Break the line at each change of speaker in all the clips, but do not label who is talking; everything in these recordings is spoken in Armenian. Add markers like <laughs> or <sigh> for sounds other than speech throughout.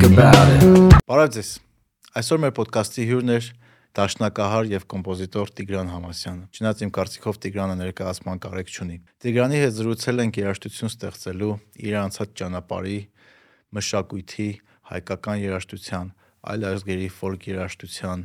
think about it.
Բարև ձեզ։ Այսօր մեր ոդկասթի հյուրն էր դաշնակահար եւ կոմպոզիտոր Տիգրան Համասյանը։ Չնայած իմ կարծիքով Տիգրանը ներկայացման կարիք չունի։ Տիգրանի հետ զրուցել ենք երաժշտություն ստեղծելու, իր անցած ճանապարհի, մշակույթի, հայկական երաժշտության, այլ ազգերի ֆոլք երաժշտության,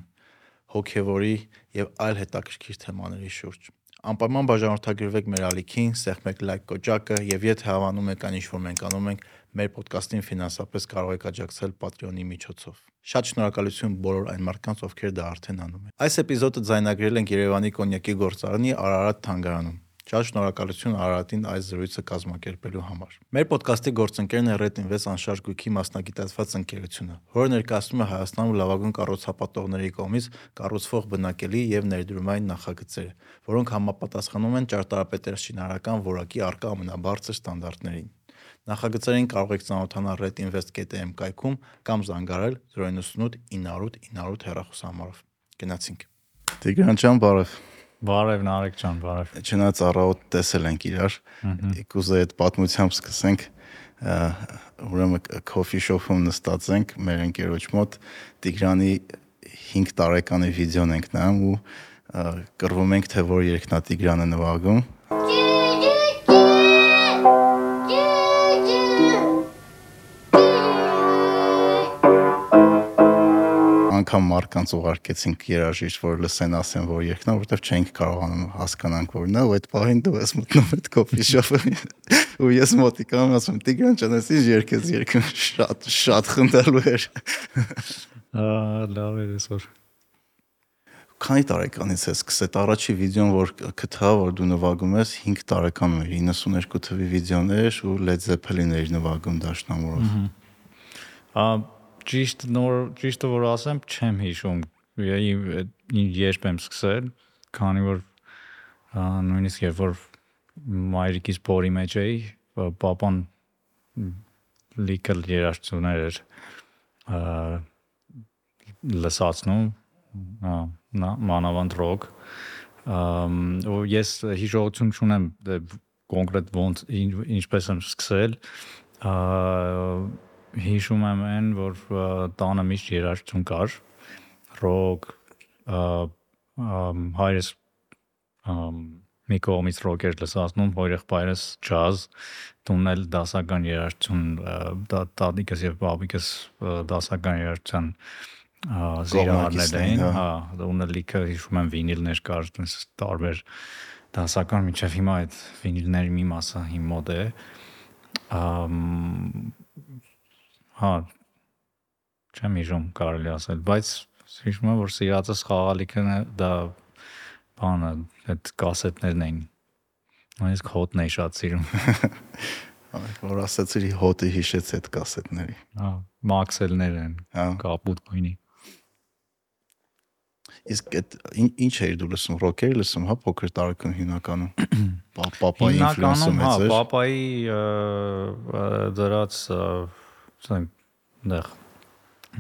հոգեվորի եւ այլ հետաքրքիր թեմաների շուրջ։ Անպայման բաժանորդագրվեք մեր ալիքին, սեղմեք լայք կոճակը եւ եթե հավանում եք այն ինչ որ մենք անում ենք, մեր ոդկասթին ֆինանսապես կարող եք աջակցել Patreon-ի միջոցով։ Շատ շնորհակալություն բոլոր այն մարդկանց, ովքեր դա արդեն անում են։ Այս էպիզոդը ձայնագրել ենք Երևանի կոնյակի գործարանի Արարատ թանգարանում։ Շատ շնորհակալություն Արարատին այս զրույցը կազմակերպելու համար։ Մեր ոդկասթի գործընկերն է Red Invest անշարժ գույքի մասնագիտացված ընկերությունը, որը ներկայացնում է Հայաստանում լավագույն կառուցապատողների կողմից կառուցվող բնակելի եւ ներդրումային նախագծերը, որոնք համապատասխանում են ճարտարապետերշինարական որակի արկա ամենաբարձր ստանդարտներին։ Նախագծերին կարող եք ծանոթանալ redinvest.am կայքում կամ զանգարել 098 900 900 հեռախոսահամարով։ Գնացինք։ Տիգրան ջան, բարև։
Բարև Նարեկ ջան, բարև։
Չնայած առավոտ տեսել ենք իրար, կուզեի այդ պատմությամբ սկսենք ուրեմն coffee shop-ում նստած ենք մեր ընկերոջ մոտ Տիգրանի 5 տարեկանի վիդեոն ենք նայում ու կռվում ենք թե որ երգնա Տիգրանը նվագում անգամ մարկանց ուղարկեցինք երաժիշտ, որ լսեն ասեն, որ երկնա, որովհետև չենք կարողանում հասկանանք որն է, ու այդ պահին դու ես մտնում այդ կոֆի շոփը։ Ու ես մոտիկամ ասում, Տիգրան ջան, ես երկես երկում շատ շատ խնդալու էր։
Ահա, լավ էր այսօր։
Քանի տարեկանից ես սկսել առաջի վիդեոն, որ գտա, որ դու նվագում ես 5 տարեկանում էր, 92 թվի վիդեոներ ու Led Zeppelin-եր նվագում դաշնամուրով։
Ահա ճիշտ նոր ճիշտը որ ասեմ, չեմ հիշում երբ եմ սկսել, քանի որ նույնիսկ երբ որ մայրիկիս փորի մեջ էի, papan լիքել երաժշտություններ էր լսածնում, նա մանավանդ ռոք ու ես հիշողություն չունեմ կոնկրետ ոնց ինչպես եմ սկսել հիշում եմ այն, որ տանը միշտ երաժշտություն կար, ռոք, հայրս մի կողմից ռոքեր լսածնում, հորեղբայրս ջազ, տունել դասական երաժշտություն, տատիկս եւ բաբիկս դասական երաժշտության զիրահարներ էին,
հա։
հա, ունը լիքը հիշում եմ վինիլներ կար, տարբեր դասական միջև հիմա այդ վինիլների մի մասը իմ մոտ է Հա։ Չեմ հիշում կարելի ասել, բայց հիշում եմ որ սիրածս խաղալիքը դա բանը այդ կասետներն էին։ Նույնիսկ հոտն էի շատ սիրում։
Որ ասացի հոտը հիշեց այդ կասետների։
Հա, մաքսելներ են,
Հա։
կապուտ գույնի։
Իսկ այդ ինչ- էիր դու լսում, ռոքեր լսում, հա, փոքր տարեկան հիմնականում։ Պա- Պապայի ինֆլուենսը
Հիմնականում հա,
մեծ էր։
պապայի դրած ասենք դեղ.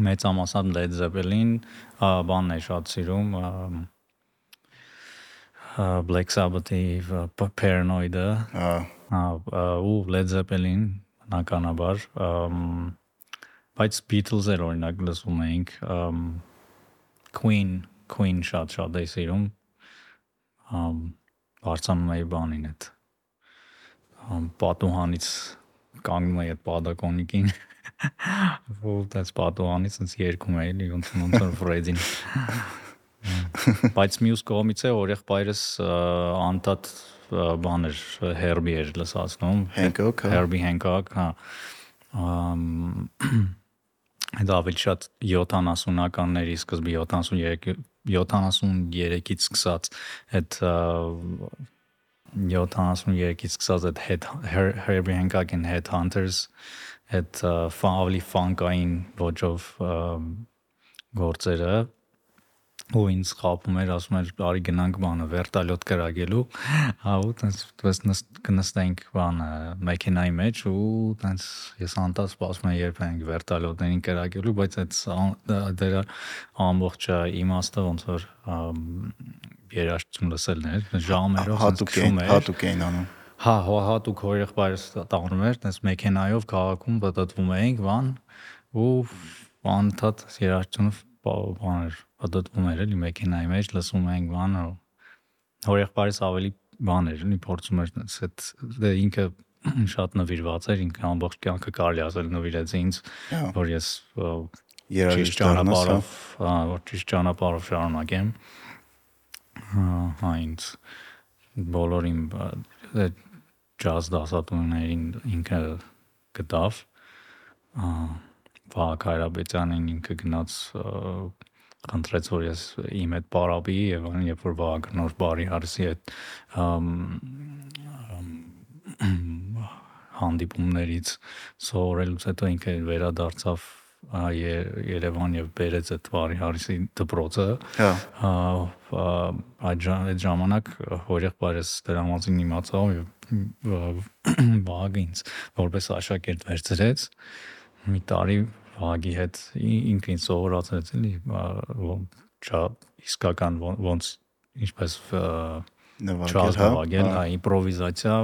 Մեծամասնად Led Zeppelin բանն է շատ սիրում Black Sabbath-ի Paranoid-ը
Հա,
ու Led Zeppelin բնականաբար ամ, բայց Beatles-եր օրինակ լսում էինք Queen Queen շատ շատ էի սիրում ամ բարձանում էի բանին այդ պատուհանից կանգնում էի այդ պադակոնիկին ու դες պատուհանից ինձ երկում էի լի ոնց ոնց որ Ֆրեդին բայց մյուս կողմից է օրեղբայրս անդադ ա, բան էր Herbie էր լսածնում
Hancock, հա։
Herbie Hancock, հա։ Ամ այդ ավելի շատ 70-ականների սկզբի 73 73-ից սկսած այդ ա, 73-ից սկսած այդ Herbie Hancock-ին Headhunters այդ ավելի ֆանկային ոճով գործերը ու ինձ խափում էր, ասում էր, արի գնանք բանը վերտալյոտ կրակելու, հա ու տես տես կնստենք բանը մեքենայի մեջ ու տես ես անտած սպասում եմ երբ ենք վերտալյոտներին կրակելու, բայց այդ դրա ամբողջը իմաստը ոնց որ երաժշտություն լսելն էր, ժամերով
հատուկ էին, հատուկ էին անում։
Հա, հա հատուկ հորեղբայրս տանում էր, տես մեքենայով քաղաքում պատտվում էինք, բան ու անդադ երաժշտությունը բաներ պատտվում էր էլի մեքենայի մեջ լսում էինք բանը հոր եղբայրս ավելի բան էր էլի փորձում էր այդ դե ինքը շատ նվիրված էր ինքը ամբողջ կյանքը կարելի ասել նվիրեց ինձ որ ես
երաժիշտ ճանապարհով
հա որ ճիշտ ճանապարհով շարունակեմ հա ինձ բոլորին ջազ դասատուներին ինքը գտավ Վահագ Հայրաբեծյանին ինքը գնաց խնդրեց որ ես իմ հետ պարապի եւ երբ որ Վահագը նոր բարի հարսի հետ հանդիպումներից սովորելուց հետո ինքը վերադարձավ Երևան եւ բերեց այդ Վարի Հարիսի դպրոցը։
Հա։
Այդ ժամանակ հորեղբայրս դրամատին իմացավ եւ Վահագը ինձ որպես աշակերտ վերցրեց մի տարի Վահագի հետ ինքը ինձ սովորացրեց էլի չա իսկական ոնց ինչպես
նվագել,
հա, հա, իմպրովիզացիա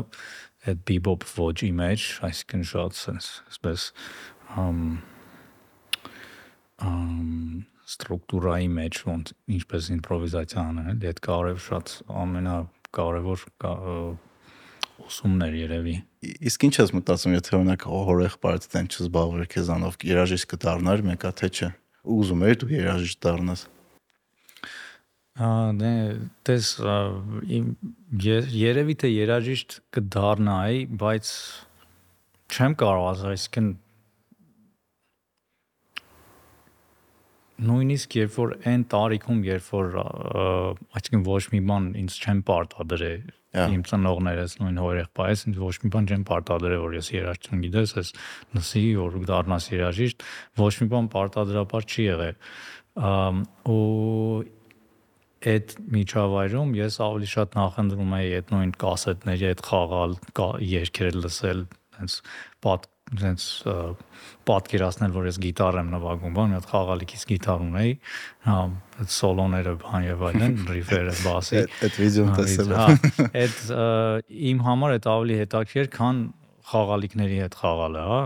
այդ բիբոփ ոճի մեջ, այսինքն շատ sense, այսպես ստրուկտուրայի մեջ ոնց ինչպես իմպրովիզացիա անել, էլի այդ կարև շատ ամենակարևոր ուսումներ երևի։
Իսկ ինչ ես մտածում, եթե օրինակ հորեղբայրդ դեն չզբաղվեր քեզանով, երաժիշտ կդառնար մեկա թե չէ։ Ուզում ես դու երաժիշտ դառնաս։
Դե դες երևի թե երաժիշտ կդառնայի, բայց չեմ կարող ասել, այսինքն նույնիսկ երբ որ այն տարիքում, երբ որ այսինքն ոչ մի բան ինձ չեմ պարտադրել իմ ծնողներս նույն հորեղբայրս ինձ ոչ մի բան չեմ պարտադրել որ ես երաժշտություն գիտես ես լսի որ դառնաս երաժիշտ ոչ մի բան պարտադրաբար չի եղել ու այդ միջավայրում ես ավելի շատ նախընտրում եի այդ նույն կասետների հետ խաղալ, երգեր լսել, հենց պատ հենց պատկերացնել, որ ես գիտար եմ նվագում, բան, մի հատ խաղալիքից գիտար ունեի, հա, այդ սոլոները բան եւ այլն, <laughs> ռիֆերը, բասի։
Այդ վիդեոն տեսել
եմ։ Հա, այդ իմ համար այդ ավելի հետաքրքիր, քան խաղալիքների հետ խաղալը, հա։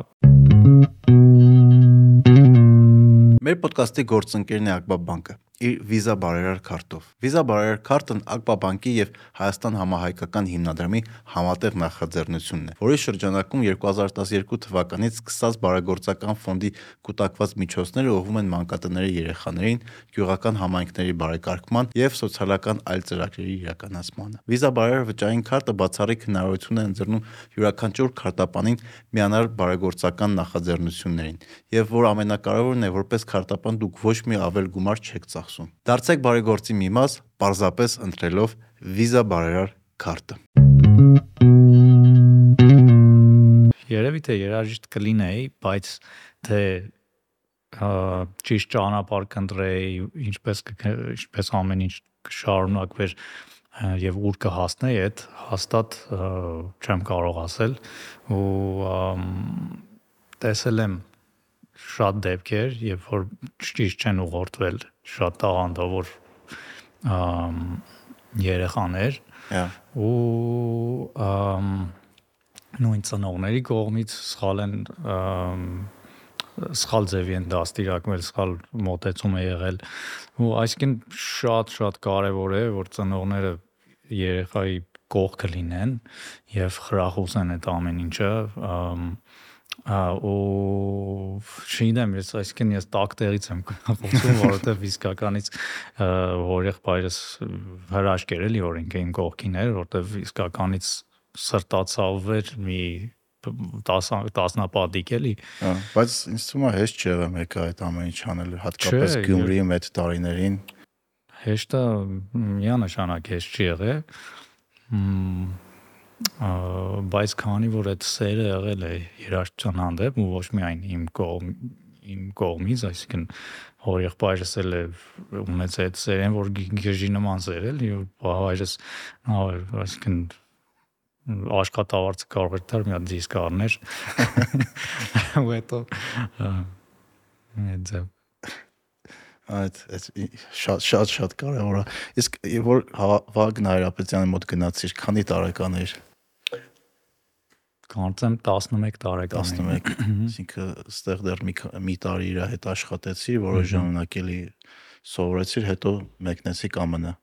Մեր ոդկասթի գործընկերն է Ակբա բանկը իր վիզա բարերար քարտով։ Վիզա բարերար քարտն Ակբա բանկի եւ Հայաստան համահայկական հիմնադրամի համատեղ նախաձեռնությունն է, որի շրջանակում 2012 թվականից սկսած բարեգործական ֆոնդի կൂട്ടակված միջոցները ուղղվում են մանկատների երեխաներին, գյուղական համայնքների բարեկարգման եւ սոցիալական այլ ծրագրերի իրականացմանը։ Վիզա բարերար վճարային քարտը բացառիկ հնարավորություն է ընձեռնում յուրաքանչյուր քարտապանին միանալ բարեգործական նախաձեռնություններին եւ որ ամենակարևորն է որպես քարտապան դուք ոչ մի ավել գումար չեք ծախ ծախսում։ Դարձեք բարեգործի մի մաս, պարզապես ընտրելով Visa բարերար քարտը։
Երևի թե երաժիշտ կլինեի, բայց թե ճիշտ ճանապարհ կընտրեի, ինչպես ինչպես ամեն ինչ կշարունակվեր եւ ուր կհասնեի, այդ հաստատ չեմ կարող ասել ու տեսել եմ շատ դեպքեր, երբ որ ճիշտ չեն ուղղորդվել շատ տաղանդավոր երեխաներ ու նույն ծնողների կողմից սխալ են սխալ ձևի են դաստիարակվել, սխալ մոտեցում է եղել ու այսինքն շատ-շատ կարևոր է որ ծնողները երեխայի կողքը լինեն եւ խրախուսեն այդ ամեն ինչը ու չգիտեմ, ես այսինքն ես տակ տեղից եմ խոսում, որովհետև իսկականից հորեղբայրս հրաշք էր էլի, որ ինքը իմ կողքին էր, որովհետև իսկականից սրտացավ էր մի տասնապատիկ էլի։
Հա, բայց ինձ թվում է հեշտ չի եղել մեկը այդ ամեն ինչ անել, հատկապես Գյումրիի մեծ տարիներին։
Հեշտը միանշանակ հեշտ չի եղել բայց քանի որ այդ սերը եղել է երաժշտության հանդեպ ու ոչ միայն իմ կողմ իմ կողմից, այսինքն հոր եղբայրս էլ է ունեց այդ սերեն, որ գժի նման սեր էլի, հայրս այսինքն աշխատավարձը կարող էր դար մի հատ դիսկ առներ։ Ու հետո այդ
այդ այդ շատ շատ շատ կարևոր է։ Իսկ որ Վագն Հայրապետյանի մոտ գնացիր, քանի տարեկան էր։
կարծեմ 11 տարեկան
11, այսինքն ստեղ դեռ մի մի տարի իր հետ աշխատեցի, որոշ ժամանակ էլի սովորեցիր, հետո մեկնեցի կամնա։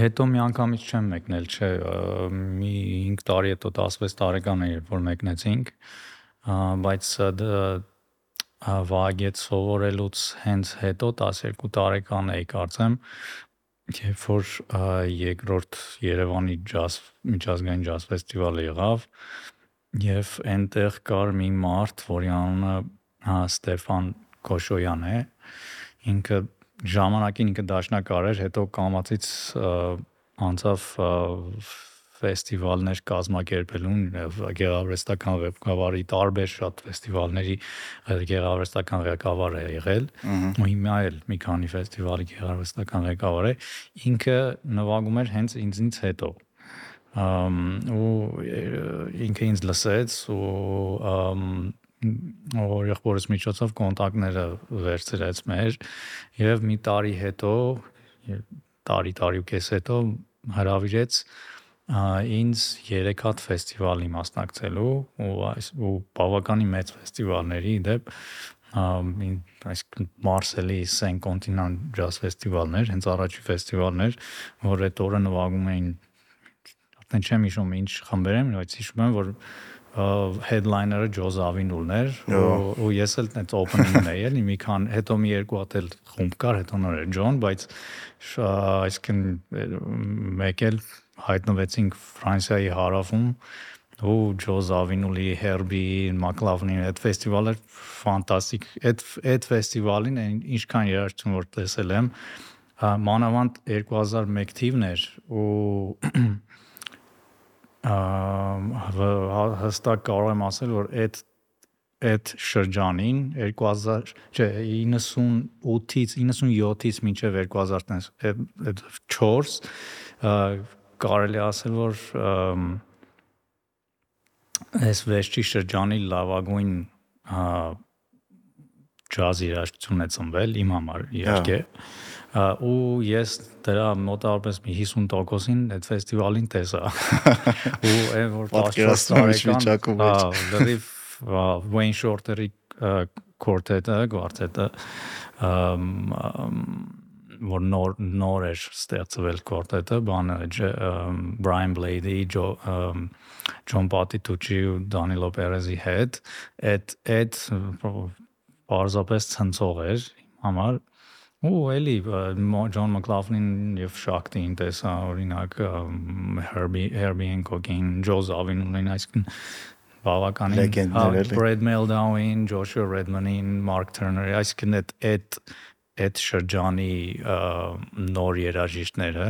Հետո մի անգամից չեմ մեկնել, չէ, մի 5 տարի հետո 16 տարեկան էի, որ մեկնեցինք, բայց վագետ սովորելուց հենց հետո 12 տարեկան էի կարծեմ, երբ որ երկրորդ Երևանի ջազ միջազգային ջազ ֆեստիվալը եղավ եւ այնտեղ կար մի մարդ, որի անունը Ստեփան Կոշոյան է, ինքը ժամանակին ինքը դաշնակար էր, հետո կամացից անցավ ֆեստիվալներ կազմակերպելուն գեղարվեստական ղեկավարի տարբեր շատ ֆեստիվալների գեղարվեստական ղեկավար է եղել ու հիմա էլ մի քանի ֆեստիվալի գեղարվեստական ղեկավար է ինքը նվագում էր հենց ինձնից հետո ու ինքը ինձ լսեց ու որ եղբորս միջոցով կոնտակտները վերցրեց մեր եւ մի տարի հետո տարի տարի ու կես հետո հրավիրեց ինձ 3 հատ ֆեստիվալի մասնակցելու ու այս ու բավականին մեծ ֆեստիվալների դեպ այսինքն Մարսելի Սեն Կոնտինան ջազ ֆեստիվալներ, հենց առաջի ֆեստիվալներ, որ այդ օրը նվագում էին արդեն չեմ հիշում ինչ խմբեր են, բայց հիշում եմ որ headliner-ը Ջո Զավինուլն էր ու ես էլ այդ opening-ն էի էլի մի քան հետո մի երկու հատ էլ խումբ կար հետո նոր էր Ջոն բայց այսինքն մեկ էլ հայտնվեցինք Ֆրանսիայի հարավում ու Ջո Զավինուլի, Հերբի, Մակլավնի այդ ֆեստիվալը ֆանտաստիկ այդ այդ ֆեստիվալին ինչքան երաժշտություն որ տեսել եմ մանավանդ 2001 թիվն էր ու հստակ կարող եմ ասել, որ այդ այդ շրջանին 2000 չէ 98-ից 97-ից մինչև 2004 կարելի ասել որ այս վերջի շրջանի լավագույն ջազ երաժշտությունն է ծնվել իմ համար իհարկե ու ես դրա մոտավորապես մի 50%-ին այդ ֆեստիվալին տեսա <laughs> ու այն որ 14 տարեկան հա լրիվ Wayne Shorter-ի կորտետը, կվարտետը որ նոր նոր էր ստեղծվել կորտետը, բանը Brian Blade-ի, John Patitucci ու Danilo Perez-ի հետ, այդ այդ բարձրապես ցնցող էր համար ու էլի Ջոն Մակլաֆլին եւ Շակտին տեսա օրինակ Herbie Herbie Hancock-ին, Ջո Զավինին, այսինքն բավականին
լեգենդներ էլի
Brad Meldau-ին, Joshua Redman-ին, Mark Turner-ի, այսինքն այդ այդ այդ շրջանի նոր երաժիշտները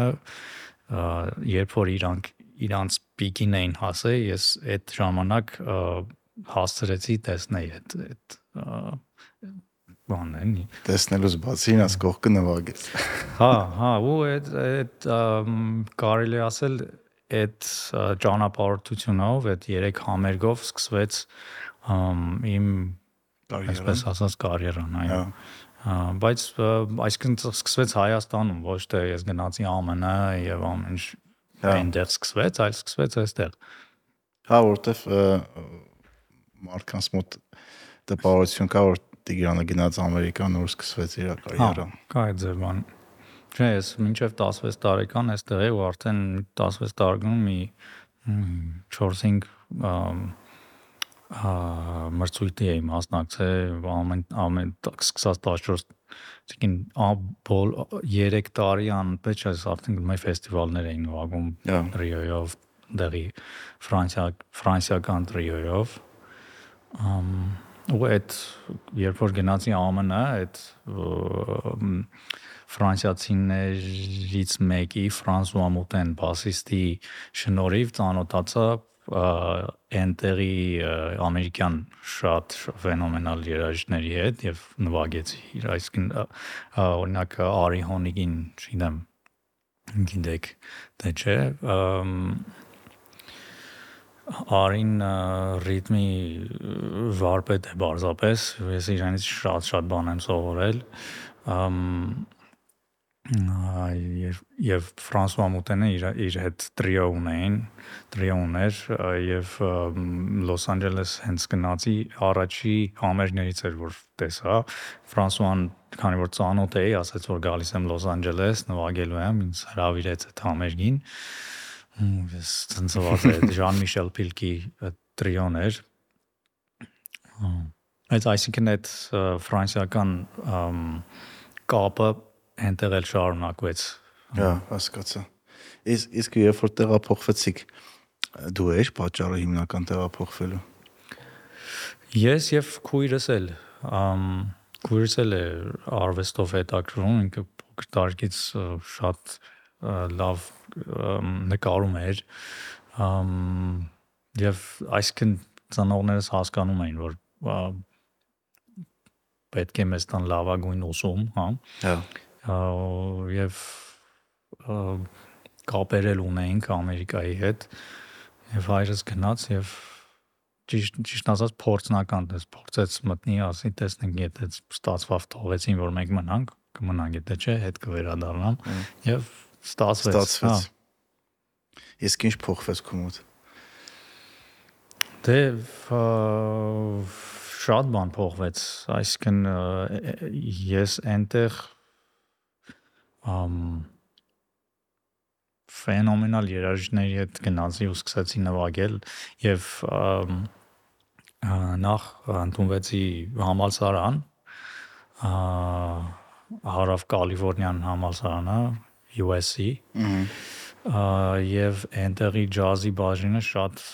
երբ որ իրանք իրանց պիկին էին հասել, ես այդ ժամանակ հասցրեցի տեսնել այդ այդ բանն էլի
տեսնելուց բացի ինձ կողքը նվագեց
հա հա ու այդ այդ կարելի ասել այդ ճանապարհորդությունով այդ երեք համերգով սկսվեց իմ այսպես ասած կարիերան այո բայց այսինքն սկսվեց Հայաստանում ոչ թե ես գնացի ԱՄՆ եւ ամեն ինչ այնտեղ սկսվեց այլ սկսվեց այստեղ
հա որտեվ մարդկանց մոտ տպավորություն կա որ Տիգրանը գնաց Ամերիկա, նոր սկսվեց իր կարիերան։
Հա, կա այդ ձև բան։ Չէ, ես մինչև 16 տարեկան այստեղ եի ու արդեն 16 տարեկանում մի 4-5 մրցույթի էի մասնակցել ամեն ամեն սկսած 14 Այսինքն աբոլ 3 տարի անպետ չէ, արդեն մեր ֆեստիվալներ էին նվագում Ռիոյով, դեղի Ֆրանսիա ֆրանսիական Ռիոյով։ Ամ ու այդ երբ որ գնացի ԱՄՆ, այդ ֆրանսիացիներից մեկի Ֆրանսուଆ Մուտեն բասիստի շնորհիվ ծանոթացա այնտեղի ամերիկյան շատ ֆենոմենալ երաժիշտների հետ եւ նվագեցի իր այսքան օրինակ Արի Հոնիգին, չգիտեմ, գիտեք, թե չէ, Արին ռիթմի վարպետ է բարձապես, ես իրանից շատ-շատ բան եմ սովորել։ եւ եւ Ֆրանսուଆ Մուտենը իր իր հետ տրիո ունեին, տրիո ուներ եւ Լոս Անջելես հենց գնացի առաջի համերգներից էր որ տեսա Ֆրանսուան քանի որ ծանոթ էի, ասաց որ գալիս եմ Լոս Անջելես նվագելու եմ, ինձ հravirեց այդ համերգին։ Ես ցնցված է Ժան Միշել Պիլկի տրիոն էր։ Այդ այսինքն այդ ֆրանսիական կապը այնտեղ էլ շարունակվեց։
Հա, հասկացա։ Իսկ իսկ երբ որ տեղափոխվեցիք, դու ես պատճառը հիմնական տեղափոխվելու։
Ես եւ քույրս էլ, ամ քույրս էլ է արվեստով հետաքրում, ինքը փոքր տարիքից շատ լավ նկարում էր։ Ամ եւ այսքան ծանոթներս հասկանում էին, որ պետք է մեզ տան լավագույն ուսում, հա։
Հա
եւ կապերել ունեինք Ամերիկայի հետ եւ հայրս գնաց եւ ճիշտ ճիշտ ասած փորձնական դες փորձեց մտնի ասի տեսնենք եթե ստացվավ թողեցին որ մենք մնանք կմնանք եթե չէ հետ կվերադառնամ եւ ստացվեց
ստացվեց իսկ ինչ փոխվեց քո մոտ
դե շատ բան փոխվեց այսինքն ես այնտեղ ֆենոմենալ երաժիշտների հետ գնացի ու սկսեցի նվագել եւ նախ ընդունվեցի համալսարան հարավ կալիֆոռնիան համալսարանը USC եւ այնտեղի ջազի բաժինը շատ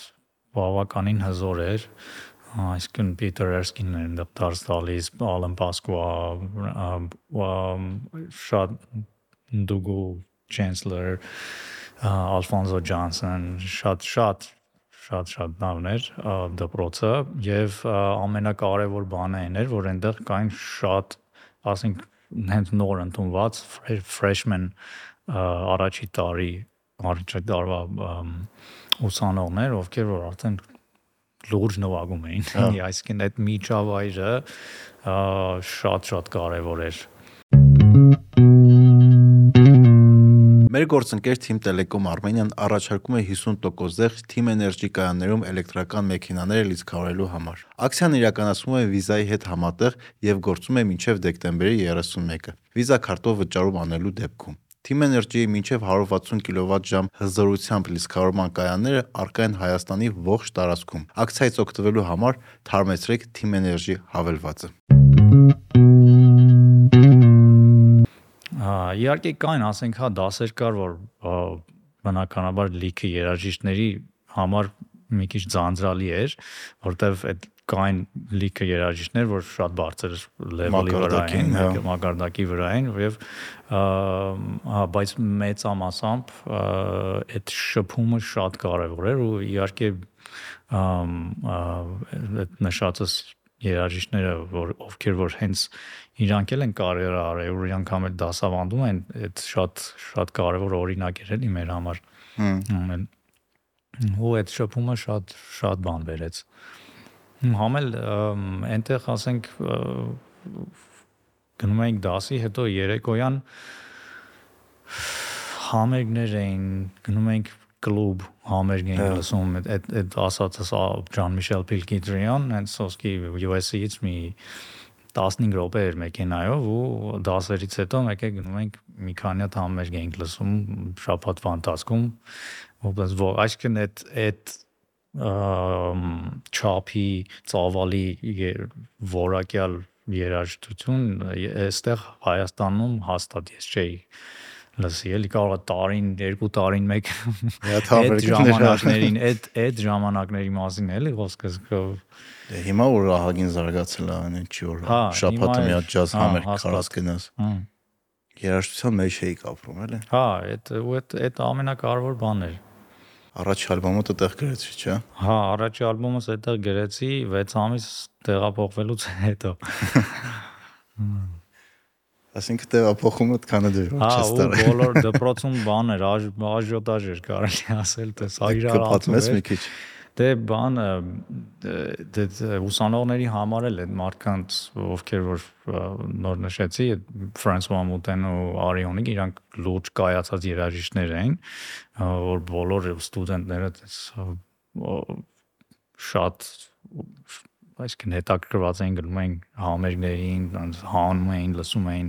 բավականին հզոր էր այսինքն Peter Erskine-ն են դարձ տալիս, Alan Pasqua, շատ Dougal Chancellor, Alfonso Johnson, շատ շատ շատ շատ նավներ դպրոցը եւ ամենակարևոր բանը այն էր որ այնտեղ կային շատ ասենք հենց նոր ընդունված freshman առաջի տարի առաջի տարվա ուսանողներ ովքեր որ արդեն լուրջ նվագում էին <laughs> այսինքն այդ միջավայրը շատ շատ կարևոր էր
Մեր գործընկեր Team Telecom Armenian առաջարկում է 50% զեղ Team Energy կայաններում էլեկտրական մեքենաները լիցքավորելու համար։ Ակցիան իրականացվում է Visa-ի հետ համատեղ եւ գործում է մինչեւ դեկտեմբերի 31-ը։ Visa քարտով վճարում անելու դեպքում Team Energy-ի մինչև 160 կՎտ/ժ հզորությամբ լիցքավորման կայանները առկա են Հայաստանի ողջ տարածքում։ Ակցիայից օգտվելու համար թարմեցրեք Team Energy հավելվածը։
Իհարկե կային, ասենք, հա դասեր կար, որ բնականաբար լիքը երաժիշտների համար մի քիչ ձանձրալի էր, որտեվ այդ կային լիքը երաժիշտներ, որ շատ բարձր լեվելի վրա են, մակարդակի վրա են եւ հա բայց մեծամասամբ այդ շփումը շատ կարեւոր էր ու իհարկե այդ նշածս երաժիշտները, որ ովքեր որ հենց իրանք էլ են կարիերա արել, որ իրանք համ էլ դասավանդում են, այդ շատ շատ կարևոր օրինակ էր էլի մեր համար։ Հմ։ Ու այդ շփումը շատ շատ բան վերեց։ Համ էլ այնտեղ ասենք գնում էինք դասի, հետո երեկոյան համերգներ էին, գնում էինք կլուբ համերգ էին լսում այդ այդ ասածս Ջան Միշել Պիլկիտրիան հենց սոսկի US-ից մի 15 րոպե էր մեքենայով ու դասերից հետո մեկ է գնում ենք մի քանի հատ համերգ ենք լսում շաբաթվա ընթացքում որպես որ այսինքն այդ այդ չափի ծավալի որակյալ երաժշտություն այստեղ Հայաստանում հաստատ ես չէի լսի, էլի կարող է տարին, երկու տարին մեկ այդ ժամանակներին, այդ այդ ժամանակների մասին էլի խոսքս
Դե հիմա որ ահագին զարգացել է, այն չի որ
հա,
շաբաթը մի հատ ջազ համեր կարած գնաս։ Երաժշտության մեջ էի կապրում, էլի։
Հա, այդ ու այդ այդ ամենակարևոր բանն էր։
Առաջի ալբոմը դեռ գրեցի, չէ՞։
Հա, առաջի ալբոմս այդտեղ գրեցի 6 ամիս տեղափոխվելուց հետո։
Այսինքն տեղափոխումը այդքանը դժվար
չէ ստարել։ Հա, ու բոլոր դպրոցում բաներ, աժոտաժ էր կարելի ասել, թե սա իրար
ածում է մի քիչ։
Դե բանը դե ուսանողների համար էլ այդ մարդկանց ովքեր որ նոր նշեցի Ֆրանսուଆ Մուտեն ու Արիոնիկ իրանք լուրջ կայացած երաժիշտներ էին որ բոլոր ստուդենտները շատ այսինքն հետաքրքրված էին գնում էին համերգներին, հանում էին, լսում էին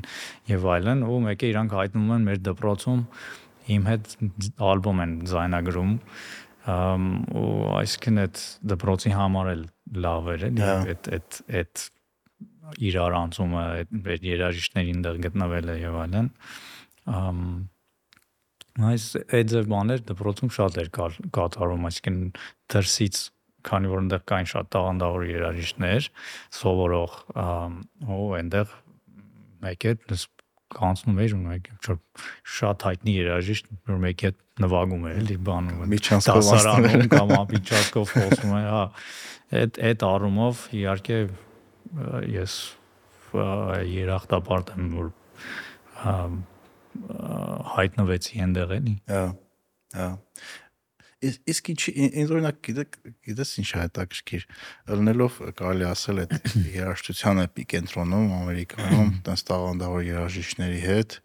եւ այլն, ու մեկը իրանք հայտնվում են մեր դպրոցում իմ հետ ալբոմ են ձայնագրում ու այսինքն այդ դպրոցի համար էլ լավ էր էլի այդ այդ այդ իրար անցումը այդ երաժիշտներին դեռ գտնվել է եւ այլն այս այդ ձև բաներ դպրոցում շատ էր կատարում այսինքն դրսից քանի որ այնտեղ կային շատ տաղանդավոր երաժիշտներ, սովորող, ու այնտեղ մեկ է կանցնում էր ու մեկ որ շատ հայտնի երաժիշտ որ մեկի հետ նվագում էր էլի բանում
դասարանում
կամ ամբիջակով խոսում է հա այդ այդ առումով իհարկե ես երախտապարտ եմ որ հայտնվեցի այնտեղ էլի
հա հա Իսկ ինչ ինձ օրինակ գիտեք գիտես ինչ է հետաքրքիր ելնելով կարելի ասել այդ <coughs> երաժշտության էպիկենտրոնում Ամերիկայում տես տաղանդավոր երաժիշտների հետ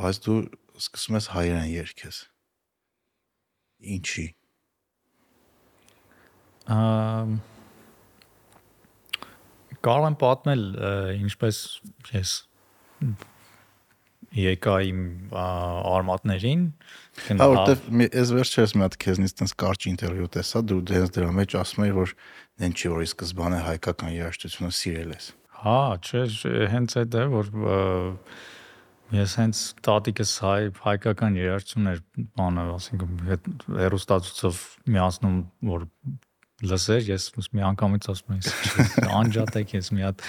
բայց դու սկսում ես հայերեն երգես ինչի
ամ կարող եմ պատմել ինչպես ես եկա իմ արմատներին
հա որտեվ ես վերջերս մի հատ քեզնից տես կարճ ինտերվյու տեսա դու դες դրա մեջ ասում ես որ նեն չի որ ի սկզբանե հայկական երաժշտությունը սիրել ես
հա չէ հենց այդ է որ ես հենց տատիկս հայ հայկական երաժշտություն էր բանը ասինքն հերոստացուցով միացնում որ լսեր, ես մի անգամից ասում եմ, անջատեք ես մի հատ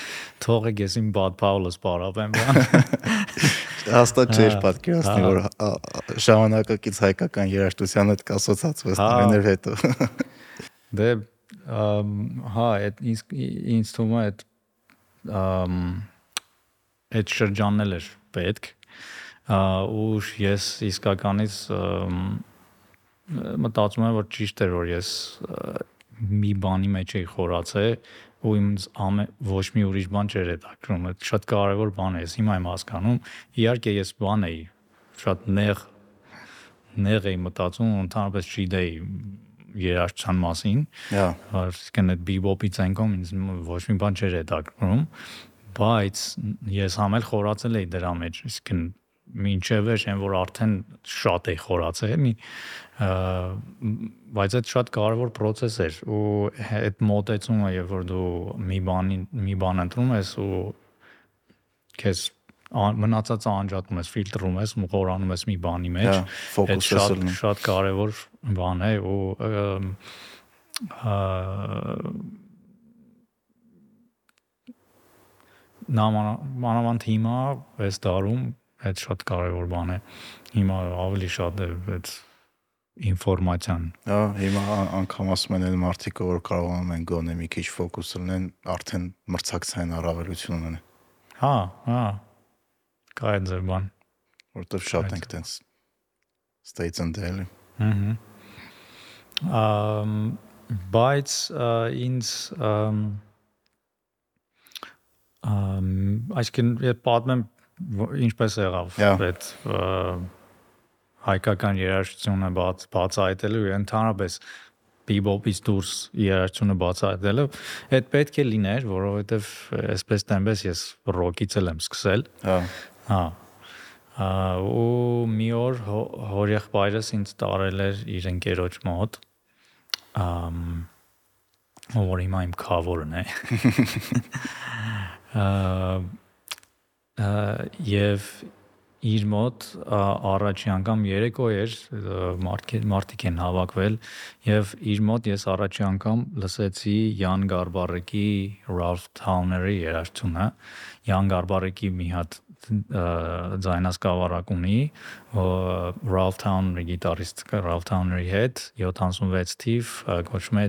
թողեք ես իմ բադ Պաուլոս բարավեմ բան։ <laughs>
Հաստատ չէր հա, պատկերացնի, հա։ որ ժամանակակից հայկական երաժշտության հետ կասոցացվես նրաներ հետո։ <laughs>
Դե հա, այդ ինձ թվում է այդ այդ շրջանն էր պետք ու ես իսկականից մտածում եմ որ ճիշտ էր որ ես մի բանի մեջ էի խորացել ու ինձ ամե ոչ մի ուրիշ բան չէր հետաքրում։ Այդ շատ կարևոր բան է, ես հիմա եմ հասկանում։ Իհարկե ես բան էի շատ նեղ նեղ էի մտածում, ընդհանրապես չգիտեի երաժշտության մասին։
Հա։
Այսինքն այդ բիբոպի ցանկում ինձ ոչ մի բան չէր հետաքրում, բայց ես համել խորացել էի դրա մեջ, այսինքն մինչև էր այն որ արդեն շատ է խորացել մի բայց այդ շատ կարևոր process էր ու այդ մոտեցումը երբ որ դու մի բանի մի բան ընտրում ես ու քեզ մնացածը անջատում ես, ֆիլտրում ես, խորանում ես մի բանի մեջ,
այդ շատ
շատ կարևոր բան է ու նամանավանդ հիմա այս դարում այդ շատ կարևոր բան է։ Հիմա ավելի շատ է այդ ինֆորմացիան։
Հա, հիմա անգամ ասում են այն մարդիկ, որ կարողանում են գոնե մի քիչ ֆոկուս լինեն, արդեն մրցակցային առավելություն ունեն։
Հա, հա։ Կա այդ ձեր բան,
որտեվ շատ ենք տենց states and daily։
Ահա։ Ամ բայց ինձ ամ այսինքն երբ պատմեմ ինչպես եղավ այդ հայկական երաժշտությունը բաց բացահայտելու եւ ընդհանրապես բիբոպից դուրս երաժշտությունը բացահայտելը այդ պետք է լիներ, որովհետեւ այսպես տեմպես ես ռոկից եմ սկսել։
Հա։
Հա ու մի օր հորեղբայրս ինձ տարել էր իր ընկերոջ մոտ ամ որ հիմա իմ խավորն է <laughs> եւ իր մոտ առաջի անգամ երեկո էր մարդիկ են հավաքվել եւ իր մոտ ես առաջի անգամ լսեցի Յան Գարբարեկի Ralph Towner-ի երաժշտությունը Յան Գարբարեկի մի հատ ձայնասկավառակ ունի Ralph Towner-ի գիտարիստ Ralph Towner-ի հետ 76 թիվ կոչվում է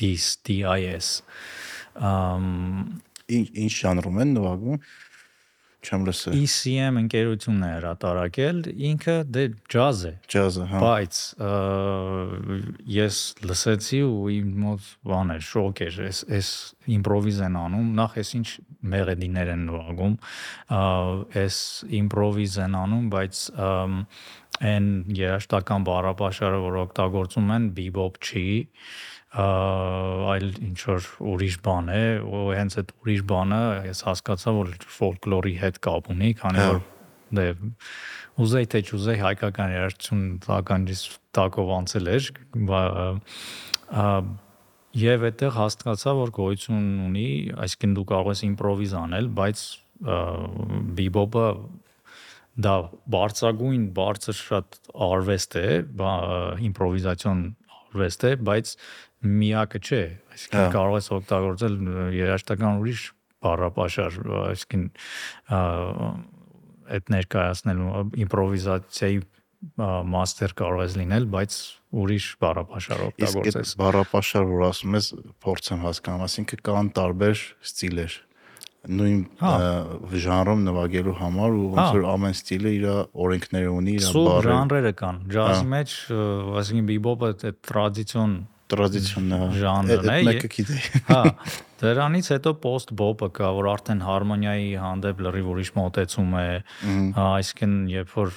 DIS DIS
ինչ ինչ ժանրում են նվագում Չեմ լսել։
ECM ընկերությունն է հրատարակել, ինքը դե ջազ է,
Ջազը, հա։
բայց ես լսեցի ու իմ մոտ բան էր, շոկ էր, այս այս իմպրովիզ են անում, նախ էս ինչ մեղեդիներ են նվագում, այս իմպրովիզ են անում, բայց այն երաշտական բառապաշարը, որ օգտագործում են, bebop չի, այլ ինչ որ ուրիշ բան է, ու հենց այդ ուրիշ բանը ես հասկացա, որ ֆոլկլորի հետ կապ ունի, քանի
Հա։
որ դե ուզեի թե չուզեի հայկական երաժշտություն տականից տակով անցել էր, եւ այդտեղ հասկացա, որ գոյություն ունի, այսինքն դու կարող ես իմպրովիզ անել, բայց բիբոպը դա բարձրագույն բարձր շատ արվեստ է, իմպրովիզացիոն արվեստ է, բայց միակը չէ, այսինքն
Հա։
կարող ես օգտագործել երաժշտական ուրիշ բառապաշար, այսինքն այդ ներկայացնելու իմպրովիզացիայի մաստեր կարող ես լինել, բայց ուրիշ բառապաշար
Իսկ այդ
օգտագործես։
բառապաշար, որ ասում ես, փորձեմ հասկանալ, ասինքն կան տարբեր ստիլեր նույն
Հա։
ժանրում նվագելու համար ու ոնց
Հա։
որ ամեն ստիլը իր օրենքները ունի, իր բառը,
ժանրերը կան։ Ջազի մեջ, այսինքն բիբոպը այդ տրադիցիոն
տրադիցիոնն է։
ժանրն է,
մեկը գիտեի։
Հա, դրանից հետո post bop-ը կա, որ արդեն հարմոնիայի հանդեպ լրիվ ուրիշ մոտեցում է, հա, այսինքն երբ որ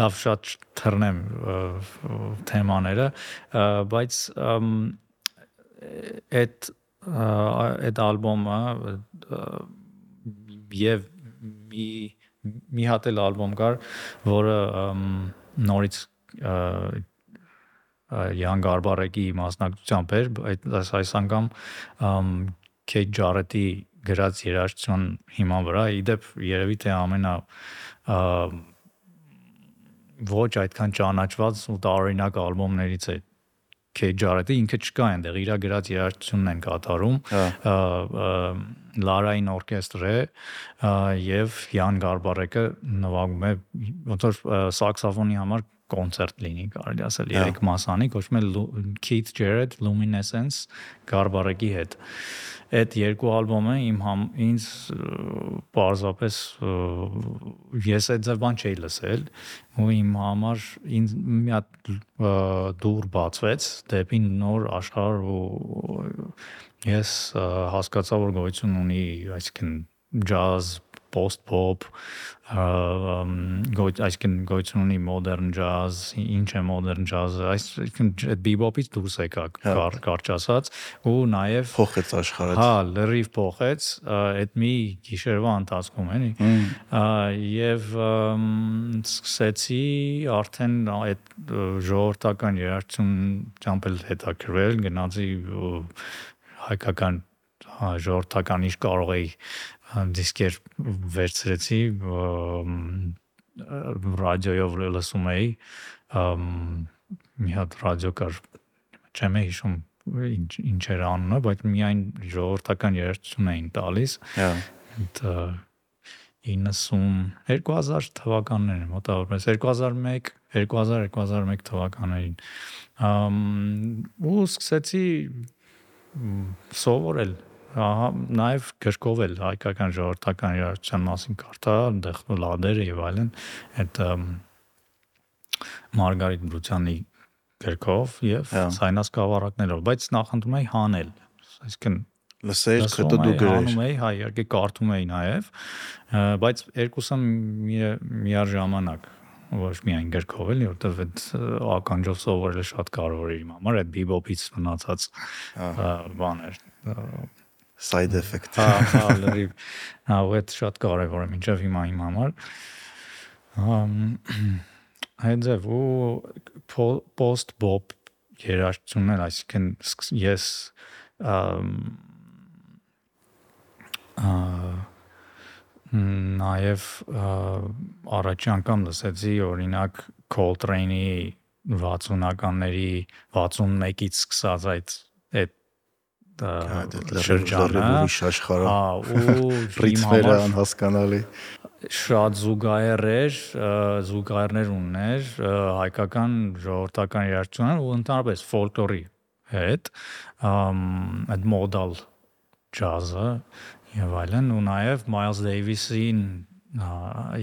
լավ շատ թռնեմ թեմաները, բայց այդ այդ ալբոմը եւ մի մի հատ էլ ալբոմ կար, որը նորից Յան Գարբարեկի մասնակցությամբ էր, այդ այս անգամ Քեյթ Ջարետի գրած երաժշտություն հիման վրա, իդեպ երևի թե ամենա ոչ այդքան ճանաչված ու տարօրինակ ալբոմներից է Քեյթ Ջարետի ինքը չկա այնտեղ իր գրած երաժշտությունն են կատարում
Հա։
Լարային օրկեստր է ա, եւ Յան Գարբարեկը նվագում է ոնց որ սաքսոֆոնի համար կոնցերտ լինի, կարելի ասել,
Հա։
երեք մասանի, կոչվում է Keith Jarrett Luminescence Գարբարեկի հետ։ Այդ երկու ալբոմը իմ համ ինձ պարզապես ես այդ ձև բան չէի լսել ու իմ համար ինձ մի հատ դուր բացվեց դեպի նոր աշխարհ ու ես հասկացա որ գոյություն ունի այսինքն ջազ post pop գոյ այսինքն գոյություն ունի modern jazz ինչ է modern jazz-ը այսինքն bebop-ից դուրս եկա
Հա։
կար, կարճ ասած ու նաև
Փոխեց աշխարհը։
Հա, լրիվ փոխեց այդ մի գիշերվա ընթացքում էլի։ Եվ սկսեցի արդեն այդ ժողովրդական երաժշտություն ճամփել հետաքրվել, գնացի հայկական հա, ժողովրդական ինչ կարող էի դիսկեր վերցրեցի ռադիոյով լսում էի մի հատ ռադիո կար չեմ հիշում ինչ ինչ էր անունը, բայց միայն ժողովրդական երաժշտություն էին տալիս։
Հա։
Այդ ը, 90 2000 թվականներին մոտավորապես 2001 2000 2001 թվականներին ըմ ու սկսեցի սովորել ահա նաև գրկովել հայկական ժողովրդական երաժշտության մասին կարդա, այնտեղ լադերը եւ այլն, այդ Մարգարիտ Բրուցյանի գրքով եւ
Հա։
ցայնասկավառակներով, բայց նախընտրում էի հանել։ Այսինքն լսում
հետո դու գրեր։
Անում էի, հա, իհարկե կարդում էի նաև, բայց երկուսը մի- միաժամանակ ոչ միայն գրքով էլի, որտեվ այդ ականջով սովորելը շատ կարևոր է իմ համար, այդ բիբոպից մնացած բաներ։
side effect։
Հա, հա, լրիվ։ Հա, ու այդ շատ կարևոր է մինչև հիմա իմ համար։ Ամ այդև ու post bop երաժշտությունն էլ, այսինքն ես ամ ա, նաև առաջի անգամ լսեցի օրինակ Coltrane-ի 60-ականների 61-ից սկսած այդ այդ ա,
Հա, դա լրիվ
շրջանը
ուրիշ աշխարհ է։
հա ու <laughs>
Ռիթմերը անհասկանալի։
շատ զուգահեռ էր, զուգահեռներ ուներ ը, հայկական ժողովրդական երաժշտությունը ու ընդհանրապես ֆոլկլորի հետ, այդ մոդալ ջազը եւ այլն ու նաեւ Miles Davis-ին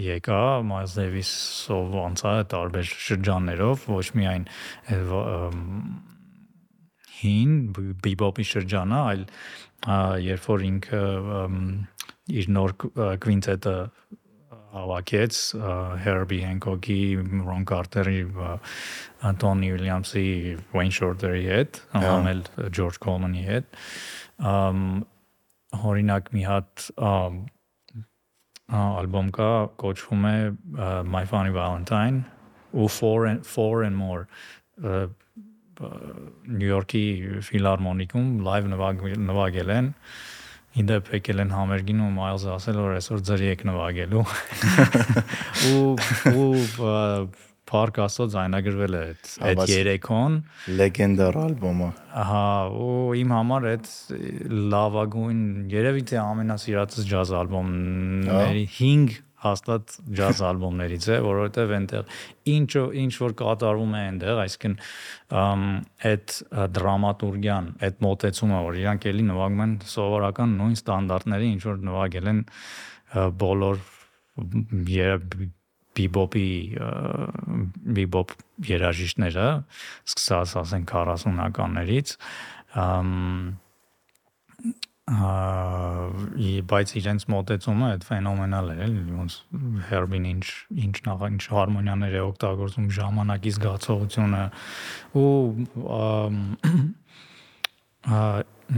եկա Miles Davis-ով անցա տարբեր շրջաններով ոչ միայն հին բիբոպի շրջանը, այլ երբ որ ինքը իր նոր կվինտետը հավաքեց Herbie Hancock-ի, Ron Carter-ի, Tony Williams-ի, Wayne Shorter-ի հետ, համել George Coleman-ի հետ օրինակ մի հատ ալբոմ կա կոչվում է My Funny Valentine ու Four and Four and More Նյու Յորքի ֆիլհարմոնիկում լայվ նվագել են իդեպ եկել են համերգին ու Miles-ը ասել որ այսօր ձեր եք նվագելու <laughs> ու ու Փարք ասո ձայնագրվել է այդ այդ երեքոն
լեգենդար ալբոմը
ահա ու իմ համար այդ լավագույն երևի թե ամենասիրածս ջազ ալբոմների 5 հաստատ ջազ ալբոմներից է, որովհետև այնտեղ ինչ ինչ որ կատարվում է այնտեղ, այսինքն այդ դրամատուրգիան, այդ մոտեցումը, որ իրանք էլի նվագում են սովորական նույն ստանդարտների, ինչ որ նվագել են բոլոր բիբոպի բիբոպ երաժիշտները, սկսած ասենք 40-ականներից, բայց իրենց մոտեցումը այդ ֆենոմենալ էր, էլի ոնց Herbin ինչ ինչ նախ ինչ հարմոնիաներ է օգտագործում ժամանակի զգացողությունը ու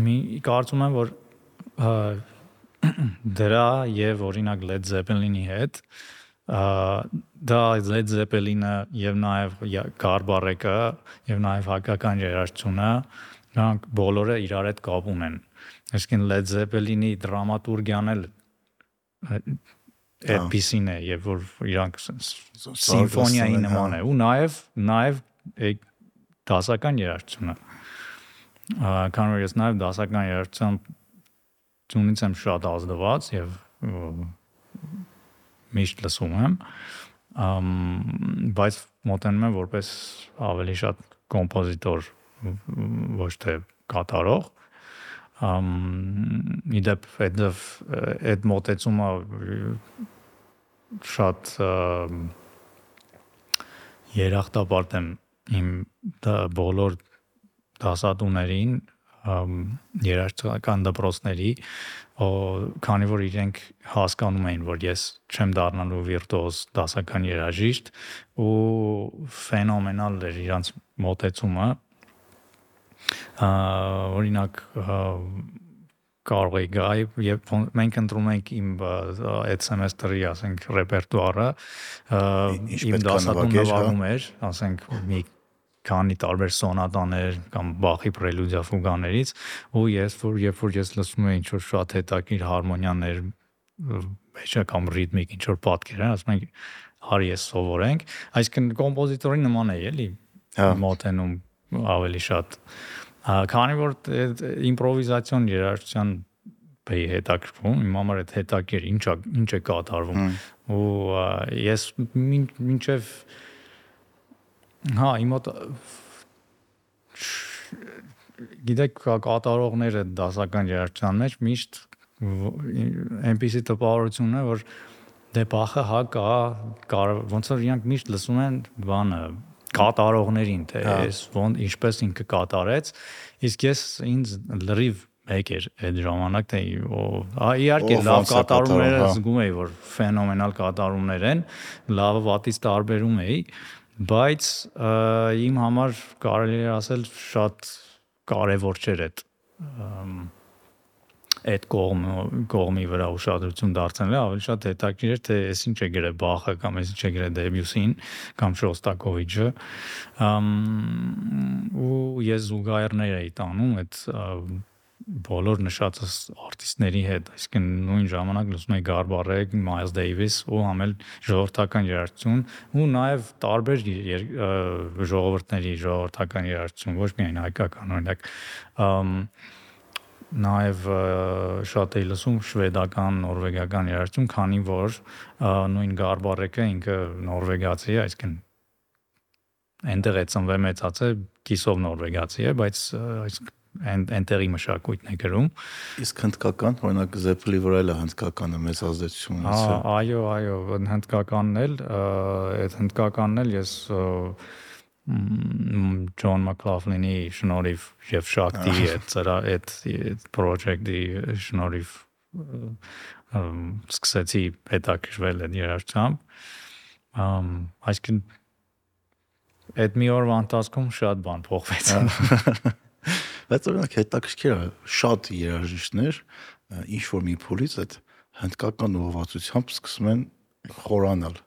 մի կարծում եմ որ դրա եւ օրինակ Led Zeppelin-ի հետ դա Led Zeppelin-ը եւ նաեւ Garbarek-ը եւ նաեւ հակական երաժշտությունը նրանք բոլորը իրար հետ կապ ունեն այսինքն Led Zeppelin-ի դրամատուրգիան էլ այդպիսին է եւ որ իրանք սիմֆոնիայի նման է ու նաեւ նաեւ դասական երաժշտությունը քան որ ես նաեւ դասական երաժշտության ծունից եմ շատ ազդված եւ միշտ լսում եմ բայց մոտենում եմ որպես ավելի շատ կոմպոզիտոր ոչ թե կատարող իդեպ այդ այդ մոտեցումը շատ երախտապարտ եմ իմ բոլոր դասատուներին երաժշտական դպրոցների քանի որ իրենք հասկանում էին որ ես չեմ դառնալու վիրտուոզ դասական երաժիշտ ու ֆենոմենալ էր իրանց մոտեցումը օրինակ կարող էի գայ եւ մենք ընտրում ենք իմ այդ սեմեստրի ասենք ռեպերտուարը իմ դասատուն նվագում էր ասենք մի քանի տարբեր սոնատաներ կամ Բախի պրելյուդիա ֆուգաներից ու ես որ երբ որ ես լսում եմ ինչ որ շատ հետաքրքիր հարմոնիաներ մեջը կամ ռիթմիկ ինչ որ պատկեր են ասում ենք հարի ես սովորենք այսինքն կոմպոզիտորի նման է էլի հա մոտենում ավելի շատ քանի որ իմպրովիզացիոն երաժշտության բեի հետաքրքրում իմ համար այդ հետաքրքիր ինչ ինչ է կատարվում ու ես մինչև մինչ Հա, իմ մոտ գիտեք կատարողները դասական երաժշտության մեջ միշտ այնպեսի տպավորություն է որ դե բախը հա կա ոնց որ իրանք միշտ լսում են բանը կատարողներին թե այս ոնց ինչպես ինքը կատարեց իսկ ես ինձ լրիվ մեկ էր այդ ժամանակ թե իհարկե լավ կատարումները հա։ զգում էի որ ֆենոմենալ կատարումներ են լավը վատից տարբերում էի բայց իմ համար կարելի է ասել շատ կարևոր չէր այդ այդ կողմ կողմի վրա ուշադրություն դարձնել ավելի շատ հետաքրքիր էր թե այս ինչ է գրել Բախը կամ այս ինչ է գրել Դեբյուսին կամ Շոստակովիչը ու ես զուգահեռներ էի տանում այդ բոլոր նշածս արտիստների հետ, այսինքն նույն ժամանակ լսում էի Garbarek, Miles Davis ու համել ժողովրդական երաժշտություն ու նաև տարբեր ժողովրդների ժողովրդական երաժշտություն, ոչ միայն հայկական, օրինակ նաև շատ էի լսում շվեդական, նորվեգական երաժշտություն, քանի որ նույն Garbarek-ը ինքը նորվեգացի է, այսինքն այնտեղ է ծնվել մեծացել կիսով նորվեգացի է, բայց այս այնտեղի մշակույթն է գրում։
Իսկ հնդկական, օրինակ Zeppeli վրա էլ հնդկականը մեծ ազդեցություն
ունեցել։ Այո, այո, հնդկականն էլ, այդ հնդկականն էլ ես Ջոն Մակլաֆլինի շնորհիվ եւ Շակտի այդ այդ project-ի շնորհիվ սկսեցի հետաքրվել այդ երաժշտությամբ ամ այսինքն այդ մի օրվա ընթացքում շատ բան փոխվեց
բայց օրինակ հետաքրքիր է շատ երաժիշտներ ինչ որ մի փուլից այդ հնդկական ուղղվածությամբ սկսում են խորանալ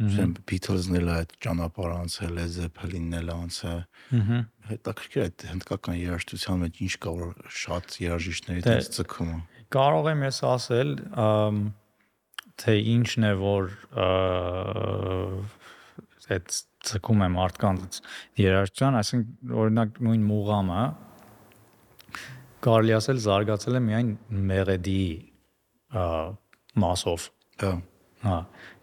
Չեմ Beatles-ն էլ այդ ճանապարհ անցել է, Zeppelin-ն էլ անցել։ Ահա։ Հետաքրքիր է այդ հնդկական երաժշտության մեջ ինչ կա որ շատ երաժիշտների դից ցկում է։
Կարող եմ ես ասել, թե ինչն է որ այդ ցկում է մարդկանց երաժշտության, այսինքն օրինակ նույն մուղամը կարելի ասել զարգացել է միայն մեղեդի մասով։ Հա։ Հա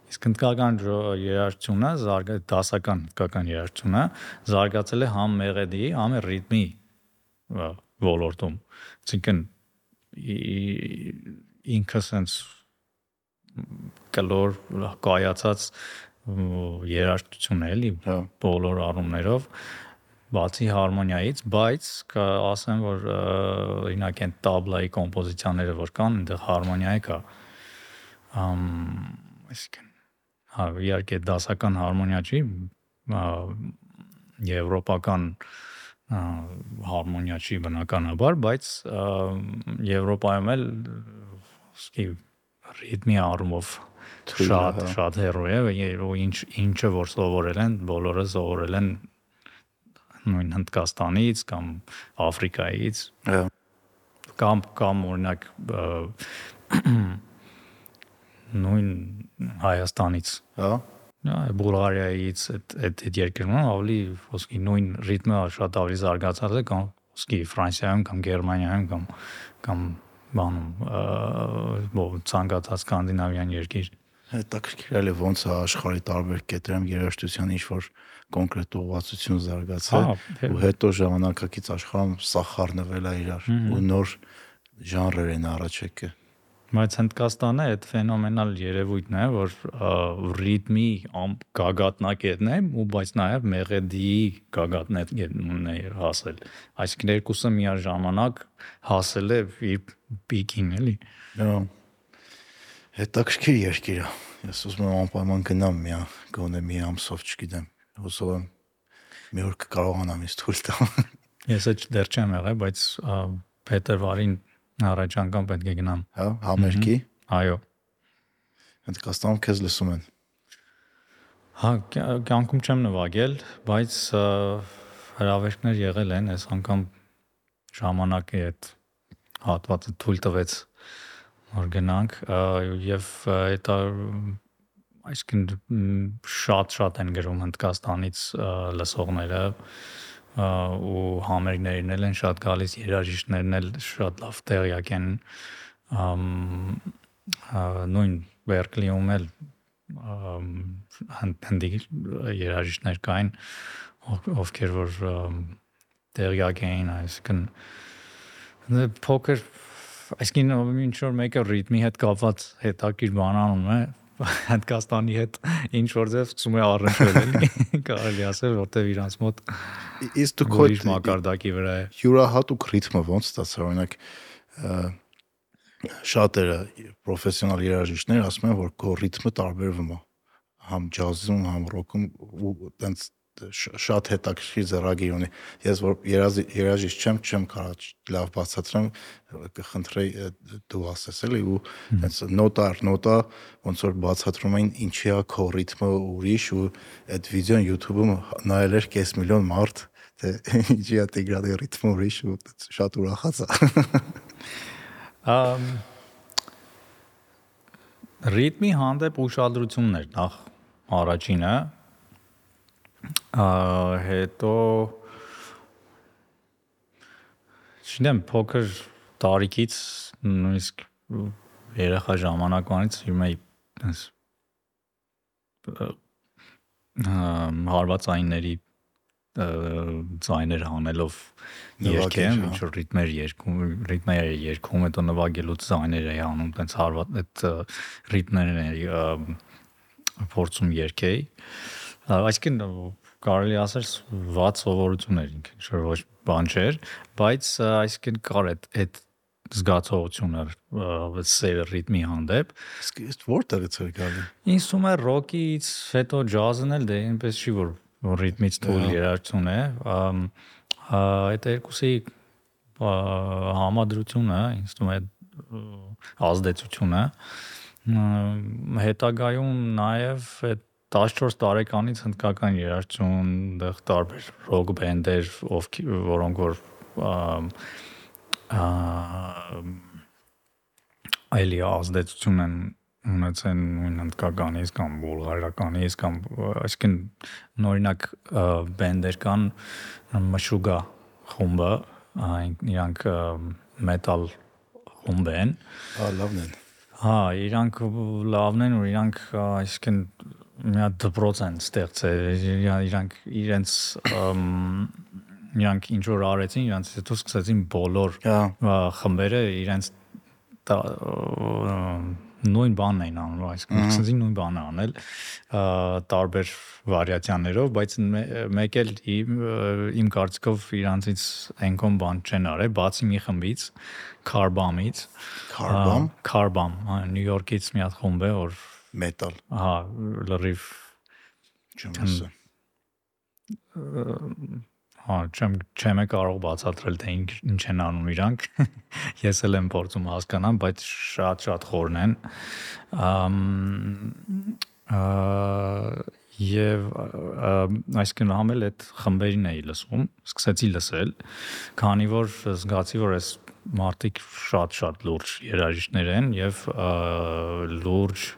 Իսկ հնդկական երաժշտությունը, զարգ դասական հնդկական երաժշտությունը զարգացել է համ մեղեդի, համ ռիթմի ոլորտում։ Այսինքն ինքը sense կլոր կայացած երաժշտություն է էլի հա։ բոլոր առումներով բացի հարմոնիայից, բայց ասեմ որ օրինակ այն տաբլայի կոմպոզիցիաները որ կան, այնտեղ հարմոնիա կա։ Ամ այսինքն հա իհարկե դասական հարմոնիա չի եվրոպական հարմոնիա չի բնականաբար, բայց Եվրոպայում էլ սկի ռիթմի առումով շատ հա։ շատ հերո է ու ինչ ինչը որ սովորել են, բոլորը սովորել են նույն Հնդկաստանից կամ Աֆրիկայից։ Հա։ Կամ կամ օրինակ նույն Հայաստանից, հա Նա Բուլղարիայից այդ այդ այդ երկրներում ավելի ոսկի նույն ռիթմը շատ ավելի զարգացած է կամ ոսկի Ֆրանսիայում կամ Գերմանիայում կամ կամ բանում ո ցանկացած սկանդինավյան երկիր
հետաքրքիր է ոնց է աշխարհի տարբեր կետերում երաժշտության ինչ որ կոնկրետ ուղղվածություն զարգացել ու հետո ժամանակակից աշխարհում սախարնվել է իրար ու նոր ժանրեր են առաջ եկել
Բայց Հնդկաստանը այդ ֆենոմենալ երևույթն է, որ ռիթմի գագաթնակետն է, ու բայց նաև մեղեդի գագաթնակետն է հասել։ Այսինքն երկուսը միաժամանակ հասել է իր պիկին, էլի։
Հա։ Հետաքրքիր երկիր է։ Ես ուզում եմ անպայման գնամ մի գոնե մի ամսով, չգիտեմ։ Հուսով եմ մի օր կկարողանամ ինձ թույլ տալ։
Ես էլ դեռ չեմ եղել, բայց փետրվարին Առաջ անգամ պետք է գնամ։
Հա, համերգի։
Այո։
Հնդկաստանում քեզ լսում են։
Հա, կյանքում չեմ նվագել, բայց հրավերներ եղել են, այս անգամ ժամանակի այդ հատվածը թույլ տվեց որ գնանք եւ այդ այսինքն շատ-շատ են գրում Հնդկաստանից լսողները ու համերգներն էլ են շատ գալիս, երաժիշտներն էլ շատ լավ տեղյակ են նույն Բերկլիում էլ հնդի երաժիշտներ կային ովքեր որ տեղյակ էին այսինքն փոքր այսինքն ինչ որ մեկը ռիթմի հետ կապված հետաքրիր բան անում է Հնդկաստանի հետ ինչ որ ձև սկսում է առնչվել <laughs> էլի կարելի ասել որտեվ իրանց մոտ
իսկ դու քո
մակարդակի վրա է
յուրահատուկ ռիթմը ոնց ստացա օրինակ շատերը պրոֆեսիոնալ երաժիշտներ ասում են որ քո ռիթմը տարբերվում է համ ջազում համ ռոքում ու տենց շատ հետաքրքիր ձեռագիր ունի։ Ես որ երաժիշտ չեմ, չեմ կարող լավ բացատրեմ, կխնդրեի դու ասես էլի ու հենց նոտա առ նոտա ոնց որ բացատրում էին ինչի է քո ռիթմը ուրիշ ու այդ վիդեոն YouTube-ում նայել էր կես միլիոն մարդ թե <laughs> ինչի է Տիգրանի ռիթմը ուրիշ ու շատ ուրախացա։ <laughs>
Ամ ռիթմի հանդեպ ուշադրություններ նախ առաջինը հետո չգիտեմ փոքր տարիքից նույնիսկ երախա ժամանակվանից իմը այնս հարվածայինների ձայներ հանելով երկեմ,
հա։
ինչ որ ռիթմեր երկում, ռիթմեր էի երկում, հետո նվագելուց ձայներ էի անում, տենց հարված այդ ռիթմերն էի փորձում երկեի։ Այսինքն կարելի ասել ված սովորություն էր ինքը, ինչ որ ոչ բան չէր, բայց այսինքն կար այդ այդ զգացողությունը ը, սերը ռիթմի հանդեպ
Իսկ որտեղից էր գալի։
Ինձ թվում է ռոքից հետո ջազն էլ դե այնպես չի որ ռիթմից թույլ երաժշտություն է այդ երկուսի համադրությունը ինձ թվում է ազդեցությունը հետագայում նաև այդ 14 տարեկանից հնդկական երաժշտություն, դեռ տարբեր ռոք բենդեր, ովք որոնք որ այլի ազդեցություն են ունեցել նույն հնդկականից կամ բուլղարականից կամ այսինքն նորինակ բենդեր կան մշուգա խումբը այն իրանք մետալ խումբ են
Հա, լավն է։
հա իրանք լավն են ու իրանք այսինքն մի հատ դպրոց են ստեղծել իրա- իրանք իրենց իրանք ինչ որ արեցին իրանք հետո սկսեցին բոլոր խմբերը իրենց նույն բանն էին անում, այսինքն սկսեցին նույն բանը անել տարբեր վարիացիաներով, բայց մե- մեկ էլ իմ կարծիքով իրանցից այնքան բան չեն արել, բացի մի խմբից, Carbam-ից,
Carbam,
Carbam, Նյու Յորքից մի հատ խումբ է, որ
metal,
հա լրիվ
չեմ ասա։
հա չեմ չեմ կարող բացատրել թե ինչ են անում իրանք <laughs> ես էլ եմ փորձում հասկանամ բայց շատ շատ խորն են ամ եւ այսինքն համել այդ խմբերին էի լսում սկսեցի լսել քանի որ զգացի որ այս մարդիկ շատ շատ լուրջ երաժիշտներ են եւ լուրջ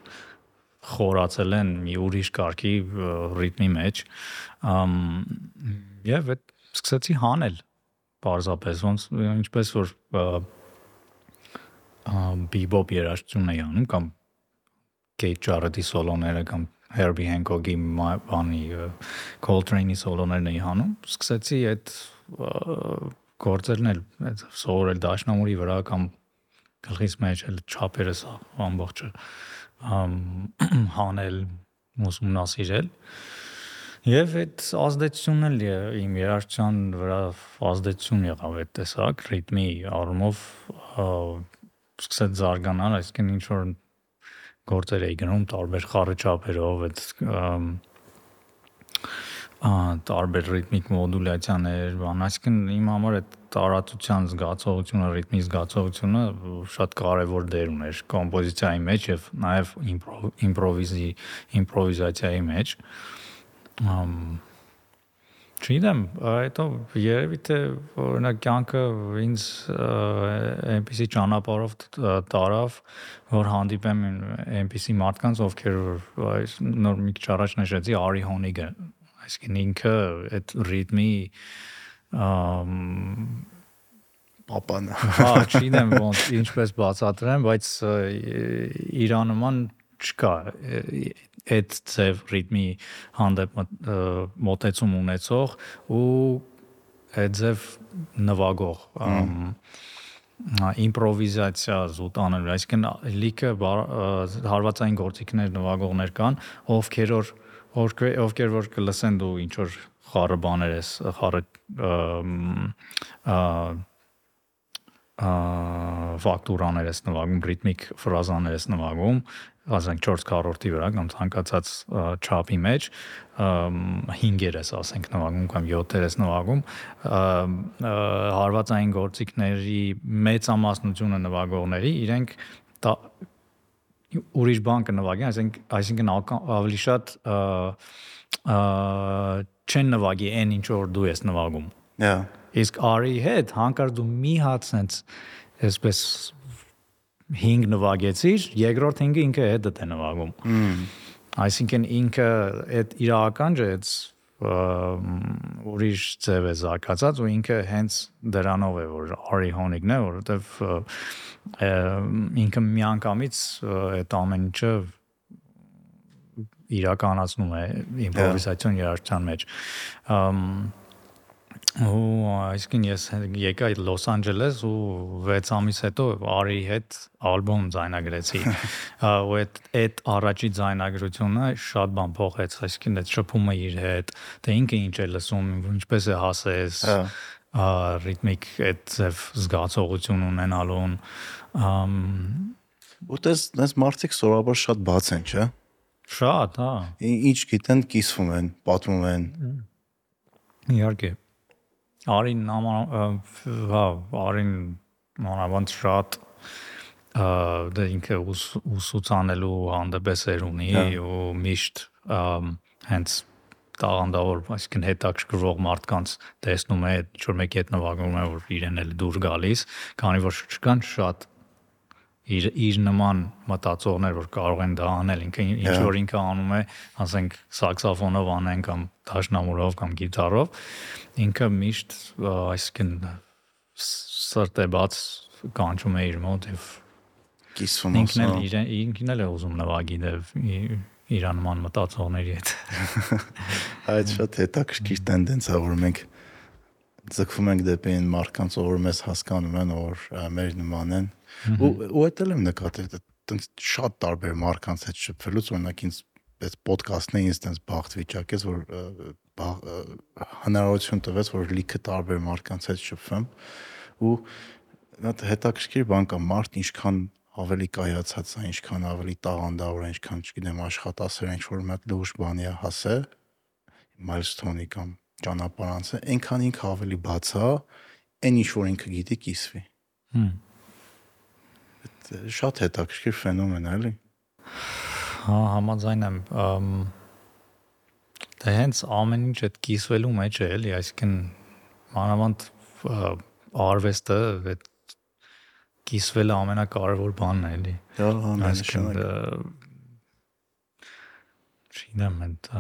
խորացել են մի ուրիշ կարգի ռիթմի մեջ եւ այդ սկսեցի հանել պարզապես ոնց ինչպես որ բիբոպ երաժշտություն էի անում կամ Kate Jarrett-ի սոլոները կամ Herbie Hancock-ի բանի Coltrane-ի սոլոներն էի հանում սկսեցի այդ գործերն էլ սովորել դաշնամուրի վրա կամ գլխից մեջ էլ չափերը սա ամբողջը ամ <clears throat> հանել ուսումնասիրել Եվ այդ ազդեցությունն էլ իմ երաժշտության վրա ազդեցություն եղավ այդ տեսակ ռիթմի առումով սկսեց զարգանալ, այսինքն ինչ որ գործեր էի գնում տարբեր խառը այդ ամ, ա, տարբեր ռիթմիկ մոդուլյացիաներ, բան, այսինքն իմ համար այդ տարածության զգացողությունը, ռիթմի զգացողությունը շատ կարևոր դեր ուներ կոմպոզիցիայի մեջ եւ նաեւ իմպրովիզի իմպրովիզացիայի մեջ ամ Չգիտեմ, այդո երևի թե օրինակ կյանքը ինձ ը, այնպեսի ճանապարհով տարավ, որ հանդիպեմ այնպեսի մարդկանց, ովքեր այս նոր մի քիչ առաջ նշեցի Արի Հոնիգը, այսինքն ինքը այդ ռիթմի ամ
Պապան։
Հա, չգիտեմ ոնց ինչպես բացատրեմ, բայց ը, իրանման չկա այդ ձև ռիթմի հանդեպ մոտեցում ունեցող ու այդ ձև նվագող իմպրովիզացիա զուտ անել, այսինքն լիքը հարվածային գործիքներ նվագողներ կան, ովքեր որ ովքեր ովքեր որ կլսեն դու ինչ որ խառը բաներ ես, խառը ա, ֆակտուրաներ ես նվագում, ռիթմիկ ֆրազաներ ես նվագում, ասենք 4 քառորդի վրա կամ ցանկացած չափի մեջ, ըմ, 5-եր ես ասենք նվագում կամ 7-եր ես նվագում, ըմ, ը, հարվածային գործիքների մեծամասնությունը նվագողների իրենք ուրիշ բան կնվագեն, այսինքն այսինքն ավելի շատ չեն նվագի այն ինչ որ դու ես նվագում։
Հա։
Իսկ արի հետ հանկարծ դու մի հատ sense այսպես 5 նվագեցիր, երկրորդ 5-ը ինքը հետդ է նվագում։ Այսինքն ինքը այդ իր ականջը այդ ուրիշ ձև է զարգացած ու ինքը հենց դրանով է որ արի հոնիկն է, որովհետև ինքը միանգամից այդ ամեն ինչը իրականացնում է իմպրովիզացիոն երաժշտության մեջ։ Ու այսինքն ես եկա այդ Լոս Անջելես ու 6 ամիս հետո Արիի հետ ալբոմ ձայնագրեցի։ Ու այդ այդ առաջի ձայնագրությունը շատ բան փոխեց, այսինքն այդ շփումը իր հետ, թե ինքը ինչ է լսում, ինչպես է հասես, ռիթմիկ այդ զգացողություն ունենալուն։
Որտես դες մարդիկ սովորաբար շատ բաց են, չէ՞։
Շատ, հա։
Ինչ գիտեն, կիսվում են, պատմում են։
Իհարկե։ Արին հա, Արին մանավանդ շատ դա ինքը ուսուցանելու հանդեպեսեր ունի հա։ ու միշտ հենց տաղանդավոր, այսինքն հետաքրքրող մարդկանց տեսնում է, ինչ որ մեկի հետ նվագում է, որ իրեն էլ դուր գալիս, քանի որ չկան շատ իր իր նման մտածողներ, որ կարող են դա անել, ինքը ինչ որ ինքը անում է, ասենք սաքսոֆոնով անեն կամ դաշնամուրով կամ գիտարով, ինքը միշտ այսինքն սրտե բաց կանչում է իր մոտ եւ
կիսվում
ինքն էլ ինքն էլ է ուզում նվագի դեվ իրանման մտածողների հետ։ <laughs>
Այդ շատ հետաքրքիր տենդենս է, որ մենք ձգվում ենք դեպի այն մարդկանց, որ մեզ հասկանում են, որ մեր նման են, ու ու դա էլ եմ նկատել այդպես շատ տարբեր մարդկանց հետ շփվելուց օրինակ ինձ այս ոդկասթն է ինձ տենց բախտ վիճակեց որ հնարավորություն տվեց որ լիքը տարբեր մարդկանց հետ շփվեմ ու նա հետաքրքիր բան կա մարդ ինչքան ավելի կայացած է, ինչքան ավելի տաղանդավոր է, ինչքան չգիտեմ աշխատասեր ինչ որ մի հատ լուրջ բանի է հասե milestone-ի կամ ճանապարհանցը, այնքան ինքը ավելի բաց է, այն ինչ որ ինքը գիտի կիսվի։ Հմ շատ հետաքրքիր ֆենոմեն է, էլի։
Հա, համաձայն եմ։ Դա հենց ամեն ինչ այդ կիսվելու մեջ է, էլի, այսինքն մանավանդ արվեստը այդ կիսվելը ամենակարևոր բանն է, էլի։
Հա, ամենաշնորհ։
Չինեմ այդ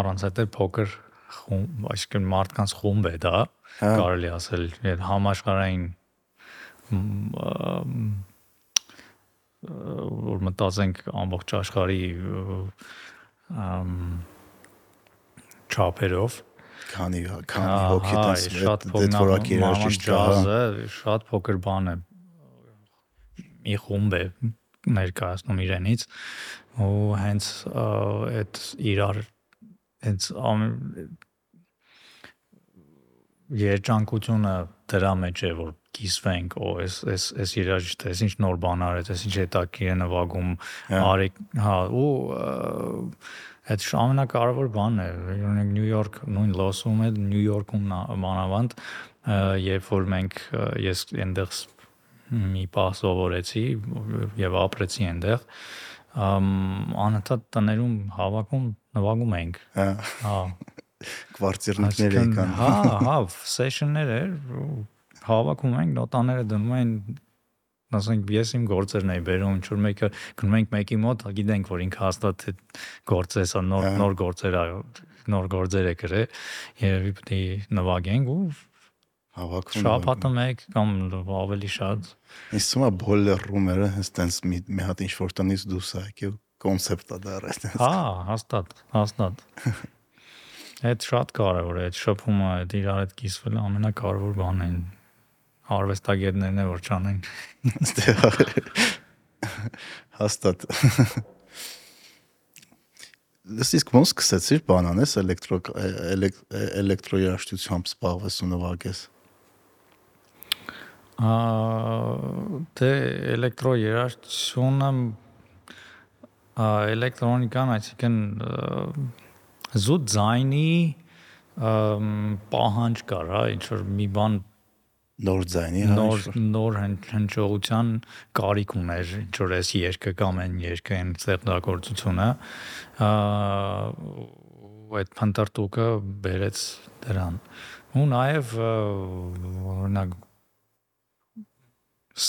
առանց այդ փոքր խումբ, այսինքն մարդկանց խումբ է դա, հա։ կարելի ասել, այդ համաշխարհային որ մտածենք ամբողջ աշխարհի չափերով
քանի քանի հոգի
շատ փոքր երաժիշտ ջազը շատ փոքր բան է մի խումբ է ներկայացնում իրենից ու հենց այդ իրար հենց երջանկությունը դրա մեջ է որ կիսվենք, օ, էս էս էս երաժիշտ էս ինչ նոր բան արեց, էս ինչ հետաքրքիր է նվագում, հա։ արեք, հա, ու այդ ամենակարևոր բանն է, օրինակ Նյու Յորք, նույն Լոսում է, Նյու Յորքում մանավանդ, երբ որ մենք ես այնտեղ մի պահ սովորեցի եւ ապրեցի այնտեղ, անընդհատ տներում հավաքում նվագում ենք։
Հա։
Հա։
Կվարտիրներ եկան։
Հա, հա, սեշններ էր հավաքում ենք, նոտաները դնում են ասենք ես իմ գործերն էի բերում, ինչ որ մեկը գնում ենք մեկի մոտ, գիտենք որ ինքը հաստատ է գործ է, սա նոր նոր գործեր է, նոր գործեր է գրել, երևի պետք է նվագենք ու
հավաքում
շաբաթը մեկ կամ ավելի շատ։
Իսկ հիմա բոլոր ռումերը հենց մի մի հատ ինչ որ տնից դուրս է եկել կոնցեպտա դարը։
Հա, հաստատ, հաստատ։ <laughs> Այդ շատ կարևոր է, այդ շփումը, այդ իրար հետ կիսվելը ամենակարևոր բանն է արվեստագետներն է որ չանեն։
Հաստատ։ Իսկ ոնց սկսեցիր բան անես էլեկտրո էլեկտրոերաշտությամբ զբաղվես ու նվագես։
Ա դե էլեկտրոերաշտությունը էլեկտրոնիկան, այսինքն զուտ ձայնի պահանջ կար, հա, ինչ որ մի բան
նոր ձայնի
նոր նոր հնչողության կարիք ուներ ինչ որ էս երկը կամ այն երկը այն ստեղծագործությունը այդ փնտրտուկը բերեց դրան ու նաև օրինակ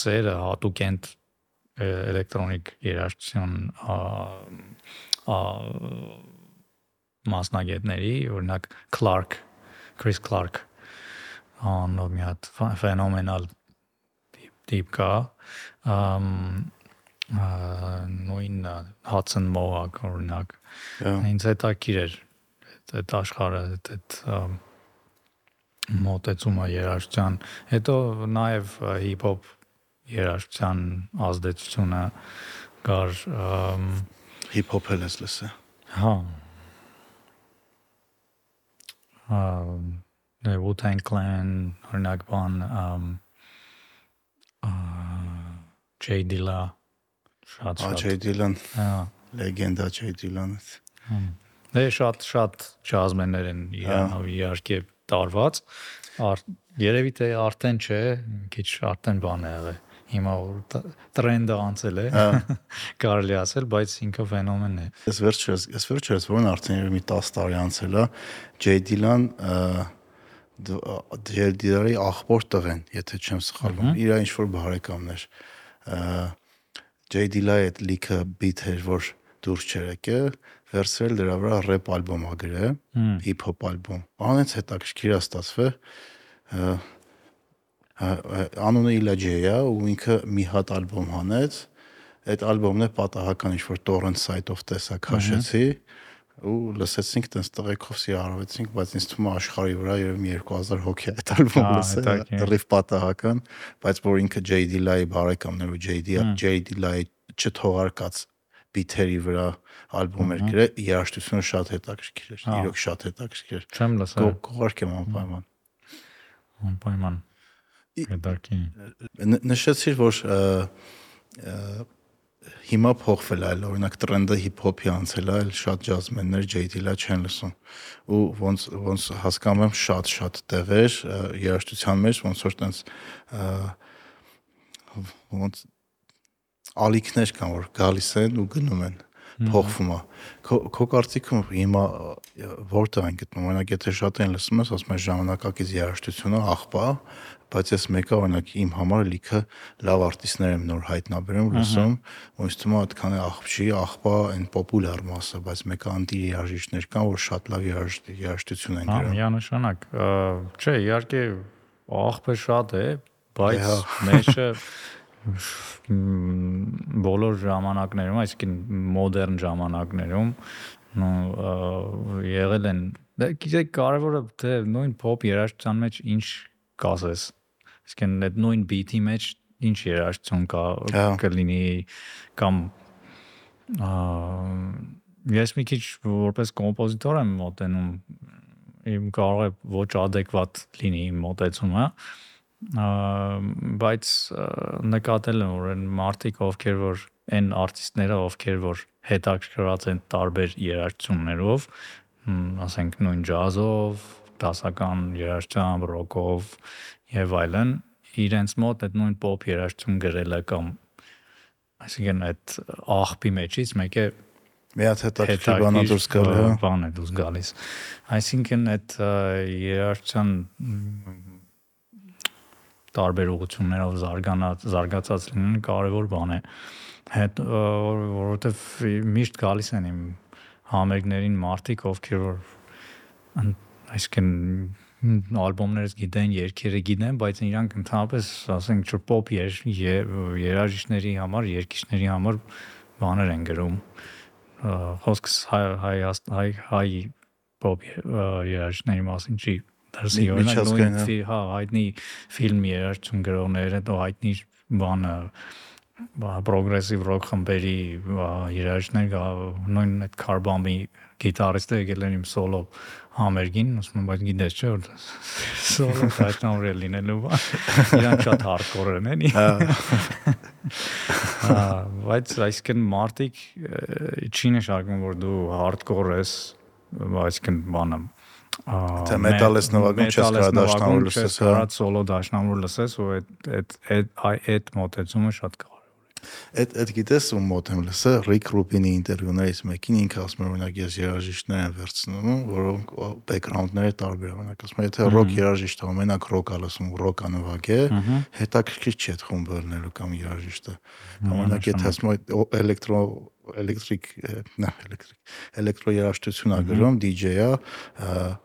սերը հատուկ են էլեկտրոնիկ երաժշտություն մասնագետների օրինակ Clark Chris Clark անով մի հատ ֆենոմենալ տիպ կա նույն Hudson Mohawk օրինակ ինձ հետաքրիր էր այդ աշխարհը այդ մոտեցումը երաժշտության, հետո նաև հիփ-հոփ երաժշտության ազդեցությունը կար
հիփ-հոփ էլ ես լսել։
Հա։ Հա, Wu-Tang Clan, օրինակ բան, J Dilla շատ
շատ. J Dillon,
Հա։
լեգենդա J Dillon-ը։
Դե շատ շատ ջազմեններ են իրանով իհարկե տարված։ Ար, երևի թե արդեն չէ, քիչ արդեն բան է եղել։ Հիմա որ տրենդը անցել է, <laughs> կարելի ասել, բայց ինքը ֆենոմեն է։
Ես վերջերս, ես վերջերս որն արդեն երևի մի 10 տարի անցել է, J Dillon Dillon-ի աղբոր տղեն, եթե չեմ սխալվում, իր ինչ որ բարեկամներ։ J Dilla-ի այդ լիքը beat էր, որ դուրս չեր եկել, վերցրել դրա վրա рэփ ալբոմ ա գրել, հիփ-հոփ ալբոմ։ Անից հետաքրքիր է ստացվել անունը J-ա ու ինքը մի հատ ալբոմ հանեց։ Այդ ալբոմն է պատահական ինչ որ torrent site-ով տեսա քաշեցի ու լսեցինք տես տղեկով սիրարվեցինք, բայց ինձ թվում է աշխարհի վրա երևի 2000 հոգի այդ ալբոմը լսել, լրիվ պատահական, բայց որ ինքը J Dilla-ի բարեկամներ ու J J Dilla-ի չթողարկած բիթերի վրա ալբոմ էր գրել, երաժշտությունը շատ հետաքրքիր էր, իրոք շատ հետաքրքիր էր։
Չեմ լսել։
Կողարկեմ անպայման։
Անպայման։ Հետարքի։
Նշեցիր, որ հիմա փոխվել է, այլ օրինակ տրենդը հիփ-հոփի անցել է, այլ շատ ջազմեններ J-Dilla չեն լսում։ Ու ոնց ոնց հասկանում եմ շատ-շատ տեղեր երաժշտության մեջ ոնց որ տենց ոնց ալիքներ կան, որ գալիս են ու գնում են փոխվում է։ Քո քո կարծիքով հիմա որտեղ են գտնում, օրինակ եթե շատ են լսում ես, ասում ես ժամանակակից երաժշտությունը աղբա, բայց ես մեկը օրինակ իմ համար լիքը լավ արտիստներ եմ նոր հայտնաբերում, լսում, ու ինձ թվում է այդքան է աղբ չի, աղբա այն պոպուլար մասը, բայց մեկը անտի երաժիշտներ կան, որ շատ լավ երաժշտություն են
գրում։ Հա, միանշանակ։ Չէ, իհարկե աղբը շատ է, բայց <laughs> մեջը բոլոր ժամանակներում, այսինքն մոդեռն ժամանակներում եղել են դա գիտեք կարևորը թե նույն pop երաժշտության մեջ ինչ կասես այսինքն այդ նույն beat-ի մեջ ինչ երաժշտություն կա կլինի կամ ես մի քիչ որպես կոմպոզիտոր եմ մոտենում իմ կարող է ոչ adekvat լինի իմ մոտեցումը բայց նկատել եմ որ այն մարդիկ ովքեր որ այն արտիստները ովքեր որ հետաքրքրված են տարբեր երաժշտություններով ասենք նույն ջազով դասական երաժշտությամբ ռոկով եւ այլն իրենց մոտ այդ նույն pop երաժշտություն գրելը կամ այսինքն այդ աղբի մեջից մեկը
մի հատ հետաքրքիր բան դուրս գալի, հա,
բան է դուրս գալիս։ Այսինքն այդ երաժշտության տարբեր ուղություններով զարգանած զարգացած լինելը կարևոր բան է հետ որովհետև միշտ գալիս են իմ համերգներին մարդիկ ովքեր որ այսինքն ալբոմներս գիտեն, երգերը գիտեն, բայց իրանք ընդհանրապես, ասենք, pop երաժիշտների համար, երգիչների համար բաներ են գրում։ Խոսքս հայ հայ հայ հայ pop երաժիշտների մասին չի դրսի օրինակ նույն հա հայտնի ֆիլմ երաժշտություն գրողները հետո հայտնի բանը պրոգրեսիվ ռոք խմբերի երաժիշտներ նույն այդ Carbon-ի գիտարիստը եկել են իմ սոլո համերգին, ասում եմ, բայց գիտես չէ որ սոլո դաշնամուր <laughs> է լինելու բան։ Իրանք շատ hardcore են, էլի։ Հա, բայց այսինքն մարտիկ չի նշանակում որ դու hardcore ես, այսինքն բանը
Թե մետալես նվագում չես կարող դաշնամուր լսես,
հա։ Կարա սոլո դաշնամուր լսես ու այդ այդ այդ մոտեցումը շատ
Այդ այդ գիտես ում մոտ եմ լսել Ռիկ Ռուբինի ինտերվյուներից մեկին ինքը ասում է օրինակ ես երաժիշտներ եմ վերցնում, որոնք բեքգրաունդները տարբեր օրինակ ասում է եթե ռոք երաժիշտը ամենակ ռոկա լսում, ռոկա նվագե, հետաքրքիր չի այդ խումբը լնելու կամ երաժիշտը։ Օրինակ եթե ասում է էլեկտրո էլեկտրիկ նա էլեկտրիկ էլեկտրո երաժշտություն ա գրում DJ-ա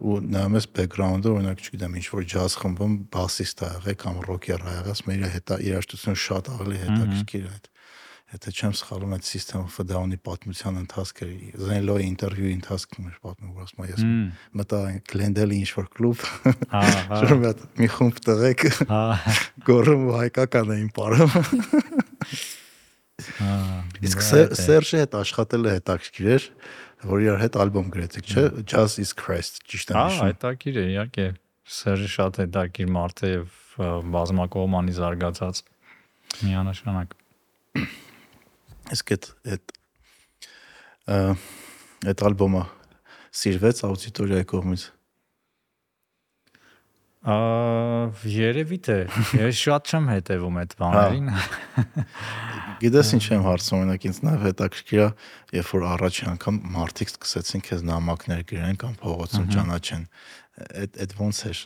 ու նայում ես բեքգրաունդը օրինակ չգիտեմ ինչ որ ջազ խմբում բասիստ ա եղել կամ ռոքեր ա եղել մեր հետ երաժշտությունը շատ ավելի հետաքրքիր է այդ Եթե չեմ սխալվում, այդ System of a Down-ի պատմության ընթացքը Zenlo-ի ինտերվյուի ընթացքում էր պատմում, որ ասում ես մտա Glendale-ի ինչ որ կլուբ։
Հա, հա։
Շուրջ մի խումբ տղեկ
Հա,
գոռում ու հայկական էին ապարում։ <laughs>
հա։
Իսկ
դա
Սեր-
է։
Սերժը հետ աշխատել է հետաքրքիր էր, որ իր հետ ալբոմ գրեցիք, չէ՞։ Jazz is Christ, ճիշտ եմ
Հա,
հիշում։
հետաքրիր է, իհարկե։ Սերը շատ հետաքրիր մարդ է եւ բազմակողմանի զարգացած միանշանակ։
Իսկ այդ այդ այդ ալբոմը սիրվեց աուդիտորիայի կողմից։
երևի թե <laughs> ես շատ չեմ հետևում այդ բաներին։ <laughs>
Գիտես ինչ եմ հարցում, օրինակ ինձ նաև հետաքրքիր է, երբ որ առաջին անգամ մարդիկ սկսեցին քեզ նամակներ գրեն կամ փողոցում ճանաչեն։ Այդ այդ ոնց էր,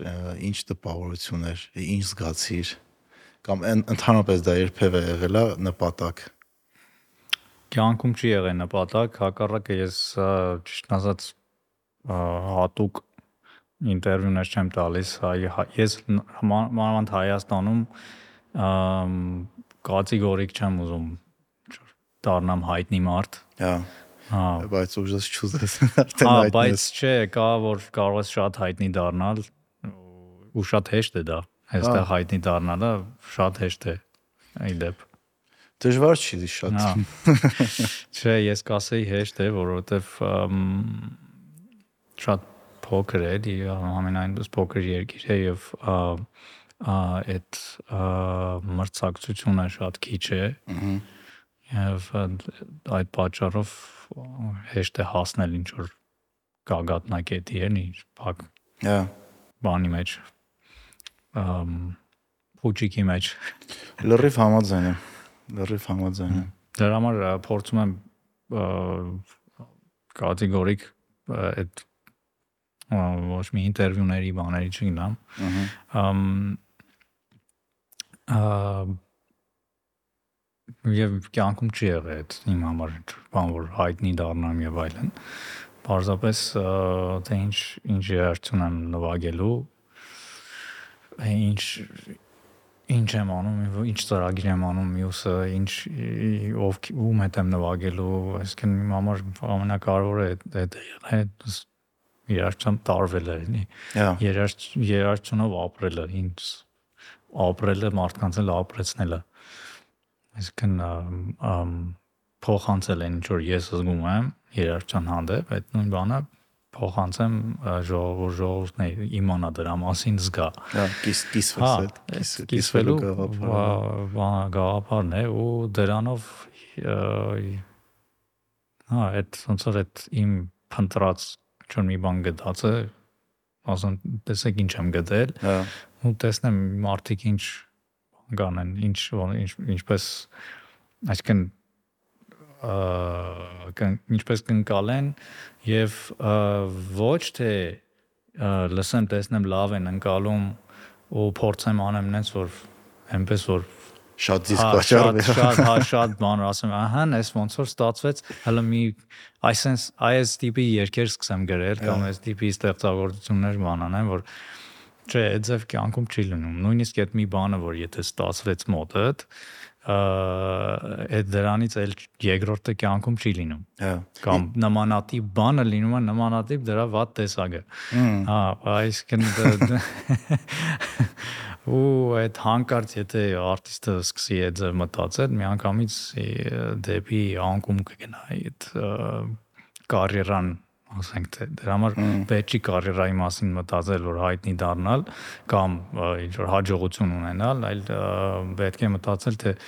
ինչ տպավորություն էր, ինչ զգացիր կամ ընդհանրապես դա երբևէ եղել է նպատակ։
Կյանքում չի եղել նպատակ, հակառակը ես ճիշտ ասած հատուկ ինտերվյուներ չեմ տալիս, հայ, ես մանավանդ Հայաստանում կատեգորիկ չեմ ուզում դառնամ հայտնի մարդ։
Հա,
Հա,
բայց ուժս չուզես արդեն
Հա,
հայտնես։
բայց չէ, կա որ կարող ես շատ հայտնի դառնալ ու շատ հեշտ է դա։ Այստեղ հայտնի դառնալը շատ հեշտ է։ Այ դեպ։
Դժվար չի շատ։
Հա։ Չէ, ես կասեի հեշտ է, որովհետև շատ փոքր է, ամենայնպես փոքր երկիր է եւ այդ մրցակցությունը շատ քիչ է։ Եվ այդ պատճառով հեշտ է հասնել ինչ որ գագաթնակետի են, ինչ փակ
Հա,
բանի մեջ ըմ փուճիկի մեջ
լրիվ համաձայն եմ։ Լրիվ համաձայն եմ։
դրա համար փորձում եմ կատեգորիկ այդ ոչ մի ինտերվյուների բաների չգնամ
Ահա։
ըմ ա, եւ կյանքում չի եղել այդ իմ համար բան որ հայտնի դառնամ եւ այլն Պարզապես թե ինչ ինչ երաշխություն եմ նվագելու ինչ ինչ եմ անում, ինչ ծրագիր եմ անում, մյուսը ինչ ով ում հետ եմ նվագելու, այսինքն իմ համար ամենակարևորը է դա երաշխում տարվելը էլի։
Հա,
Երաշ երաշխունով ապրելը, ինձ ապրելը մարդկանց էլ ապրեցնելը։ Այսինքն փոխանցել են ինչ որ ես զգում եմ երաշխան հանդեպ, այդ նույն բանը փոխանցեմ ժողովուրդ ժողովուրդն է իմանա դրա մասին զգա։
հա, կիս կիսվես
Հա, կիսվելու գաղափարն է ու դրանով հա այդ ոնց որ այդ իմ փնտրած ինչ-որ մի բան գտածը ասում տեսեք ինչ եմ գտել
Հա,
ու տեսնեմ մարդիկ ինչ բան կանեն ինչ ինչ ինչպես այսինքն ը, ինչպես կնկալեն եւ ոչ թե լսեմ տեսնեմ լավ են ընկալում ու փորձեմ անեմ նենց որ այնպես որ
շատ դիսկ վաճառվի։
շատ հա շատ բան ասեմ ահա էս ոնց որ ստացվեց հələ մի այսենց այս տիպի երկեր սկսեմ գրել կամ այս տիպի ստեղծագործություններ բան անեմ որ չէ այդ ձև կյանքում չի լինում նույնիսկ այդ մի բանը որ եթե ստացվեց մոտդ այդ դրանից էլ երկրորդը կյանքում չի լինում
Հա։
կամ նմանատիպ բանը լինում է նմանատիպ դրա վատ տեսակը Հա, այսինքն ու այդ հանկարծ եթե արտիստը սկսի այդ ձև մտածել, միանգամից դեպի անկում կգնա այդ կարիերան, ասենք թե դրա համար պետք չի կարիերայի մասին մտածել, որ հայտնի դառնալ կամ ինչ որ հաջողություն ունենալ, այլ պետք է մտածել թե ը,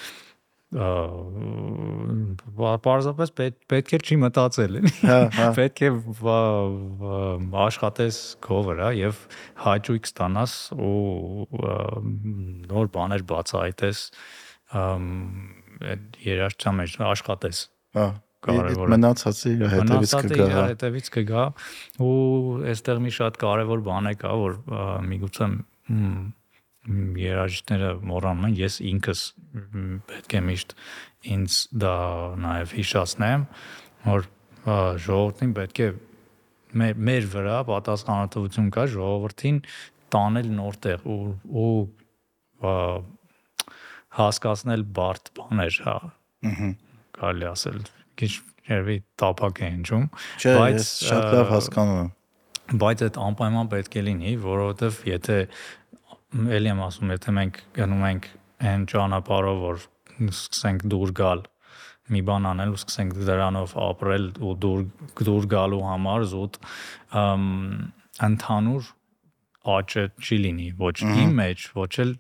պարզապես պետք պետք է չի մտածել
Հա, հա։
պետք է աշխատես քո վրա եւ հաճույք ստանաս ու նոր բաներ բացահայտես այդ երաշխության մեջ աշխատես
Հա,
կարևորը։
մնացածը իր հետևից կգա։
իր
հա։
հետևից կգա ու այստեղ մի շատ կարևոր բան է կա որ միգուցե երաժիշտները մոռանում են ես ինքս պետք է միշտ ինձ դա նաև հիշացնեմ որ ժողովրդին պետք է մեր, մեր վրա պատասխանատվություն կա ժողովրդին տանել նորտեղ ու ու ը, հասկացնել բարդ բաներ, հա,
Ահա։
կարելի ասել քիչ երևի տապակ է հնչում
Չէ,
Բայց,
շատ լավ հասկանում եմ։
բայց այդ անպայման պետք է լինի որովհետև եթե ելի եմ ասում եթե մենք գնում ենք այն ճանապարհով որ սկսենք դուր գալ մի բան անել ու սկսենք դրանով ապրել ու դուր դուր գալու համար զուտ ընդհանուր աճը չի լինի ոչ իմ մեջ ոչ էլ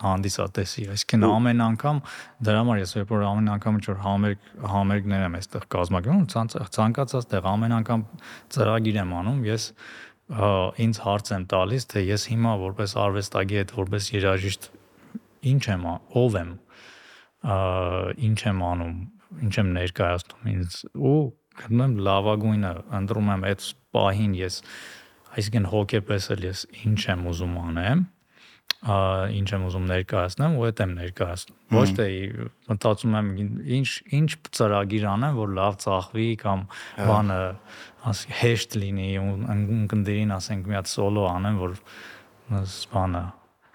հանդիսատեսի այսինքն ամեն անգամ դրա համար ես երբ որ ամեն անգամ ինչ որ համերգ համերգներ եմ այստեղ կազմակերպում ցանկացած տեղ ամեն անգամ ծրագիր եմ անում ես ինձ հարց եմ տալիս թե ես հիմա որպես արվեստագետ որպես երաժիշտ ինչ եմ ով եմ ինչ եմ անում ինչ եմ ներկայացնում ինձ ու գտնում լավագույնը ընտրում եմ այդ պահին ես այսինքն հոգեպես էլ ես ինչ եմ ուզում անեմ ինչ եմ ուզում ներկայացնեմ ու այդ եմ ներկայացնում ոչ թե մտածում եմ ինչ ինչ ծրագիր անեմ որ լավ ծախվի կամ բանը ասի հեշտ լինի ու ընկնդիրին ասենք մի հատ սոլո անեմ որ բանը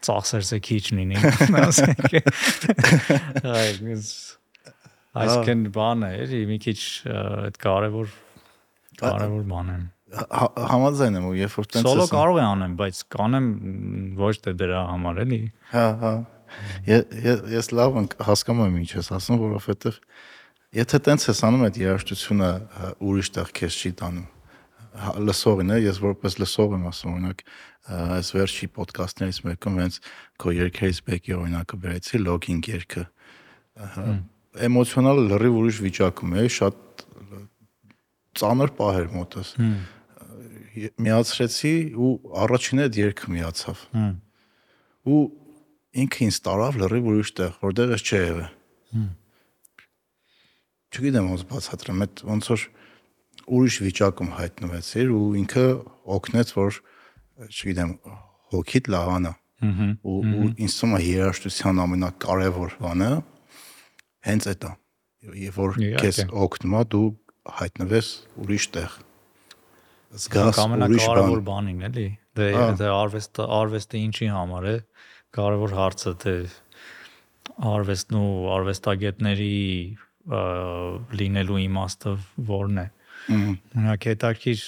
ծախսերսը քիչ լինի <laughs> ասենք այս այսքան բան է մի քիչ այդ կարևոր կարևոր բան է
Հա- Համաձայն եմ ու երբ որ տենց
Սոլո կարող է անեմ, բայց կանեմ ոչ թե դրա համար էլի։
Հա, հա։ Ե- ե- Ես լավ հասկանում եմ ինչ ես ասում, որովհետև եթե տենց ես անում այդ երաժշտությունը հա, ուրիշ տեղ քեզ չի տանում։ Լսողին է, ես որպես լսող եմ ասում, օրինակ այս վերջի ոդկասթներից մեկում հենց քո երկրից բեկի օրինակը վերեցի լոգինգ երգը։ Ահա էմոցիոնալ լրիվ ուրիշ վիճակում է, շատ ծանր պահեր մոտս։ Միացրեցի ու առաջինը այդ երգը միացավ
Հմ։
ու ինքը ինձ տարավ լրիվ ուրիշ տեղ, որտեղ ես չի եղել։ Չգիտեմ ոնց բացատրեմ, այդ ոնց որ ուրիշ վիճակում հայտնվեցիր ու ինքը օգնեց, որ չգիտեմ, հոգիդ լավանա։ Ու ու ինձ թվում է երաժշտության ամենակարևոր բանը հենց այդ է։ Երբ որ քեզ օգնում է դու հայտնվես ուրիշ տեղ։ Զգաս ուրիշ բան։
բանին էլի։ Դե դե արվեստը արվեստը ինչի համար է։ Կարևոր հարցը թե արվեստն ու արվեստագետների լինելու իմաստը ո՞րն է։ Օրինակ հետաքրիր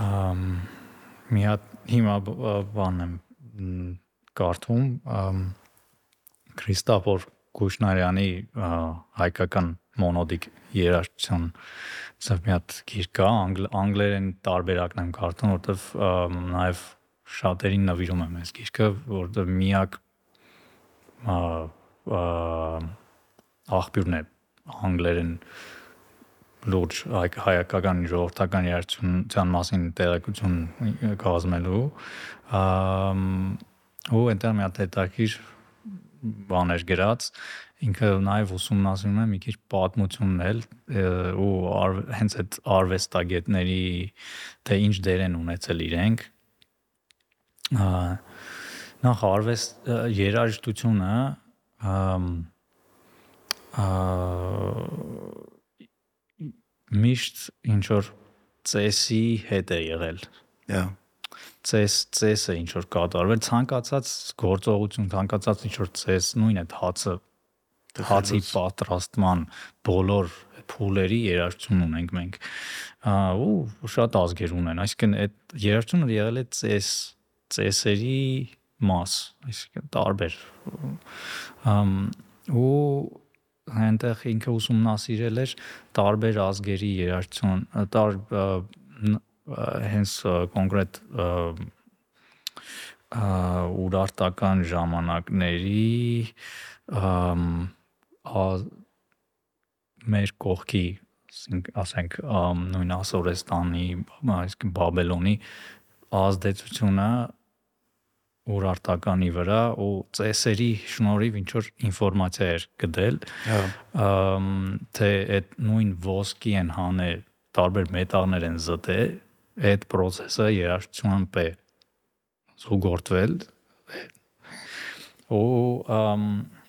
ամ մի հատ հիմա բան եմ կարդում Քրիստոֆոր Կուշնարյանի հայկական մոնոդիկ երաժշտության ծավ մի հատ գիրք կա անգլ, անգլերեն տարբերակն եմ կարդում որովհետև նաև շատերին նվիրում եմ այս գիրքը որովհետև միակ աղբյուրն է անգլերեն լուրջ հայ- հայկական ժողովրդական երաժշտության մասին տեղեկություն կազմելու ու այնտեղ մի հատ հետաքրիր բաներ գրած ինքը նաև ուսումնասիրում է մի քիչ պատմությունն էլ ու ար, հենց այդ արվեստագետների թե ինչ դեր են ունեցել իրենք նախ արվեստ երաժշտությունը միշտ ինչ որ ծեսի հետ է եղել
Դա
ծես ծեսը ինչ որ կատարվել ցանկացած գործողություն ցանկացած ինչ որ ծես նույն այդ հացը հացի պատրաստման բոլոր փուլերի երաժշտություն ունենք մենք ու շատ ազգեր ունեն այսինքն այդ երաժշտությունը եղել է ծես ծեսերի մաս այսինքն տարբեր ամ ու այնտեղ ինքը ուսումնասիրել էր տարբեր ազգերի երաժշտություն տար հենց կոնկրետ ուրարտական ժամանակների ամ, մեր կողքի ասենք ամ, նույն ասորեստանի այսինքն բաբելոնի ազդեցությունը ուրարտականի վրա ու ծեսերի շնորհիվ ինչ որ ինֆորմացիա էր գտել ըմ թե այդ նույն ոսկի են հանել տարբեր մետաղներ են զտել այդ process-ը երաժշտության պե զուգորդվել ու ըմ ա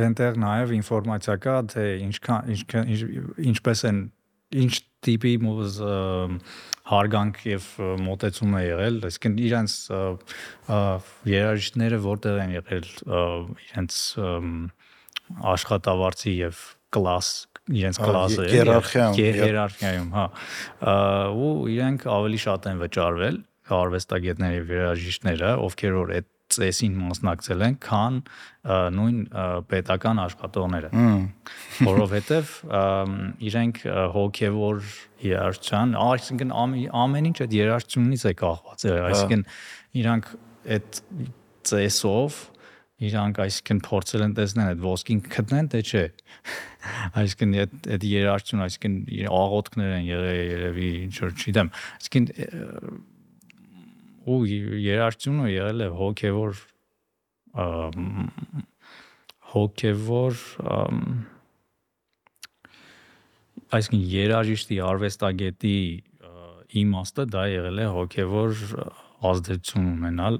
այնտեղ նաև ինֆորմացիա կա թե ինչքան ինչքան ինչ- ինչպես են ինչ տիպի մուզ հարգանք եւ մոտեցում է եղել, այսինքն իրանց երաժիշտները որտեղ են եղել իրենց աշխատավարձի եւ կլաս իրենց կլասը
հիերարխիայում
հա։ ու իրենք ավելի շատ են վճարվել արվեստագետները երաժիշտները, ովքեր որ այդ ծեսին մասնակցել են, քան նույն պետական աշխատողները։ Որովհետև իրենք հոգևոր երաշխան, այսինքն ամեն ինչ այդ երաշխությունից է կախված, այսինքն իրանք այդ ծեսով իրանք այսինքն փորձել են տեսնել այդ ոսկին գտնեն թե չէ այսինքն այդ այդ երաշխություն այսինքն աղոթքներ են եղել երևի ինչ որ չգիտեմ այսինքն ու երաշխությունը եղել է հոգևոր հոգևոր այսինքն երաժիշտի արվեստագետի իմաստը դա եղել է հոգևոր ազդեցություն ունենալ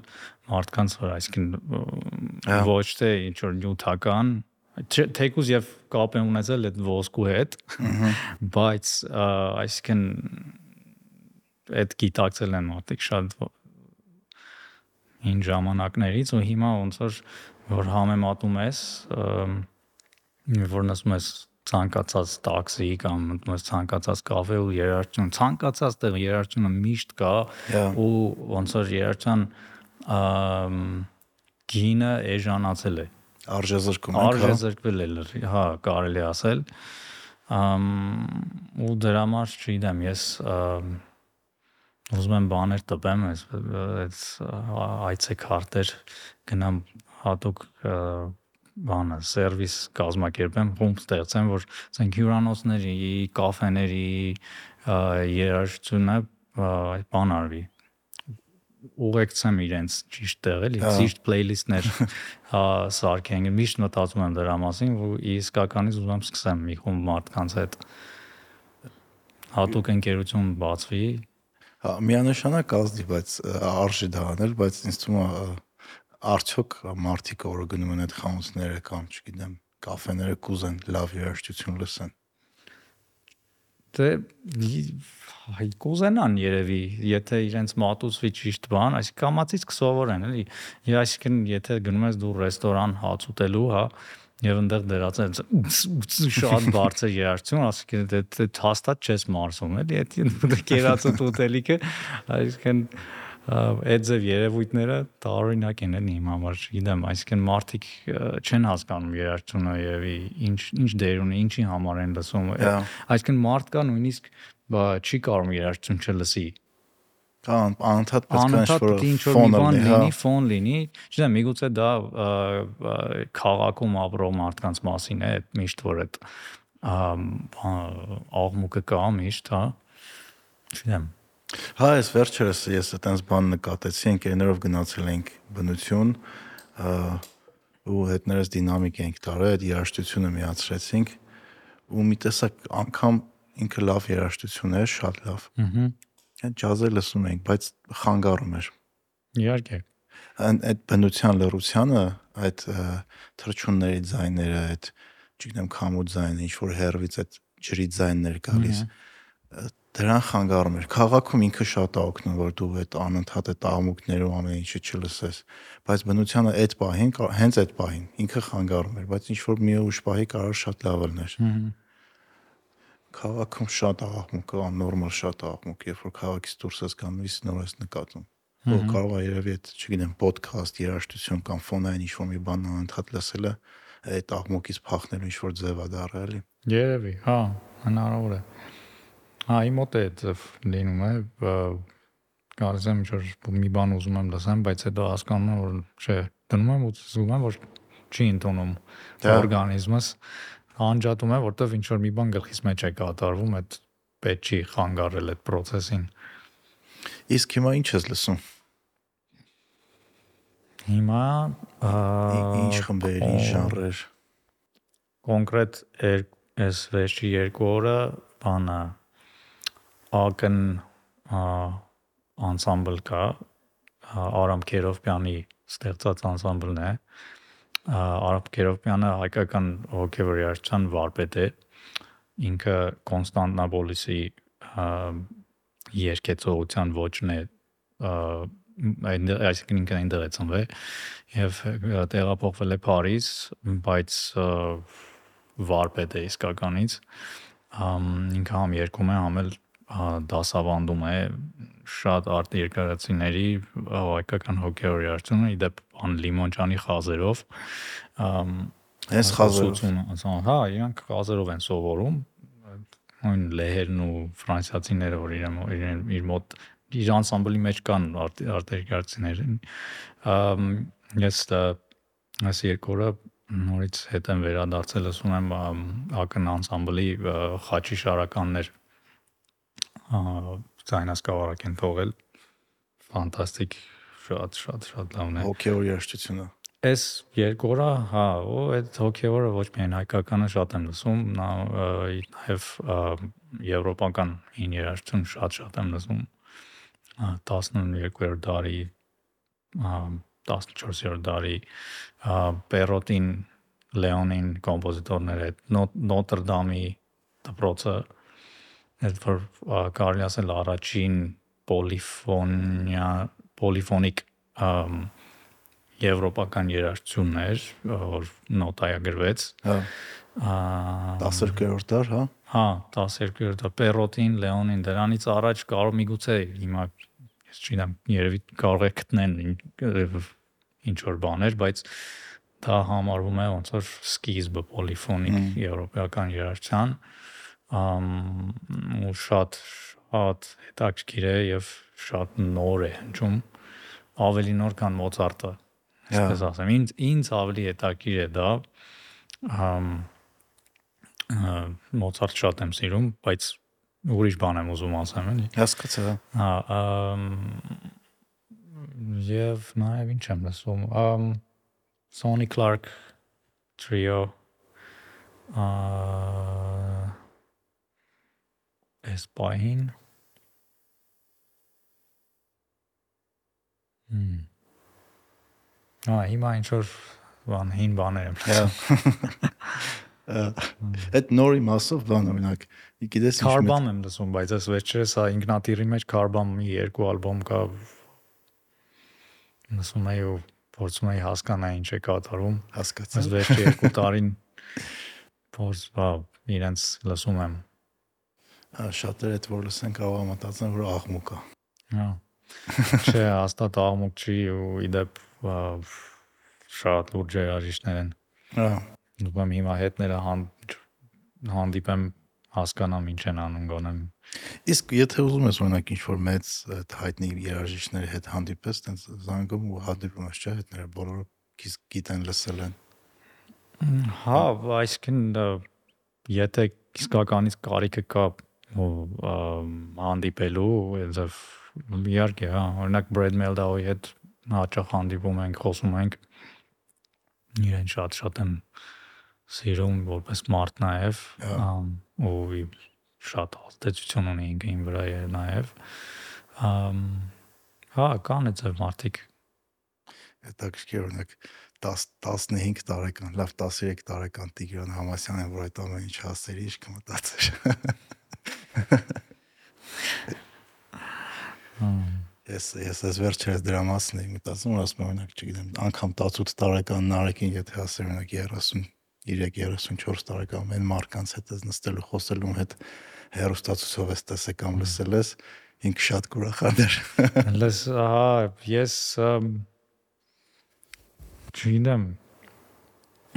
մարդկանց վրա, այսինքն ոչ թե ինչ որ նյութական թեկուզ եւ կապ են ունեցել այդ ոսկու հետ, բայց այսինքն այդ գիտակցել են մարդիկ շատ հին ժամանակներից ու հիմա ոնց որ որ համեմատում ես որ ասում ես ցանկացած տաքսի կամ մտնում ես ցանկացած կաֆե ու երաշխություն ցանկացած տեղ երաշխությունը միշտ կա ու ոնց որ երաշխան գինը էժանացել է
արժեզրկում
է արժեզրկվել է հա կարելի ասել ու դրա համար չգիտեմ ես ուզում եմ բաներ տպեմ, այս այս այցեքարտեր գնամ հատուկ բանը սերվիս կազմակերպեմ, խումբ ստեղծեմ, որ ասենք հյուրանոցների, կաֆեների երաժշտությունը բան արվի ուղեկցեմ իրենց ճիշտ տեղ էլի ճիշտ playlist-ներ սարքենք միշտ մտածում եմ դրա մասին ու իսկականից ուզում եմ սկսեմ մի խումբ մարդկանց հետ հատուկ ընկերություն բացվի
Հա, միանշանակ ազդի, բայց արժի դա անել, բայց ինձ թվում է արդյոք մարդիկ, որը գնում են այդ խանութները կամ, չգիտեմ, կաֆեները կուզեն լավ երաժշտություն լսեն։
Դե կուզենան երևի, եթե իրենց մատուցվի ճիշտ բան, այսինքն կամացից կսովորեն, էլի։ Այսինքն, եթե գնում ես դու ռեստորան հաց ուտելու, հա, եւ այնտեղ դրած է շատ բարձր երաշխություն, ասիկին դե հաստատ չես մարսում, էլի, այդ կերածը ուտելիքը, այսինքն այդ ձև երևույթները տարօրինակ են էլի իմ համար, գիտեմ, այսինքն մարդիկ չեն հասկանում երաշխությունը եւ ինչ ինչ դեր ունի, ինչի համար են լսում։ Այսինքն մարդ կա նույնիսկ չի կարող երաշխություն չլսի
Հա, անընդհատ պետք է ինչ-որ ֆոն
լինի, հա։ ֆոն լինի։ Չգիտեմ, միգուցե դա քաղաքում ապրող մարդկանց մասին է, միշտ որ այդ աղմուկը կա միշտ, հա։ Չգիտեմ։
Հա, այս վերջերս ես այտենց բան նկատեցի, ընկերներով գնացել ենք բնություն, ու հետներս դինամիկ ենք տարել, այդ երաժշտությունը միացրեցինք ու մի տեսակ անգամ ինքը լավ երաժշտություն է, շատ լավ։ Ահա Այդ ջազը լսում էինք, բայց խանգարում էր։
Իհարկե։
Այդ բնության լռությանը, այդ թրջունների ձայները, այդ չգիտեմ, քամու ձայնը, ինչ որ հերվից այդ ջրի ձայններ գալիս, դրան խանգարում էր։ Խաղակում ինքը շատ է օգնում, որ դու այդ անընդհատ այդ աղմուկներով ամեն ինչը չլսես, բայց բնությանը այդ պահին, հենց այդ պահին ինքը խանգարում էր, բայց ինչ որ մի ուշ պահի կարող շատ լավ լիներ։ Հհհ քաղաքում շատ աղմուկ, աննորմալ շատ աղմուկ, երբ որ քաղաքից դուրս ես իսկ նոր ես նկատում։ Որ կարող է երևի այդ, չգիտեմ, ոդքասթ, երաժշտություն կամ ֆոնային ինչ-որ մի բան անընդհատ լսելը այդ աղմուկից փախնելու ինչ-որ ձև է դարել։
Երևի, հա, հնարավոր է։ Հա, իմ մոտ է ձև լինում է, կարծես եմ ինչ-որ մի բան ուզում եմ լսեմ, բայց հետո հասկանում եմ, որ չէ, դնում եմ ու զգում եմ, որ չի ընդունում օրգանիզմս անջատում է, որտեվ ինչ որ մի բան գլխիս մեջ է կատարվում, այդ պետք չի խանգարել այդ process-ին։
Իսկ հիմա ինչ ես լսում։
Հիմա
ինչ խմբեր, ինչ ժանրեր։
Կոնկրետ այս վերջի երկու օրը բանը ակն անսամբլ կա Արամ Քերովպյանի ստեղծած անսամբլն է Արաբ Գերոբյանը հայկական հոգևոր երաժշտության վարպետ է։ Ինքը Կոնստանտինոպոլիսի երկեցողության ոճն է այն այսինքն ինքն այնտեղ է ծնվել եւ տեղափոխվել է Փարիզ, բայց վարպետ է իսկականից ինքը համ երկում է, համ էլ դասավանդում է շատ արտ երկարացիների հայկական հոկեյի արծունը իդեպ ան լիմոնջանի խազերով
Հենց խազերով
հա իրանք խազերով են սովորում այն լեհերն ու ֆրանսիացիները որ իրեն իր մոտ իր անսամբլի մեջ կան արտերկրացիներ ես այս երկու օրը նորից հետ եմ վերադարձել ասում եմ ակն անսամբլի խաչի շարականներ ցայնասկավառակ են թողել ֆանտաստիկ շատ շատ շատ լավն է
հոկեյի երաժշտությունը
Այս երկու օրը, հա, ու այդ հոկեյորը ոչ միայն հայկականը շատ եմ լսում, նաև եվրոպական հին երաժշտություն շատ-շատ եմ լսում 12-րդ դարի 14-րդ դարի Պերոտին Լեոնին կոմպոզիտորները Նոտրդամի դպրոցը այդ որ կարելի ասել առաջին պոլիֆոնիա պոլիֆոնիկ եվրոպական երաժշտությունն էր, որ նոտայագրվեց։
Հա 12-րդ դար, հա։
Հա, 12-րդ դար Պերոտին, Լեոնին դրանից առաջ կարող միգուցե հիմա ես չգիտեմ, երևի կարող է գտնեն ինչ որ բաներ, բայց դա համարվում է ոնց որ սկիզբը պոլիֆոնիկ եվրոպական երաժշտության ու շատ շատ հետաքրքիր է եւ շատ նոր է հնչում ավելի նոր քան Մոցարտը այսպես ասեմ ինձ ինձ ավելի հետաքրքիր է դա Մոցարտ շատ եմ սիրում բայց ուրիշ բան եմ ուզում ասեմ էլի
հասկացա
հա եւ նաեւ ինչ եմ լսում Sony Clark Trio այս պահին Հմ Հա, հիմա ինչ որ բան հին բաներ եմ լսում։
Այդ նորի մասով բան օրինակ, գիտես
ինչ Carbon եմ լսում, բայց այս վերջերս հա ինքնատիրի մեջ Carbon մի երկու ալբոմ կա լսում եի ու փորձում եի հասկանալ ինչ է կատարում։
Հասկացա։
Այս վերջի երկու տարին փորձ, հա, իրենց լսում եմ։
շատերը այդ որ լսեն կարող մտածեն որ աղմուկ է։
Հա։ Չէ, հաստատ աղմուկ չի ու իդեպ շատ լուրջ երաժիշտներ են։
Հա։
Ուզում հիմա հետները հանդիպեմ հասկանամ ինչ են անում գոնեմ։
Իսկ եթե ուզում ես օրինակ ինչ որ մեծ հայտնի երաժիշտների հետ հանդիպես, տենց զանգում ու հանդիպում ես, չէ՞, հետները բոլորը գիտեն լսել են։
Հա, այսինքն եթե իսկականից կարիքը կա հանդիպելու, այնձև իհարկե, հա, օրինակ Brad Meldau-ի հետ հաճախ հանդիպում ենք, խոսում ենք իրեն շատ-շատ եմ սիրում որպես մարդ նաև ու շատ ազդեցություն ունի ինքին վրա նաև հա կան այդ մարդիկ
հետաքրքիր օրինակ 10 15 տարեկան, լավ 13 տարեկան Տիգրան Համասյանն որ այդ ամեն ինչ հասցրի, ինչ կմտածեր։ <laughs> Ես ես ես վերջերս դրա մասն էի մտածում, որ ասում եմ օրինակ, չգիտեմ, անգամ 18 տարեկան Նարեկին եթե հասեր օրինակ 30 3-34 տարեկան այն մարկանց հետ ես նստելու խոսելու հետ հերոստացուցով ես տեսել կամ լսել ես, ինքը շատ կուրախանար։
Լս, հա, ես չգիտեմ,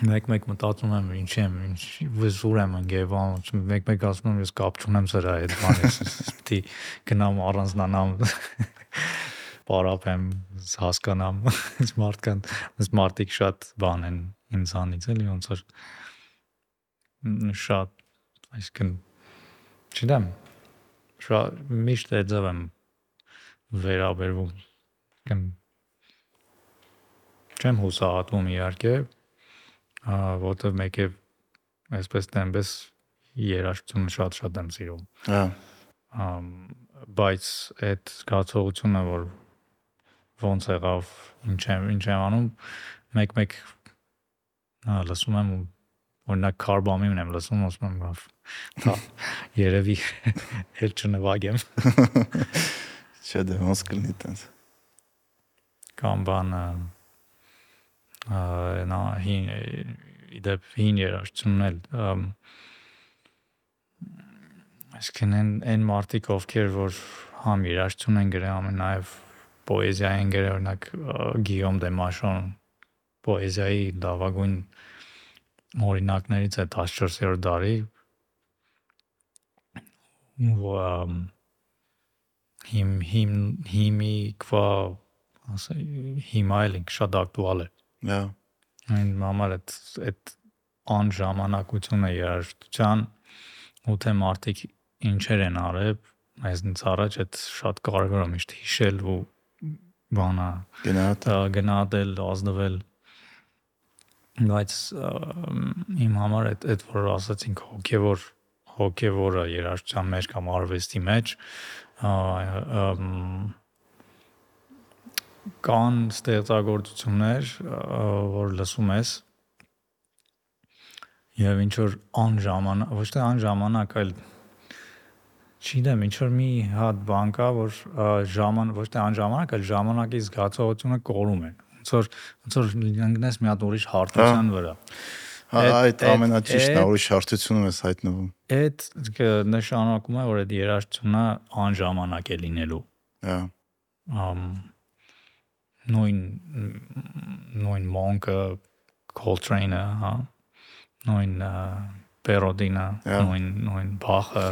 մեկ-մեկ մտածում եմ ինչ եմ, ինչ վզուր եմ ընկեվում, մեկ-մեկ ասում եմ ես կապ չունեմ սրա հետ բանից, պիտի գնամ առանձնանամ պարապեմ, հասկանամ, այս մարդկան, այս մարդիկ շատ բան են ինձանից էլի ոնց որ շատ այսինքն չգիտեմ շատ միշտ է ձև եմ վերաբերվում կամ չեմ հուսահատվում իհարկե որտեվ մեկ է այսպես տեմպես երաժշտությունը շատ-շատ եմ սիրում։
Հա։
Բայց այդ զգացողությունը, որ ոնց եղավ, ինչ եմ, ինչ եմ անում, մեկ-մեկ հա լսում եմ օրինակ կարբամին եմ լսում, ասում եմ Դա երևի էլ չնվագեմ։ <laughs>
Չէ, դե ոնց կլինի տենց։
Կամ բանը նա հին իդեպ հին երաժշտությունն էլ այսինքն այն այն մարտիկ ովքեր որ համ երաժշտություն են գրել, համ նաև պոեզիա են գրել, օրինակ Գիոմ դե Մաշոն պոեզիայի լավագույն օրինակներից է 14-րդ դարի հիմ հիմ հիմի կվա ասա հիմա էլ շատ ակտուալ է
Հա։
Այն համար այդ այդ անժամանակությունը երաժշտության ու թե մարդիկ ինչեր են արել այսինքն առաջ այդ շատ կարևոր է միշտ հիշել ու բանա
Գնահատ
գնահատել, ազնվել բայց իմ համար այդ այդ որ ասացինք հոգևոր հոգևորը երաժշտության մեջ կամ արվեստի մեջ կան ստեղծագործություններ, որ լսում ես եւ ինչ որ անժամանակ, ոչ թե անժամանակ, այլ չգիտեմ, ինչ որ մի հատ բան կա, որ ժաման ոչ թե անժամանակ, այլ ժամանակի զգացողությունը կորում է։ Ոնց որ ոնց որ ընկնես մի հատ ուրիշ հարթության վրա։
Հա, այդ ամենաճիշտն է, ուրիշ հարթությունում ես հայտնվում։
Այդ նշանակում է, որ այդ երաժշտությունը անժամանակ է լինելու։
Հա։
Ամ նույն նույն Monk-ը, Coltrane-ը, հա, նույն Perrodin-ը, նույն նույն Bach-ը,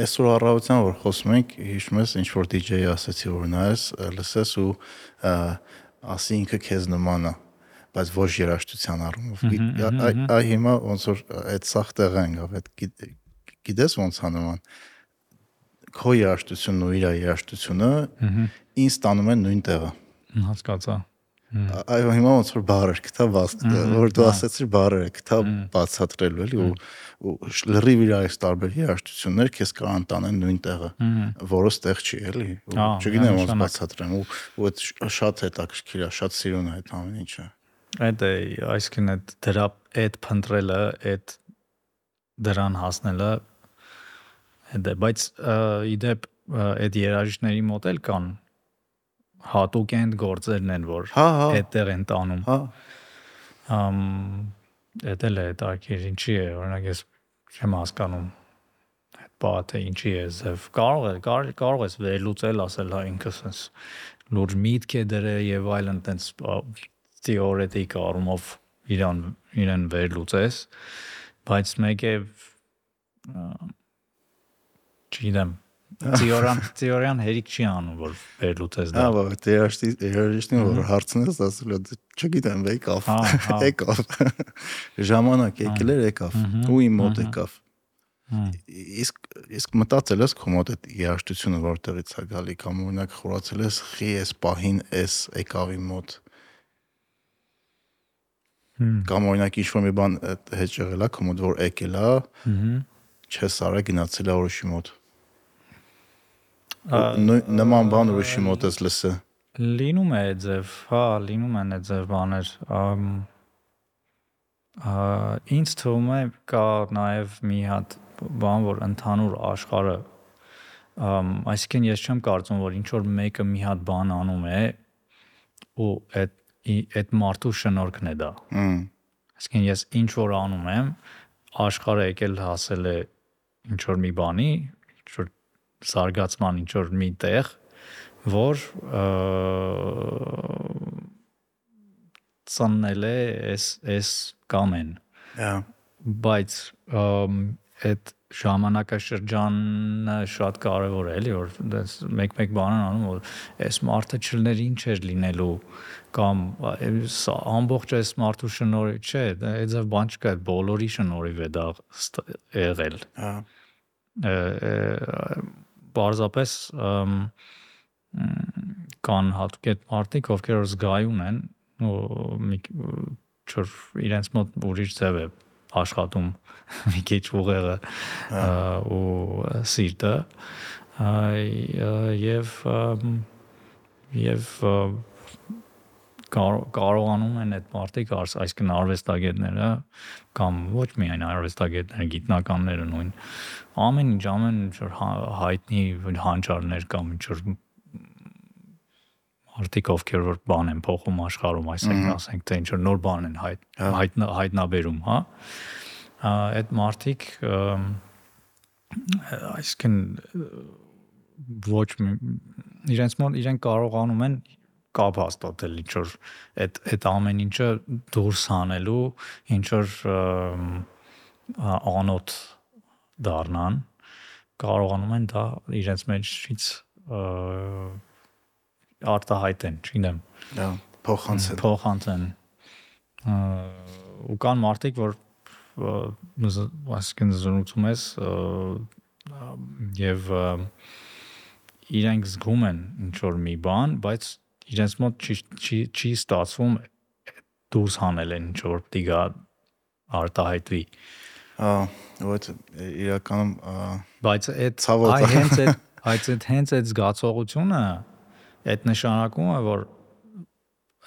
Այսօր առավոտյան որ խոսում ենք, հիշում ես ինչ որ DJ-ի ասացի որ նայես, լսես ու ասի ինքը քեզ նման է, բայց ոչ երաժշտության առումով։ Այ հիմա ոնց որ այդ սախ տեղը ենք, այդ գիտես ոնց է նման քո երաժշտությունն ու իր երաժշտությունը ինձ տանում են նույն տեղը։
Հասկացա։
Այո, հիմա ոնց որ բառեր կտա բաց, որ դու ասացիր բառեր կտա բացատրելու էլի ու լրիվ իրարից տարբեր երաժշտություններ քեզ կարան տանեն նույն տեղը, որը ստեղ չի էլի։ Չգիտեմ ոնց բացատրեմ ու ու այդ շատ հետաքրքիր է, շատ սիրուն է այդ ամեն ինչը։
Այդ է, այսինքն այդ դրա այդ փնտրելը, այդ դրան հասնելը է, բայց իդեպ այդ երաժիշտների մոտ էլ կան հատուկ են գործերն են, որ
հա, հա։
այդտեղ են տանում։
Հա։
Ամ դա էլ է տակիր ինչի է, օրինակ ես չեմ հասկանում այդ բաթը ինչի է զև կարող է կարող, կարող ես վերլուծել ասել հա ինքս ես լուրջ միտք է դրել եւ այլն տենց թեորետիկ առումով իրան իրեն վերլուծես բայց մեկ է չգիտեմ Տեորիան տեորիան հերիք չի անում որ վերլուծես դա։
Հա, բա երաշտի երաշտին որ հարցնես ասել է չգիտեմ եկավ։ <laughs> Եկավ։ Ժամանակ եկել էր եկավ։ Ու իմ մոտ եկավ։ Իսկ իսկ մտածել ես քո մոտ այդ երաշտությունը որտեղից է գալի կամ օրինակ խորացել ես խի էս պահին էս եկավ իմ մոտ։ Կամ օրինակ ինչ որ մի բան հետ եղել է քո մոտ որ եկել է։ Չես արա գնացել է ուրիշի մոտ նման բան ուրիշի մոտ ես լսը։
Լինում է ձև, հա, լինում են ձև բաներ։ ինձ թվում է կա նաև մի հատ բան, որ ընդհանուր աշխարհը այսինքն ես չեմ կարծում, որ ինչ որ մեկը մի հատ բան անում է ու այդ այդ մարդու շնորհքն է դա։
Հմ։
Այսինքն ես ինչ որ անում եմ, աշխարհը եկել հասել է ինչ որ մի բանի, ինչ որ զարգացման ինչ որ մի տեղ, որ ծննել է այս այս կամեն։
Հա։
Բայց այդ ժամանակաշրջանը շատ կարևոր է, էլի, որ դες մեկ-մեկ բան են անում, որ այս մարդը չլներ ինչ էր լինելու կամ ամբողջ այս մարդու շնորհիվ չէ, դա այդպես բան չկա, բոլորի շնորհիվ է դա եղել։
Հա
պարզապես կան այդ մարդիկ, ովքեր զգայուն են ու մի չոր իրենց մոտ ուրիշ ձև է աշխատում <laughs> մի քիչ ուղեղը ու սիրտը եւ եւ կար- կարողանում են այդ մարդիկ արս- այսինքն արվեստագետները կամ ոչ միայն արվեստագետները, գիտնականները նույն ամեն ինչ, ամեն ինչ հա- հայտնի հանճարներ կամ ինչ որ մարդիկ ովքեր որ բան են փոխում աշխարհում, այսինքն ասենք թե ինչ որ նոր բան են հայտ
Հա։
հայտնա հայտնաբերում, հա այդ մարդիկ ըմ, այսինքն ոչ իրենց մոտ իրենք կարողանում են կապ հաստատել ինչ որ այդ այդ ամեն ինչը դուրս հանելու ինչ որ անոթ դառնան կարողանում են դա իրենց մեջից արտահայտեն, չգիտեմ,
Դա
փոխանցեն Ա, ու կան մարդիկ որ այսինքն զրուցում ես եւ իրենք զգում են ինչ որ մի բան, բայց իրենց մոտ չի չի չի ստացվում դուրս հանել են ինչ որ պիտի գա արտահայտվի
Ա, ոց իրականում
բայց այդ այ հենց այդ <laughs> այդ այդ հենց այդ զգացողությունը այդ նշանակում է որ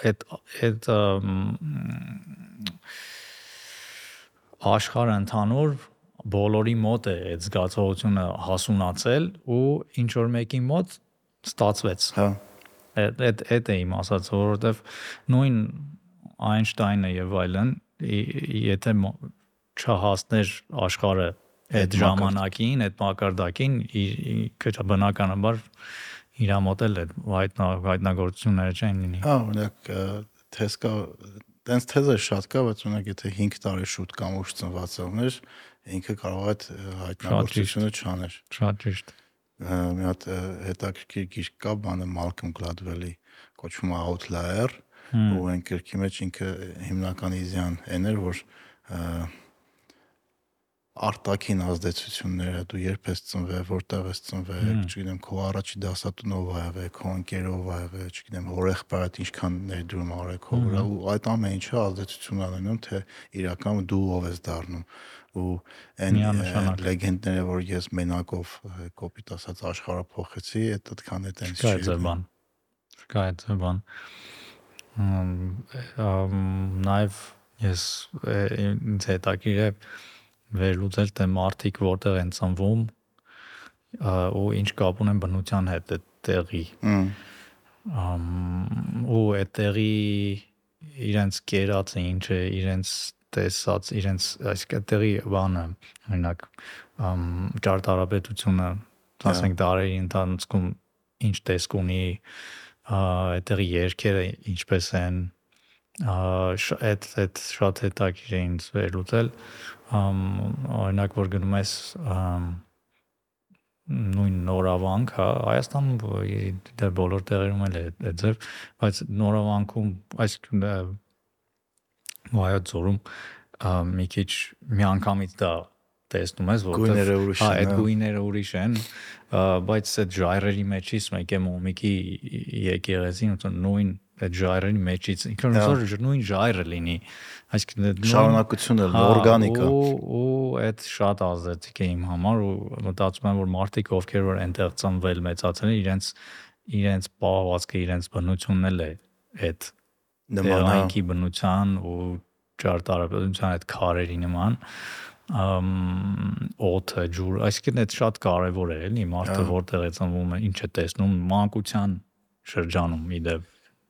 այդ այդ աշխարհը ընդհանուր բոլորի մոտ է այդ զգացողությունը հասունացել ու ինչ որ մեկի մոտ ստացվեց
հա
այդ այդ է իմ ասած որովհետև նույն Այնշտայնը եւ այլն եթե չհասներ աշխարհը
Այդ
ժամանակին, այդ մակարդակին բնականաբար իր մոտ էլ այդ հայտնա հայտնագործությունները չեն լինի։
Հա, օրինակ թեզ կա, տենց թեզը շատ կա, բայց օրինակ եթե 5 տարի շուտ կամ ուշ ծնված եղներ, ինքը կարող է այդ հայտնագործությունը չաներ։
Շատ ճիշտ։
Մի հատ հետաքրքիր գիրք կա, բանը Malcolm Gladwell-ի կոչվում է Outlier, ու այն գրքի մեջ ինքը հիմնական իզյան այն էր, որ արտաքին ազդեցությունները դու երբ ես ծնվել, որտեղ ես ծնվել, չգիտեմ, քո առաջի դասատունով ա եղել, քո ընկերով ա եղել, չգիտեմ, օրեղբայրդ ինչքան ներդրում արել քո վրա ու այդ ամեն ինչը ազդեցություն ունենում, թե իրականում դու ով ես դառնում ու այն լեգենդները, որ ես մենակով կոպիտ ասած աշխարհը փոխեցի, այդ այդքան է տենց
Չկա այդ ձև բան։ Չկա այդ բան։ Ամ, Նաև ես ինձ հետաքրիր է վերլուծել թե մարդիկ որտեղ են ծնվում ու ինչ կապ ունեն բնության հետ այդ տեղի ամ, ու այդ տեղի իրենց կերածը ինչ է, իրենց տեսած, իրենց այսինքն տեղի բանը, օրինակ, ճարտարապետությունը, ասենք դարերի ընթացքում ինչ տեսք ունի, այդտեղի երկերը ինչպես են, այդ այդ շատ հետաքրիր է ինձ վերլուծել, օրինակ որ գնում ես նույն նորավանք, հա, Հայաստանում դե բոլոր տեղերում էլ է այդ- ձև, բայց նորավանքում, այսինքն ը, վայոց ձորում ա, մի քիչ միանգամից դա տեսնում ես,
ուրիշ
հա, այդ գույները ուրիշ են, բայց այդ ժայռերի մեջից մեկ է մոմիկի եկեղեցին ու նույն այդ ժայռերի մեջից ինքն որ նույն ժայռը լինի այսինքն
շարունակությունը
Հա,
օրգանիկ է։
ու ու այդ շատ ազդեցիկ է իմ համար ու մտածում եմ որ մարդիկ ովքեր որ այնտեղ ծնվել մեծացել են իրենց իրենց պահվածքը իրենց բնությունն էլ է այդ
Նման հա։
տեղայինքի բնության ու ճարտարապետության այդ քարերի նման ըմ օդը ջուր այսինքն այդ շատ կարևոր է էլի մարդը
Հա։
որտեղ է ծնվում է ինչ է տեսնում մանկության շրջանում իդեպ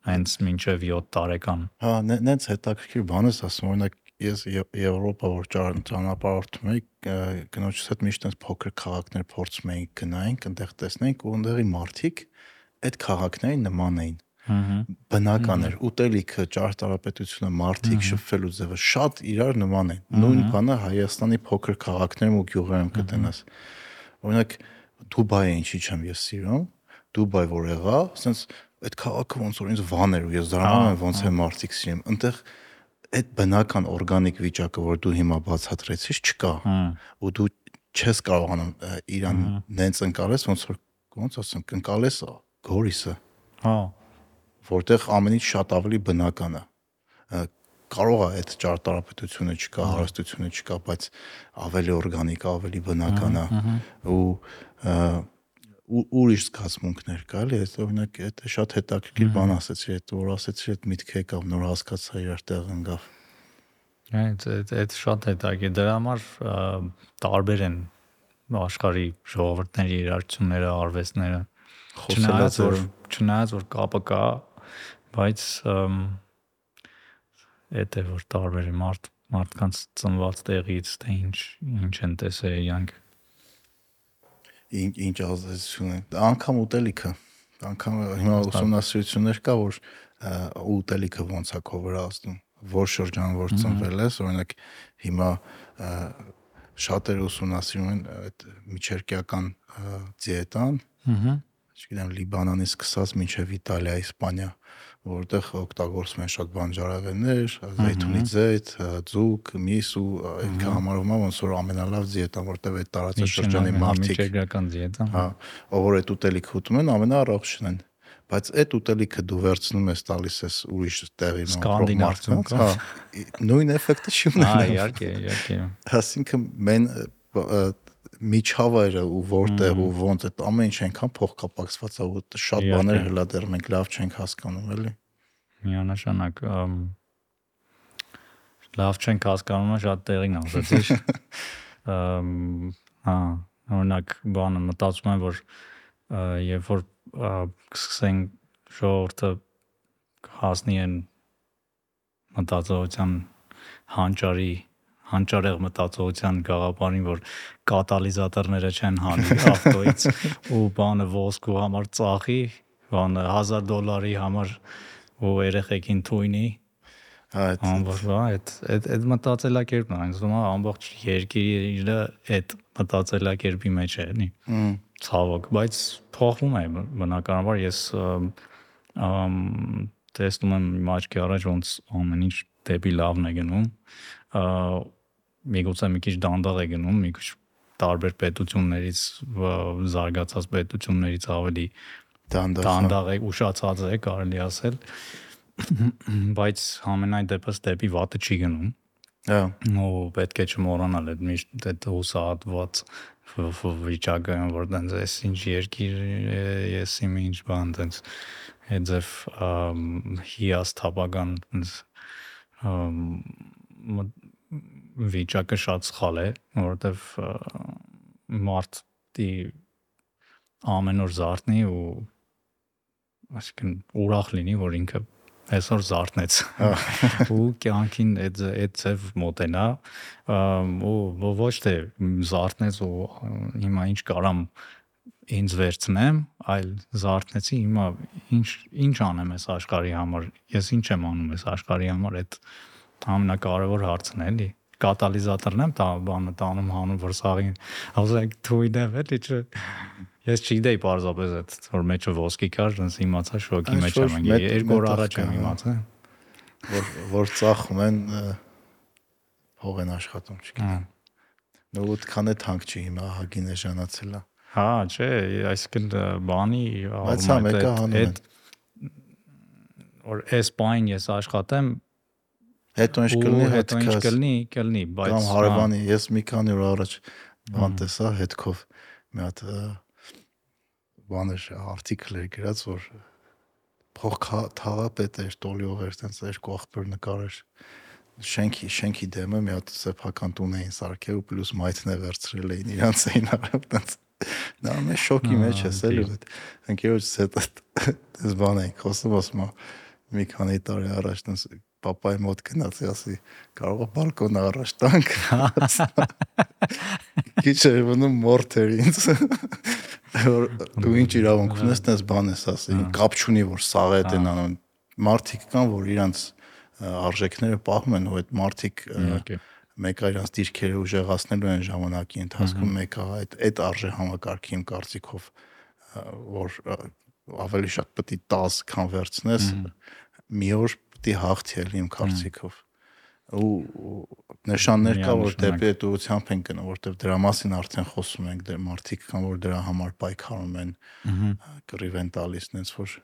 հենց մինչև 7 տարեկան
Հա, նենց հետաքրքիր բան ես ասում, օրինակ ես Եվ- Եվրոպա որ ճանապարհորդում էի, ը, կնոջս հետ միշտ այնպես փոքր քաղաքներ փորձում էինք գնայինք, այնտեղ տեսնենք ու այնտեղի մարդիկ այդ քաղաքներին նման էին բնական էր ուտելիքը, ճարտարապետությունը, մարդիկ շփվելու ձևը շատ իրար նման են։ Նույն բանը Հայաստանի փոքր քաղաքներում ու գյուղերում կտենաս։ Օրինակ Դուբայը ինչի չեմ ես սիրում, Դուբայ որ եղա, ասենց այդ քաղաքը ոնց որ ինձ վան էր ու ես զարմանում եմ ոնց է մարդիկ սիրում։ Այնտեղ այդ բնական օրգանիկ վիճակը, որ դու հիմա բացատրեցիր, չկա։ Ու դու չես կարողանում իրան նենց ընկալես, ոնց որ ոնց ասեմ, ընկալես գորիսը
հա
որտեղ ամեն ինչ շատ ավելի բնական է։ Կարող է այդ ճարտարապետությունը չկա, հարստությունը չկա, բայց ավելի օրգանիկ, ավելի բնական է։ Ու ուրիշ զգացմունքներ կա, էլի, այդ օրինակ այդ շատ հետաքրքիր բան ասեցի, այդ որ ասեցի, այդ միտքը եկավ, նոր հասկացա իրար տեղ ընկավ։
Այդ այդ շատ հետաքրքիր դրա համար տարբեր են աշխարհի ժողովուրդների իրարությունները, արվեստները։ Չնայած որ չնայած որ կապը կա, բայց այդ է որ տարբեր մարդ մարդկանց ծնված տեղից թե ինչ ինչ են տեսել իրանք
ինչ ինչ ազդեցություն է անգամ ուտելիքը անգամ հիմա ուսումնասիրություններ կա որ ուտելիքը ոնց է քո վրա ազդում որ շրջան որ ծնվել ես օրինակ հիմա շատերը ուսումնասիրում են այդ միջերկիական ա, դիետան
ըհը
չգիտեմ Լիբանանից սկսած մինչև Իտալիա, Իսպանիա, որտեղ օգտագործում են շատ բանջարեղեններ, զեյթունի ձեթ, ձուկ, միս ու ինքը համարվում է ոնց որ ամենալավ դիետան, որտեղ այդ տարածաշրջանի մարդիկ,
միջերկրական դիետա
հա, ով որ այդ ուտելիքը ուտում են, ամենաառողջն են բայց այդ ուտելիքը դու վերցնում ես տալիս ես ուրիշ տեղի
կա։
հա նույն էֆեկտը չի ունենա
իհարկե, իհարկե։
Այսինքն մեն միջավայրը ու որտեղ ու ոնց այդ ամեն ինչ այնքան փոխկապակցված է ու շատ բաներ հլա դեռ մենք լավ չենք հասկանում էլի
Միանշանակ լավ չենք հասկանում, շատ տեղին ասացիր։ <laughs> Ամ հա, օրինակ բանը մտածում եմ, որ երբ որ կսկսեն ժողովուրդը հասնի են մտածողության հանճարի հանճարեղ մտածողության գաղափարին, որ կատալիզատորները չեն հանի <laughs> ավտոից ու բանը ոսկու համար ծախի, բանը 1000 դոլարի համար ու երեխեքին թույնի,
այդ
ամբողջ այդ այդ այդ մտածելակերպն թվում է ամբողջ երկիրը այդ մտածելակերպի մեջ է, էլի ցավոք, բայց փոխվում է բնականաբար ես ըմ, տեսնում եմ իմ աչքի առաջ ոնց ամեն ինչ դեպի լավն է գնում միգուցե մի քիչ դանդաղ է գնում մի քիչ տարբեր պետություններից զարգացած պետություններից ավելի
դանդաղ
է ուշացած է կարելի ասել <clears throat> բայց ամենայն դեպս դեպի վատը չի գնում
հա
ու պետք է չմոռանալ այդ միշտ այդ հուսահատված վիճակը որ տենց էս ինչ երկիր ես իմ ինչ բան տենց այդ ձև ամ, հիասթափական մտ- վիճակը շատ սխալ է որովհետև մարդի ամեն օր զարթնի ու այսինքն ուրախ լինի որ ինքը այսօր զարթնեց <laughs> ու կյանքին այդ այդ ձև մոտենա ու ոչ թե զարթնեց ու հիմա ինչ կարամ ինձ վերցնեմ, այլ զարթնեցի հիմա ինչ ինչ անեմ այս աշխարհի համար, ես ինչ եմ անում այս աշխարհի համար, այդ ամենակարևոր հարցն է, էլի կատալիզատորն եմ տա բանը տանում հանում որ սաղին ասեք թույն եմ էլի չէ ես չգիտեի parzapes այդ որ մեջը ոսկի կար ոնց իմացա շոկի մեջ եմ ընկել երկու օր առաջ եմ
հա։
իմացա
որ որ ծախում են փող են աշխատում չգիտեմ
Հա։
նո ուտքան է թանկ չի հիմա ահագին է ժանացել է
Հա, չէ, այսինքն բանի
Բայց հա, մեկը հանում են։
որ այս բան ես աշխատեմ
հետո ինչ կլինի
հետո ինչ կլինի, կլինի, բայց
կամ
հա,
հարևանի ես մի քանի օր առաջ բան տեսա հետքով մի հատ ը, բան էր արտիկլ էր գրած որ փող թաղապետ էր տոլիող էր տենց երկու աղբյուր նկարեր շենքի շենքի դեմը մի հատ սեփական տուն էին սարքել ու պլյուս մայթն է վերցրել էին իրանց էին արավ տենց նա մե շոկի մեջ է
Ահա,
սել ու այդ ընկերոջս հետ այս բան էին խոսում ասում մի քանի տարի առաջ տենց papai մոտ գնացի ասի կարող է բալկոնը առաջ տանք <laughs> քիչ էր մնում մորթեր ինձ որ դու ինչ իրավունք ունես տես բան ես ասի կապ չունի որ սաղ է դեն անում մարդիկ կան որ իրանց արժեքները պահում են ու այդ մարդիկ
իհարկե։
մեկը իրանց դիրքերը ուժեղացնելու են ժամանակի ընթացքում մեկը այդ այդ արժե համակարգի իմ կարծիքով որ ավելի շատ պետք է 10 քան վերցնես մի օր պետք է հաղթի էլ իմ կարծիքով ու նշաններ կա որ դեպի այդ ուղությամբ են գնում որտեվ դրա մասին արդեն խոսում ենք դեր մարդիկ կան որ դրա համար պայքարում են կռիվ են տալիս նենց որ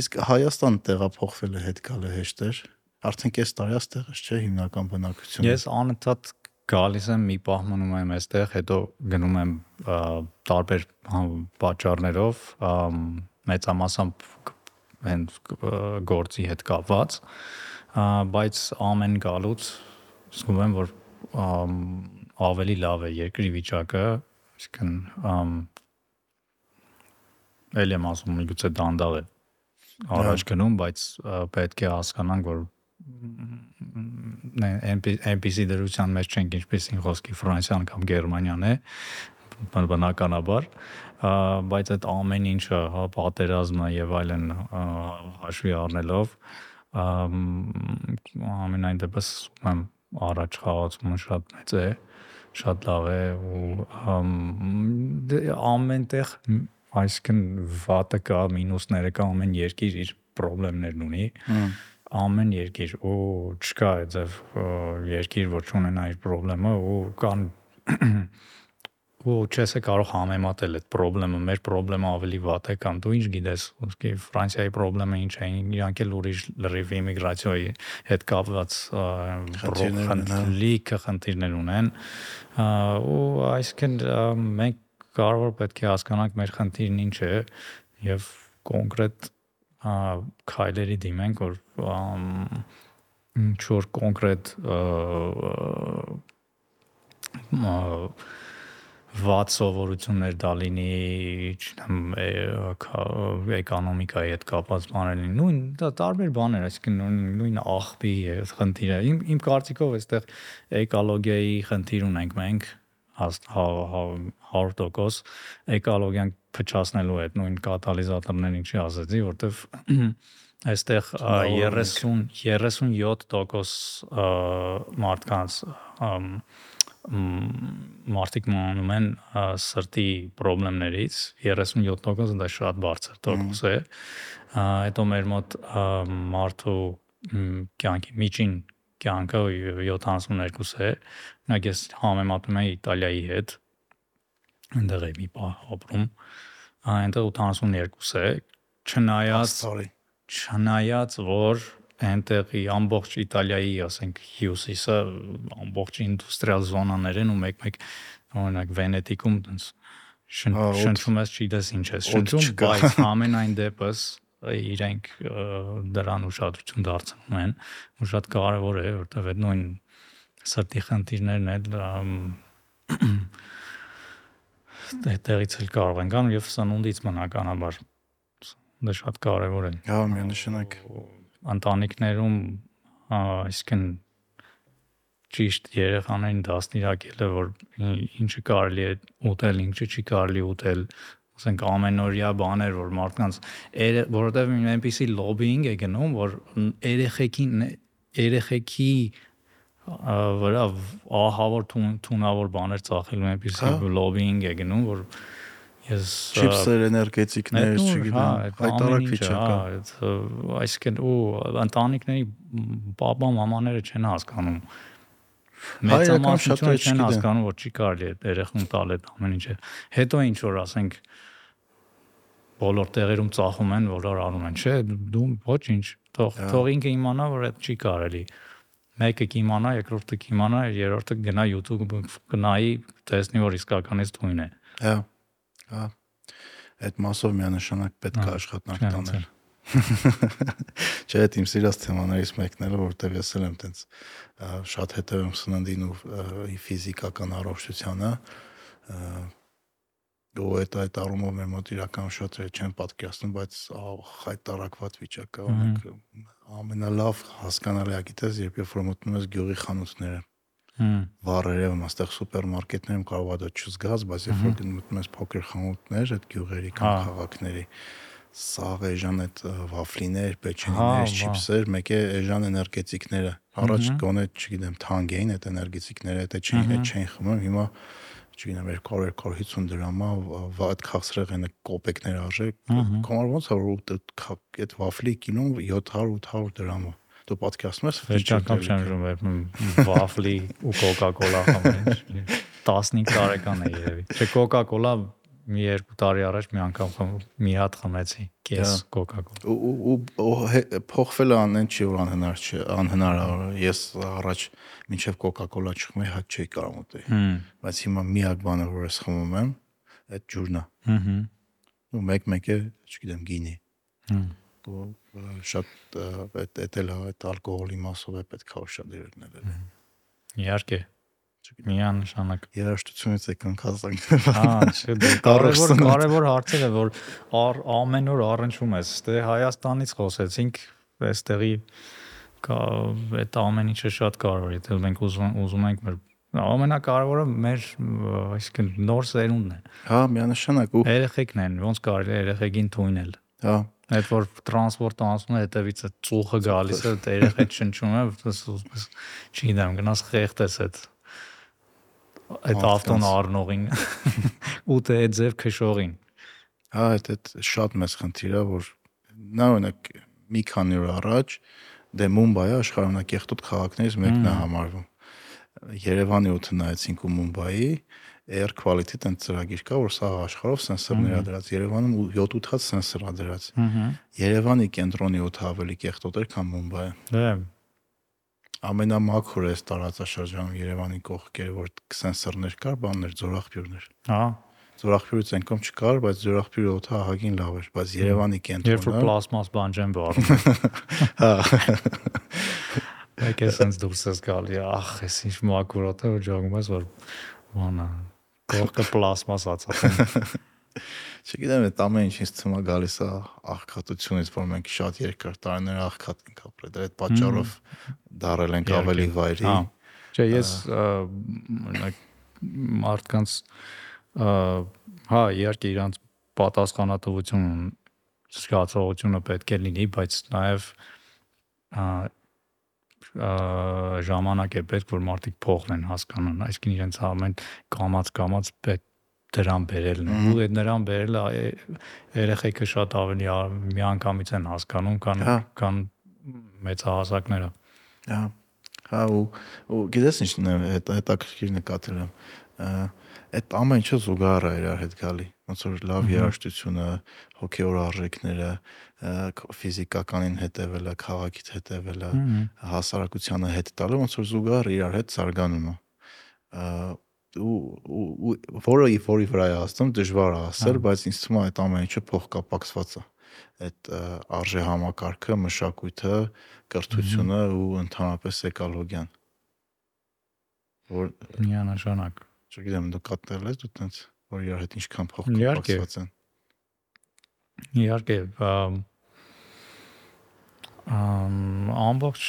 իսկ Հայաստան տեղափոխվելը հետ գալը հեշտ էր արդեն կես տարի աստեղից չէ հիմնական բնակությունը
Ես անընդհատ գալիս եմ մի պահ մնում եմ այստեղ, հետո գնում եմ տարբեր պատճառներով ամ, մեծամասամբ հենց գործի հետ կապված, բայց ամեն գալուց զգում եմ, որ ավելի լավ է երկրի վիճակը, այսինքն ել եմ ասում, միգուցե դանդաղ է առաջ գնում, բայց պետք է հասկանանք, որ այնպիսի դրության մեջ չենք ինչպեսին խոսքի Ֆրանսիան կամ Գերմանիան է բնականաբար բայց այդ ամեն ինչը հա պատերազմը եւ այլն հաշվի առնելով ամենայն դեպս ում առաջ խաղացումը շատ մեծ է շատ լավ է ու դե, ամենտեղ այսինքն վատը կա, մինուսները կա, ամեն երկիր իր խնդիրներն ունի։ Ամեն երկիր ու չկա այդև երկիր, որ չունենա իր խնդրեմը ու կան ու չես է կարող համեմատել այդ խնդրեմը, մեր խնդրեմը ավելի վատ է կամ դու ինչ գիտես, ոսկի Ֆրանսիայի խնդրեմը ինչ է, իրանք էլ ուրիշ լրիվ իմիգրացիայի հետ կապված լիքը խնդիրներ ունեն ու այսինքն մենք կարող պետք է հասկանանք մեր խնդիրն ինչ է եւ կոնկրետ քայլերի դիմենք, որ ինչ որ կոնկրետ վատ սովորություններ դա լինի, չնամ էկոնոմիկայի հետ կապված բաներ, նույն դա տարբեր բաներ, այսինքն նույն աղբի խնդիրը։ Իմ իմ կարծիքով այստեղ էկոլոգիայի խնդիր ունենք մենք 100% էկոլոգիան փչացնելու այդ նույն կատալիզատորներին ինչի ասեցի, որտեվ <clears throat> այստեղ 30 37% մարդկանց մարդիկ մանում են սրտի խնդիրներից 37% դա շատ բարձր տոկոս է հետո մեր մոտ մարդու կյանքի միջին կյանքը 72 է նայեք ես համեմատում եմ Իտալիայի հետ այնտեղ է մի պահ ապրում այնտեղ 82 է չնայած չնայած որ այնտեղի ամբողջ Իտալիայի, ասենք, հյուսիսը ամբողջ ինդուստրիալ զոնաներ են ու մեկ-մեկ օրինակ Վենետիկում տենց շնչում ես, չգիտես ինչ ես շնչում, բայց <laughs> ամենայն դեպս իրենք դրան ուշադրություն դարձնում են ու շատ կարևոր է, որտեղ այդ նույն սրտի խնդիրներն էլ <clears throat> տեղից էլ կարող են գան եւ սնունդից մնականաբար դա շատ կարևոր է։
Հա, միանշանակ
ընտանիքներում այսինքն ճիշտ երեխաներին դաստիարակելը որ ինչը կարելի է ուտել, ինչը չի կարելի ուտել, ասենք ամենօրյա բաներ, որ մարդկանց որովհետև այնպեսի լոբինգ է գնում, որ երեխեքին երեխեքի վրա ահավոր թունավոր բաներ ծախելու այնպեսի լոբինգ է գնում, որ
Ես չիպսեր, էներգետիկներ, չգիտեմ, հայտարարքի չկա։
Այսինքն ու ընտանիքների papa մամաները չեն հասկանում։ Մեծամասնությունը չեն հասկանում, որ չի կարելի է երեխուն տալ այդ ամեն ինչը։ Հետո ինչ որ ասենք բոլոր տեղերում ծախում են, որ անում են, չէ, դու ոչինչ, թող թող ինքը իմանա, որ այդ չի կարելի մեկը կիմանա, երկրորդը կիմանա, երրորդը գնա YouTube գնայի, տեսնի որ իսկականից թույն է։
Հա։ Հա։ Այդ մասով միանշանակ պետք է աշխատանք տանել։ <laughs> Չէ, այդ իմ սիրած թեմաներից մեկն է, որտեղ ես էլ եմ տենց շատ հետևում սննդին ու ֆիզիկական առողջությանը ու այդ այդ առումով մեր մոտ իրական շատ չեն պատկերացնում, բայց հայտարարված վիճակ է, օրինակ ամենալավ հասկանալի է, գիտես, երբ որ մտնում ես գյուղի խանութները վառերևում այստեղ սուպերմարկետներում կարող է դա չզգաս, բայց երբ որ մտնում ես փոքր խանութներ, այդ գյուղերի կամ քաղաքների սաղ էժան այդ վաֆլիներ, պեչենիներ, չիպսեր, մեկ է էժան էներգետիկները։ Առաջ գոնե, չգիտեմ, թանկ էին այդ էներգետիկները, դա չէին, այդ չէին խմում, հիմա չգիտեմ 200-250 դրամա այդ քաղցրեղ են կոպեկներ արժե։ Կոմար ոնց է որ այդ վաֆլի կինում 700-800 դրամա դու պատկերացնում ես
վերջական չեմ ժում վաֆլի ու կոկա-կոլա խմել 15 տարեկան է երևի չէ կոկա-կոլա մի երկու տարի առաջ մի անգամ մի հատ խմեցի կես
Հա։
կոկա-կոլա։
ու ու- փոխվելը անեն չի որ անհնար չէ անհնար է ես առաջ մինչև կոկա-կոլա չխմեի հաճ չէի կարող ուտել բայց հիմա միակ բանը որ ես խմում եմ այդ ջուրն է
Հհ։
ու մեկ-մեկ է չգիտեմ գինի ա, շատ այդ այդ էլ այդ ալկոհոլի մասով է պետք է ուշադիր լինել
Իհարկե։ Միանշանակ։
երաշտությունից եկանք հասանք
Հա, չէ, դե <laughs> կարևոր կարևոր հարցեր է, որ ամեն օր առնչվում ես։ Դե Հայաստանից խոսեցինք, այստեղի կա այդ ամեն ինչը շատ կարևոր է, թե մենք ուզում ուզում ենք մեր ամենակարևորը մեր այսինքն նոր սերունդն է։
հա միանշանակ ու
Երեխեքն են, ոնց կարելի է երեխեքին թույնել։
հա
Այդ որ տրանսպորտը անցնում է, հետևից է ծուխը գալիս է, այդ երեխեք շնչում է, ուզում չգիտեմ, գնաս խեղտես այդ այդ ավտոն առնողին <laughs> ու թե այդ ձև քշողին։
Հա, այդ այդ շատ մեծ խնդիր է, որ նա օրինակ մի քանի օր առաջ դե Մումբայը աշխարհանակեղտոտ քաղաքներից մեկն է համարվում։ Երևանի օդը նայեցինք ու Մումբայի air quality տեն ծրագիր կա, որ սա աշխարհով սենսորներ ա
Մհմ։
դրած։ Երևանում 7-8 հատ սենսոր ա դրած։
Ահա։
Երևանի կենտրոնի օդը ավելի կեղտոտ էր, քան Մումբայը։
Դե
Ամենամաքուր է տարածաշրջանում Երևանի կողքերը, որ սենսորներ կար, բաններ, ձորախբյուրներ։
հա,
Ձորախբյուրից այնքան չկար, բայց ձորախբյուրի օդը ահագին լավ էր, բայց Երևանի
երբ որ
կենտրոնը
պլաստմաս բան չեն վառում։
հա
Եկե sense դուրս ես գալի, ախ, ես ինչ մակուրոտ է, որ ջողում ես, որ բանա կողքը պլաստմասած է։ <laughs>
Չգիտեմ, այդ ամեն ինչ ինձ թվում է գալիս է աղքատությունից, որ մենք շատ երկար տարիներ աղքատ ենք ապրել։ Դա այդ պատճառով դարել ենք ավելի վայրի։
Հա։ Չէ, ես օրինակ մարդկանց հա, իհարկե իրանց պատասխանատվություն զգացողությունը պետք է լինի, բայց նաև ժամանակ է պետք որ մարդիկ փոխեն հասկանան, այսինքն իրենց ամեն կամած կամած պետք դրան բերելն է։ ու այդ նրան բերելը երեխեքը շատ ավելի միանգամից են հասկանում, քան
Հա։
քան մեծահասակները։
Հա։ Հա ու ու գիտես ինչն է, հետաքրքիր նկատել եմ։ Այդ ամեն ինչը զուգահեռ է իրար հետ գալի։ Ոնց որ լավ երաժշտությունը, հոգեոր արժեքները, ֆիզիկականին հետևելը, քաղաքից հետևելը, հասարակությանը հետ տալը ոնց որ զուգահեռ իրար հետ զարգանում է։ Ա, ու ու որը որի վրա է ասում դժվար է ասել, բայց ինձ թվում է այդ ամեն ինչը փոխկապակցված է։ Այդ արժե համակարգը, մշակույթը, կրթությունը ու ընդհանրապես էկոլոգիան։ Որ
Միանշանակ։
չգիտեմ նկատել ես դու տենց որ իրար հետ ինչքան փոխկապակցված են։
Իհարկե, ամբողջ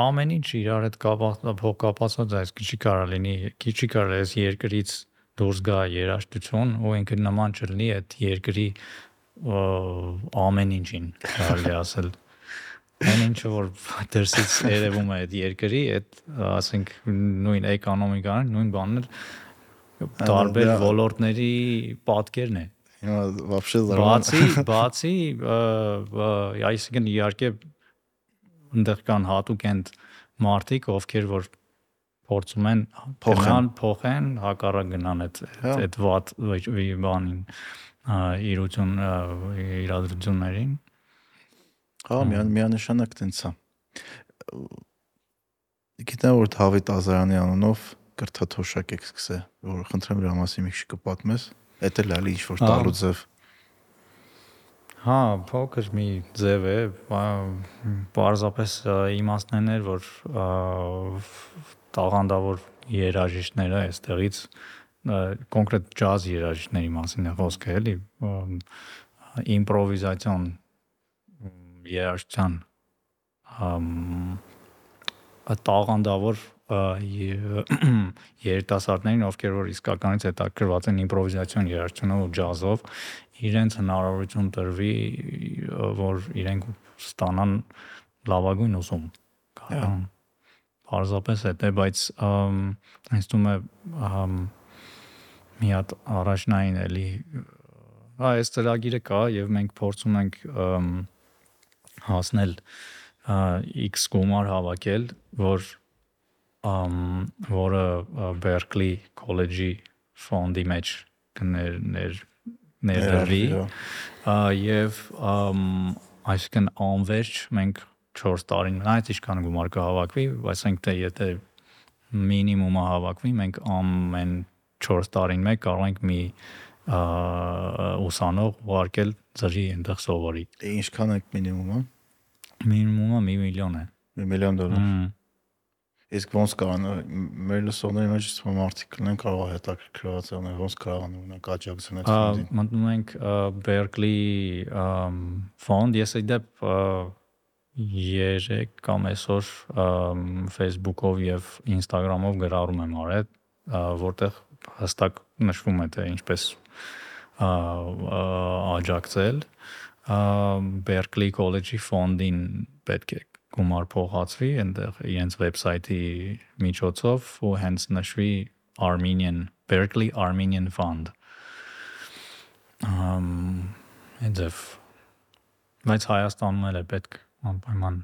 ամեն ինչ իրար հետ կապած փոխկապացած է, այսինքն չի կարող լինի, չի կարող էս երկրից դուրս գա երաշտություն ու ինքը նման չլինի այդ երկրի ը, ամեն ինչին, կարելի է ասել։ Այն ինչը որ դրսից երևում է այդ երկրի, այդ ասենք նույն էկոնոմիկան, նույն բաններ տարբեր
դա-
ոլորտների պատկերն է։
Հիմա вообще
Բացի, բացի, ը, ը, այսինքն իհարկե այնտեղ կան հատուկ են մարդիկ, ովքեր որ փորձում են
Փոխեն։
գնան, փոխեն, հակառակ գնան այդ
Հա։
այդ վատ ոչ- ի- բանին ա, իրություն ա, իրադրություններին։
Հա, միան միանշանակ տենց է։ Գիտեմ որ Դավիթ Ազարյանի անունով կրթաթոշակ եք սկսել, որ խնդրեմ դրա մասին մի քիչ կպատմես։ Էդ էլ ալի ինչ որ
Հա։
տալու ձև։
Հա, փոքր մի ձև է, պարզապես իմաստներն էր, որ տաղանդավոր երաժիշտները այստեղից կոնկրետ ջազ երաժիշտների մասին է խոսքը, էլի, իմպրովիզացիոն երաժշտության տաղանդավոր երիտասարդներին, ովքեր որ իսկականից հետաքրված են իմպրովիզացիոն երաժշտությունով ու ջազով, իրենց հնարավորություն տրվի, որ իրենք ստանան լավագույն ուսում։
Հա։
Պարզապես է, բայց ինձ թվում է մի հատ առաջնային էլի հա այս ծրագիրը կա եւ մենք փորձում ենք հասնել X գումար հավաքել, որ ըմ, որը Berkeley College-ի ֆոնդի մեջ կներ ներ ներդրվի
Ներդրվի,
Ա, եւ այսինքն անվերջ մենք 4 տարին նայած ինչքան գումար կհավաքվի, այսինքն թե եթե մինիմումը հավաքվի, մենք ամեն 4 տարին մեկ կարող ենք մի ուսանող ուղարկել ծրի այնտեղ սովորի։
ինչքան է մինիմումը?
Մինիմումը 1 միլիոն է։
1 միլիոն դոլար
Մմ,
իսկ ոնց կարան մեր լսողների մեջ թվում արդյոք լինեն կարող է հետաքրքրված եղնել ոնց կարան ունենք աջակցել այդ
ա,
ֆոնդին
մտնում ենք Berkeley ֆոնդ, ես այդ դեպ երեք կամ այսօր Facebook-ով եւ Instagram-ով գրառում եմ արել, որտեղ հստակ նշվում է թե ինչպես աջակցել Berkeley College-ի ֆոնդին պետք է գումար փոխացվի այնտեղ իրենց վեբսայթի միջոցով ու հենց նշվի Armenian Berkeley Armenian Fund ամ այնտեղ բայց Հայաստանում էլ է պետք անպայման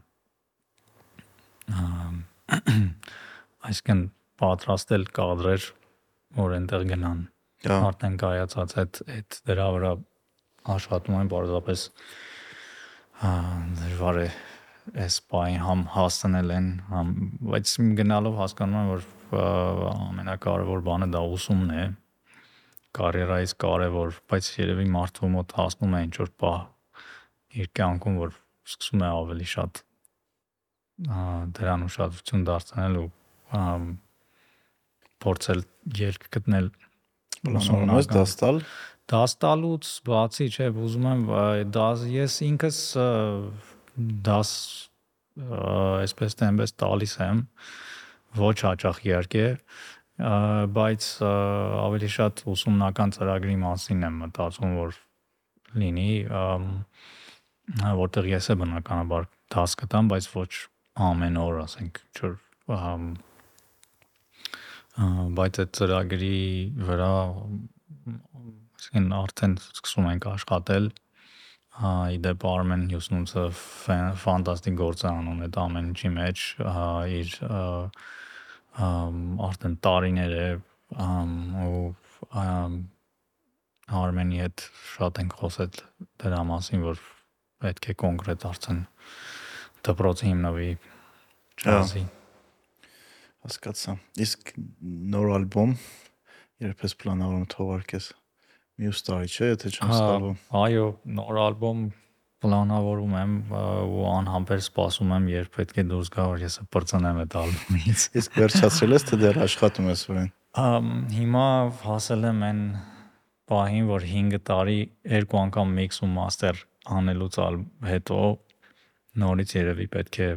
ամ <clears throat> այսինքն պատրաստել կադրեր որ այնտեղ գնան արդեն կայացած այդ այդ դրա վրա աշխատում են բարձրապես դժվար է այս բային համ հասնել են համ բայց գնալով հասկանում եմ որ ամենակարևոր բանը դա ուսումն է կարիերայից կարևոր բայց երևի մարդու մոտ հասնում է ինչ որ բա իր կյանքում որ սկսում է ավելի շատ դրան ուշադրություն դարձնել ու փորձել ելք գտնել
պլանավորում ես դա ստալ
դաս տալուց բացի չէ ուզում եմ դաս ես ինքս դաս այսպես թե այնպես տալիս եմ ոչ հաճախ իհարկե բայց ավելի շատ ուսումնական ծրագրի մասին եմ մտածում որ լինի որտեղ ես է բնականաբար դաս կտամ բայց ոչ ամեն օր ասենք ինչ որ ամ, ա, բայց այդ ծրագրի վրա այսինքն արդեն սկսում ենք աշխատել հա իդեպ Armen Hughes-ը ֆանտաստիկ գործ է անում այդ ամեն ինչի մեջ իր արդեն տարիներ է ու Armen-ի հետ շատ ենք խոսել դրա մասին որ պետք է կոնկրետ արդեն դպրոցի հիմնվի ջազի
հասկացա իսկ նոր ալբոմ երբ ես պլանավորում թողարկես մյուս տարի չէ եթե չեմ սխալվում
Այո, նոր ալբոմ պլանավորում եմ ու անհամբեր սպասում եմ, երբ պետք է դուրս գա, որ ես պրծնեմ այդ ալբոմից։
իսկ վերջացրել ես թե դեռ աշխատում ես վրան
Ամ հիմա հասել եմ այն պահին, որ 5 տարի երկու անգամ mix ու master անելուց ալ հետո նորից երևի պետք է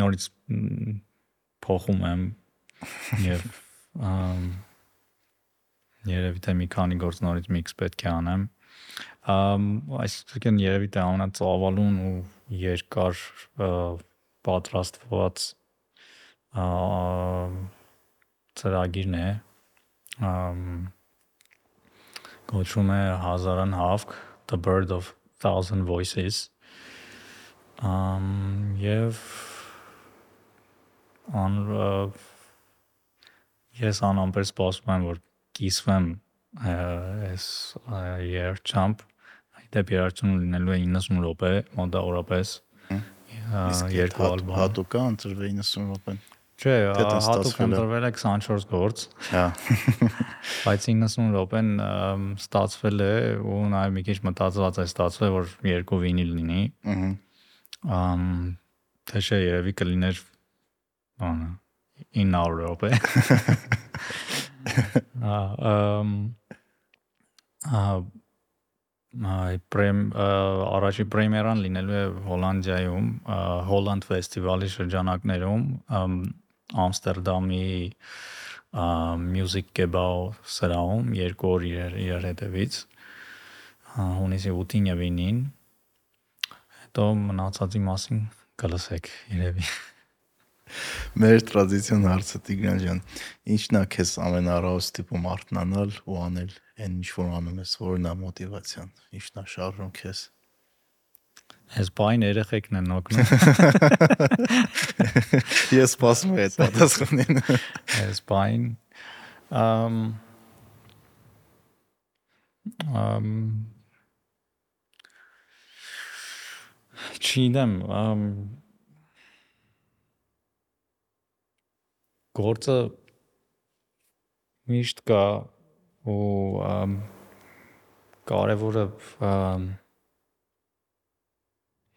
նորից փոխում եմ <laughs> եւ երևի թե մի քանի գործ նորից mix պետք է անեմ այսինքն երևի թե ամենածավալուն ու երկար պատրաստված ծրագիրն է ամ կոչվում է հազարան հավք the bird of thousand voices ամ եւ ան ես անամբեր սպասում եմ որ կիսվեմ այս ա, երճամp դեպի երաճուն լինելու է 90 րոպե մոտավորապես երկու ալբոմ
հատուկ է ընտրվել 90 րոպեն
չէ հատուկ ընտրվել է 24 գործ
հա
Բայց 90 րոպեն ստացվել է ու նաև մի քիչ մտածված է ստացվել որ երկու վինիլ լինի։
ըհը
Ամ թե չէ երևի կլիներ բանը 900 րոպե։ <laughs> Ա ըմ ա այ պրեմ առաջի պրեմիերան լինելու է Հոլանդիայում, Հոլանդ ֆեստիվալի շրջանակներում, ամ, Ամստերդամի Music Gebau սրահում երկու օր իրար, իրար հետևից հունիսի 8-ին եւ 9-ին հետո մնացածի մասին կլսեք երևի
Մեր տրադիցիոն հարցը Տիգրան ջան, ի՞նչն է քեզ ամենառաուս տիպում արթնանալ ու անել այն ինչ որ անում ես, որն է մոտիվացիան, ի՞նչն է շարժում քեզ։
Այս բայն երեխեքն են օգնում <laughs>
Ես սպասում եմ այդ պատասխանին։
այս բայն ամ Ամ չգիտեմ, ամ գործը միշտ կա ու կարևորը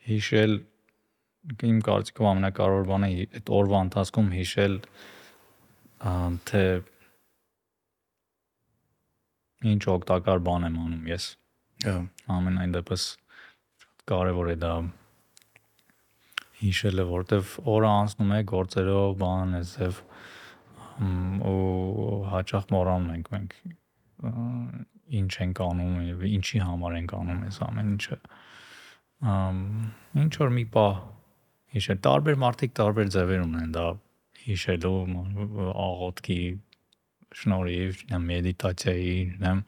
հիշել իմ կարծիքով ամենակարևոր բանը այդ օրվա ընթացքում հիշել թե ինչ օգտակար բան եմ անում ես։
Հա։
Ամենայն դեպս կարևոր է դա հիշելը, որտեվ օրը անցնում է գործերով, բան էսև ու հաճախ մոռանում ենք մենք ինչ ենք անում եւ ինչի համար ենք անում այս ամեն ինչը ինչ որ մի բա հիշել տարբեր մարդիկ տարբեր ձևեր ունեն դա հիշելու աղոթքի շնորհիվ, չնամ մեդիտացիայի, չնամ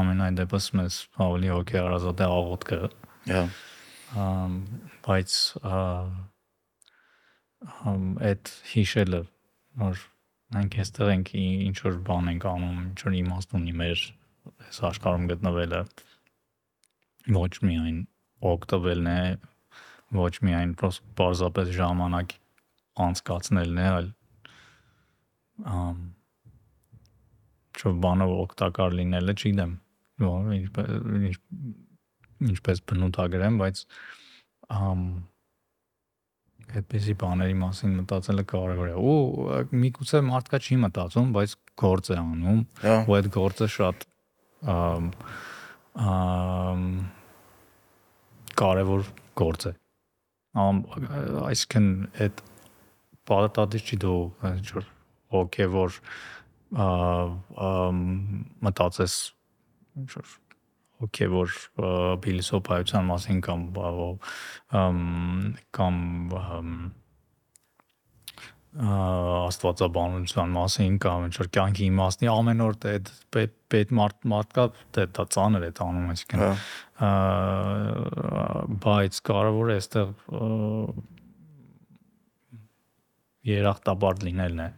ամենայն դեպս մեզ ավելի հոգեարազատ է աղոթքը։
Հա։
Բայց այդ հիշելը, որ մենք այստեղ ենք ինչ որ բան ենք անում, ինչ որ իմաստ ունի մեր այս աշխարհում գտնվելը ոչ միայն օգտվելն է, ոչ միայն պարզապես ժամանակ անցկացնելն է, այլ ինչ-որ բանով օգտակար լինելը, չգիտեմ, ինչպես ինչպես բնութագրեմ, բայց ամ այդպեսի բաների մասին մտածելը կարևոր է։ Ու միգուցե մարդկա չի մտածում, բայց գործ է անում, ու այդ գործը շատ ամ ամ կարևոր գործ է։ Ամ այսինքն այդ պարտադիր չի դու ինչ որ հոգևոր մտածես ինչ որ հոգևոր փիլիսոփայության մասին կամ կամ աստվածաբանության մասին կամ ինչ որ կյանքի իմաստի ամեն օր դա պետ մարդ մարդկա դա ծանր է տանում այսինքն բայց կարևոր է այստեղ երախտապարտ լինելն է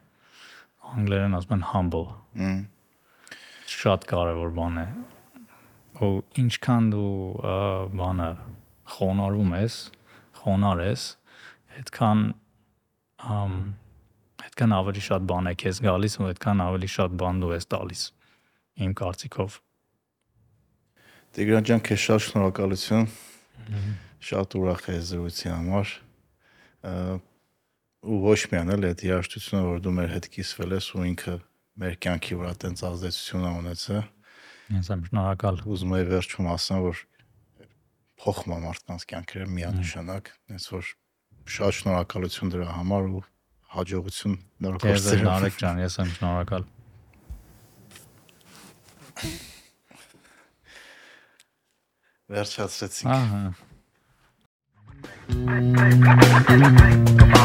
անգլերեն ասում են humble։ Շատ կարևոր բան է։ Ու ինչքան դու բանը խոնարհում ես, խոնար ես, այդքան ամ այդքան ավելի շատ բան է քեզ գալիս ու այդքան ավելի շատ բան դու ես տալիս իմ կարծիքով
Տիգրան ջան, քեզ շատ շնորհակալություն։ Շատ ուրախ եմ զրույցի համար ու ոչ միայն էլ այդ երաժշտությունը, որ դու մեր հետ կիսվել ես ու ինքը մեր կյանքի վրա տենց ազդեցություն ա ունեցել։
Ես եմ շնորհակալ։
Ուզում եմ վերջում ասեմ, որ փոխում է մարդկանց կյանքերը միանշանակ, հենց որ շատ շնորհակալություն դրա համար ու հաջողություն նոր
գործերով։ Ես Նարեկ ջան, ես եմ շնորհակալ։
Վերջացրեցինք։
Ահա։
on, come on.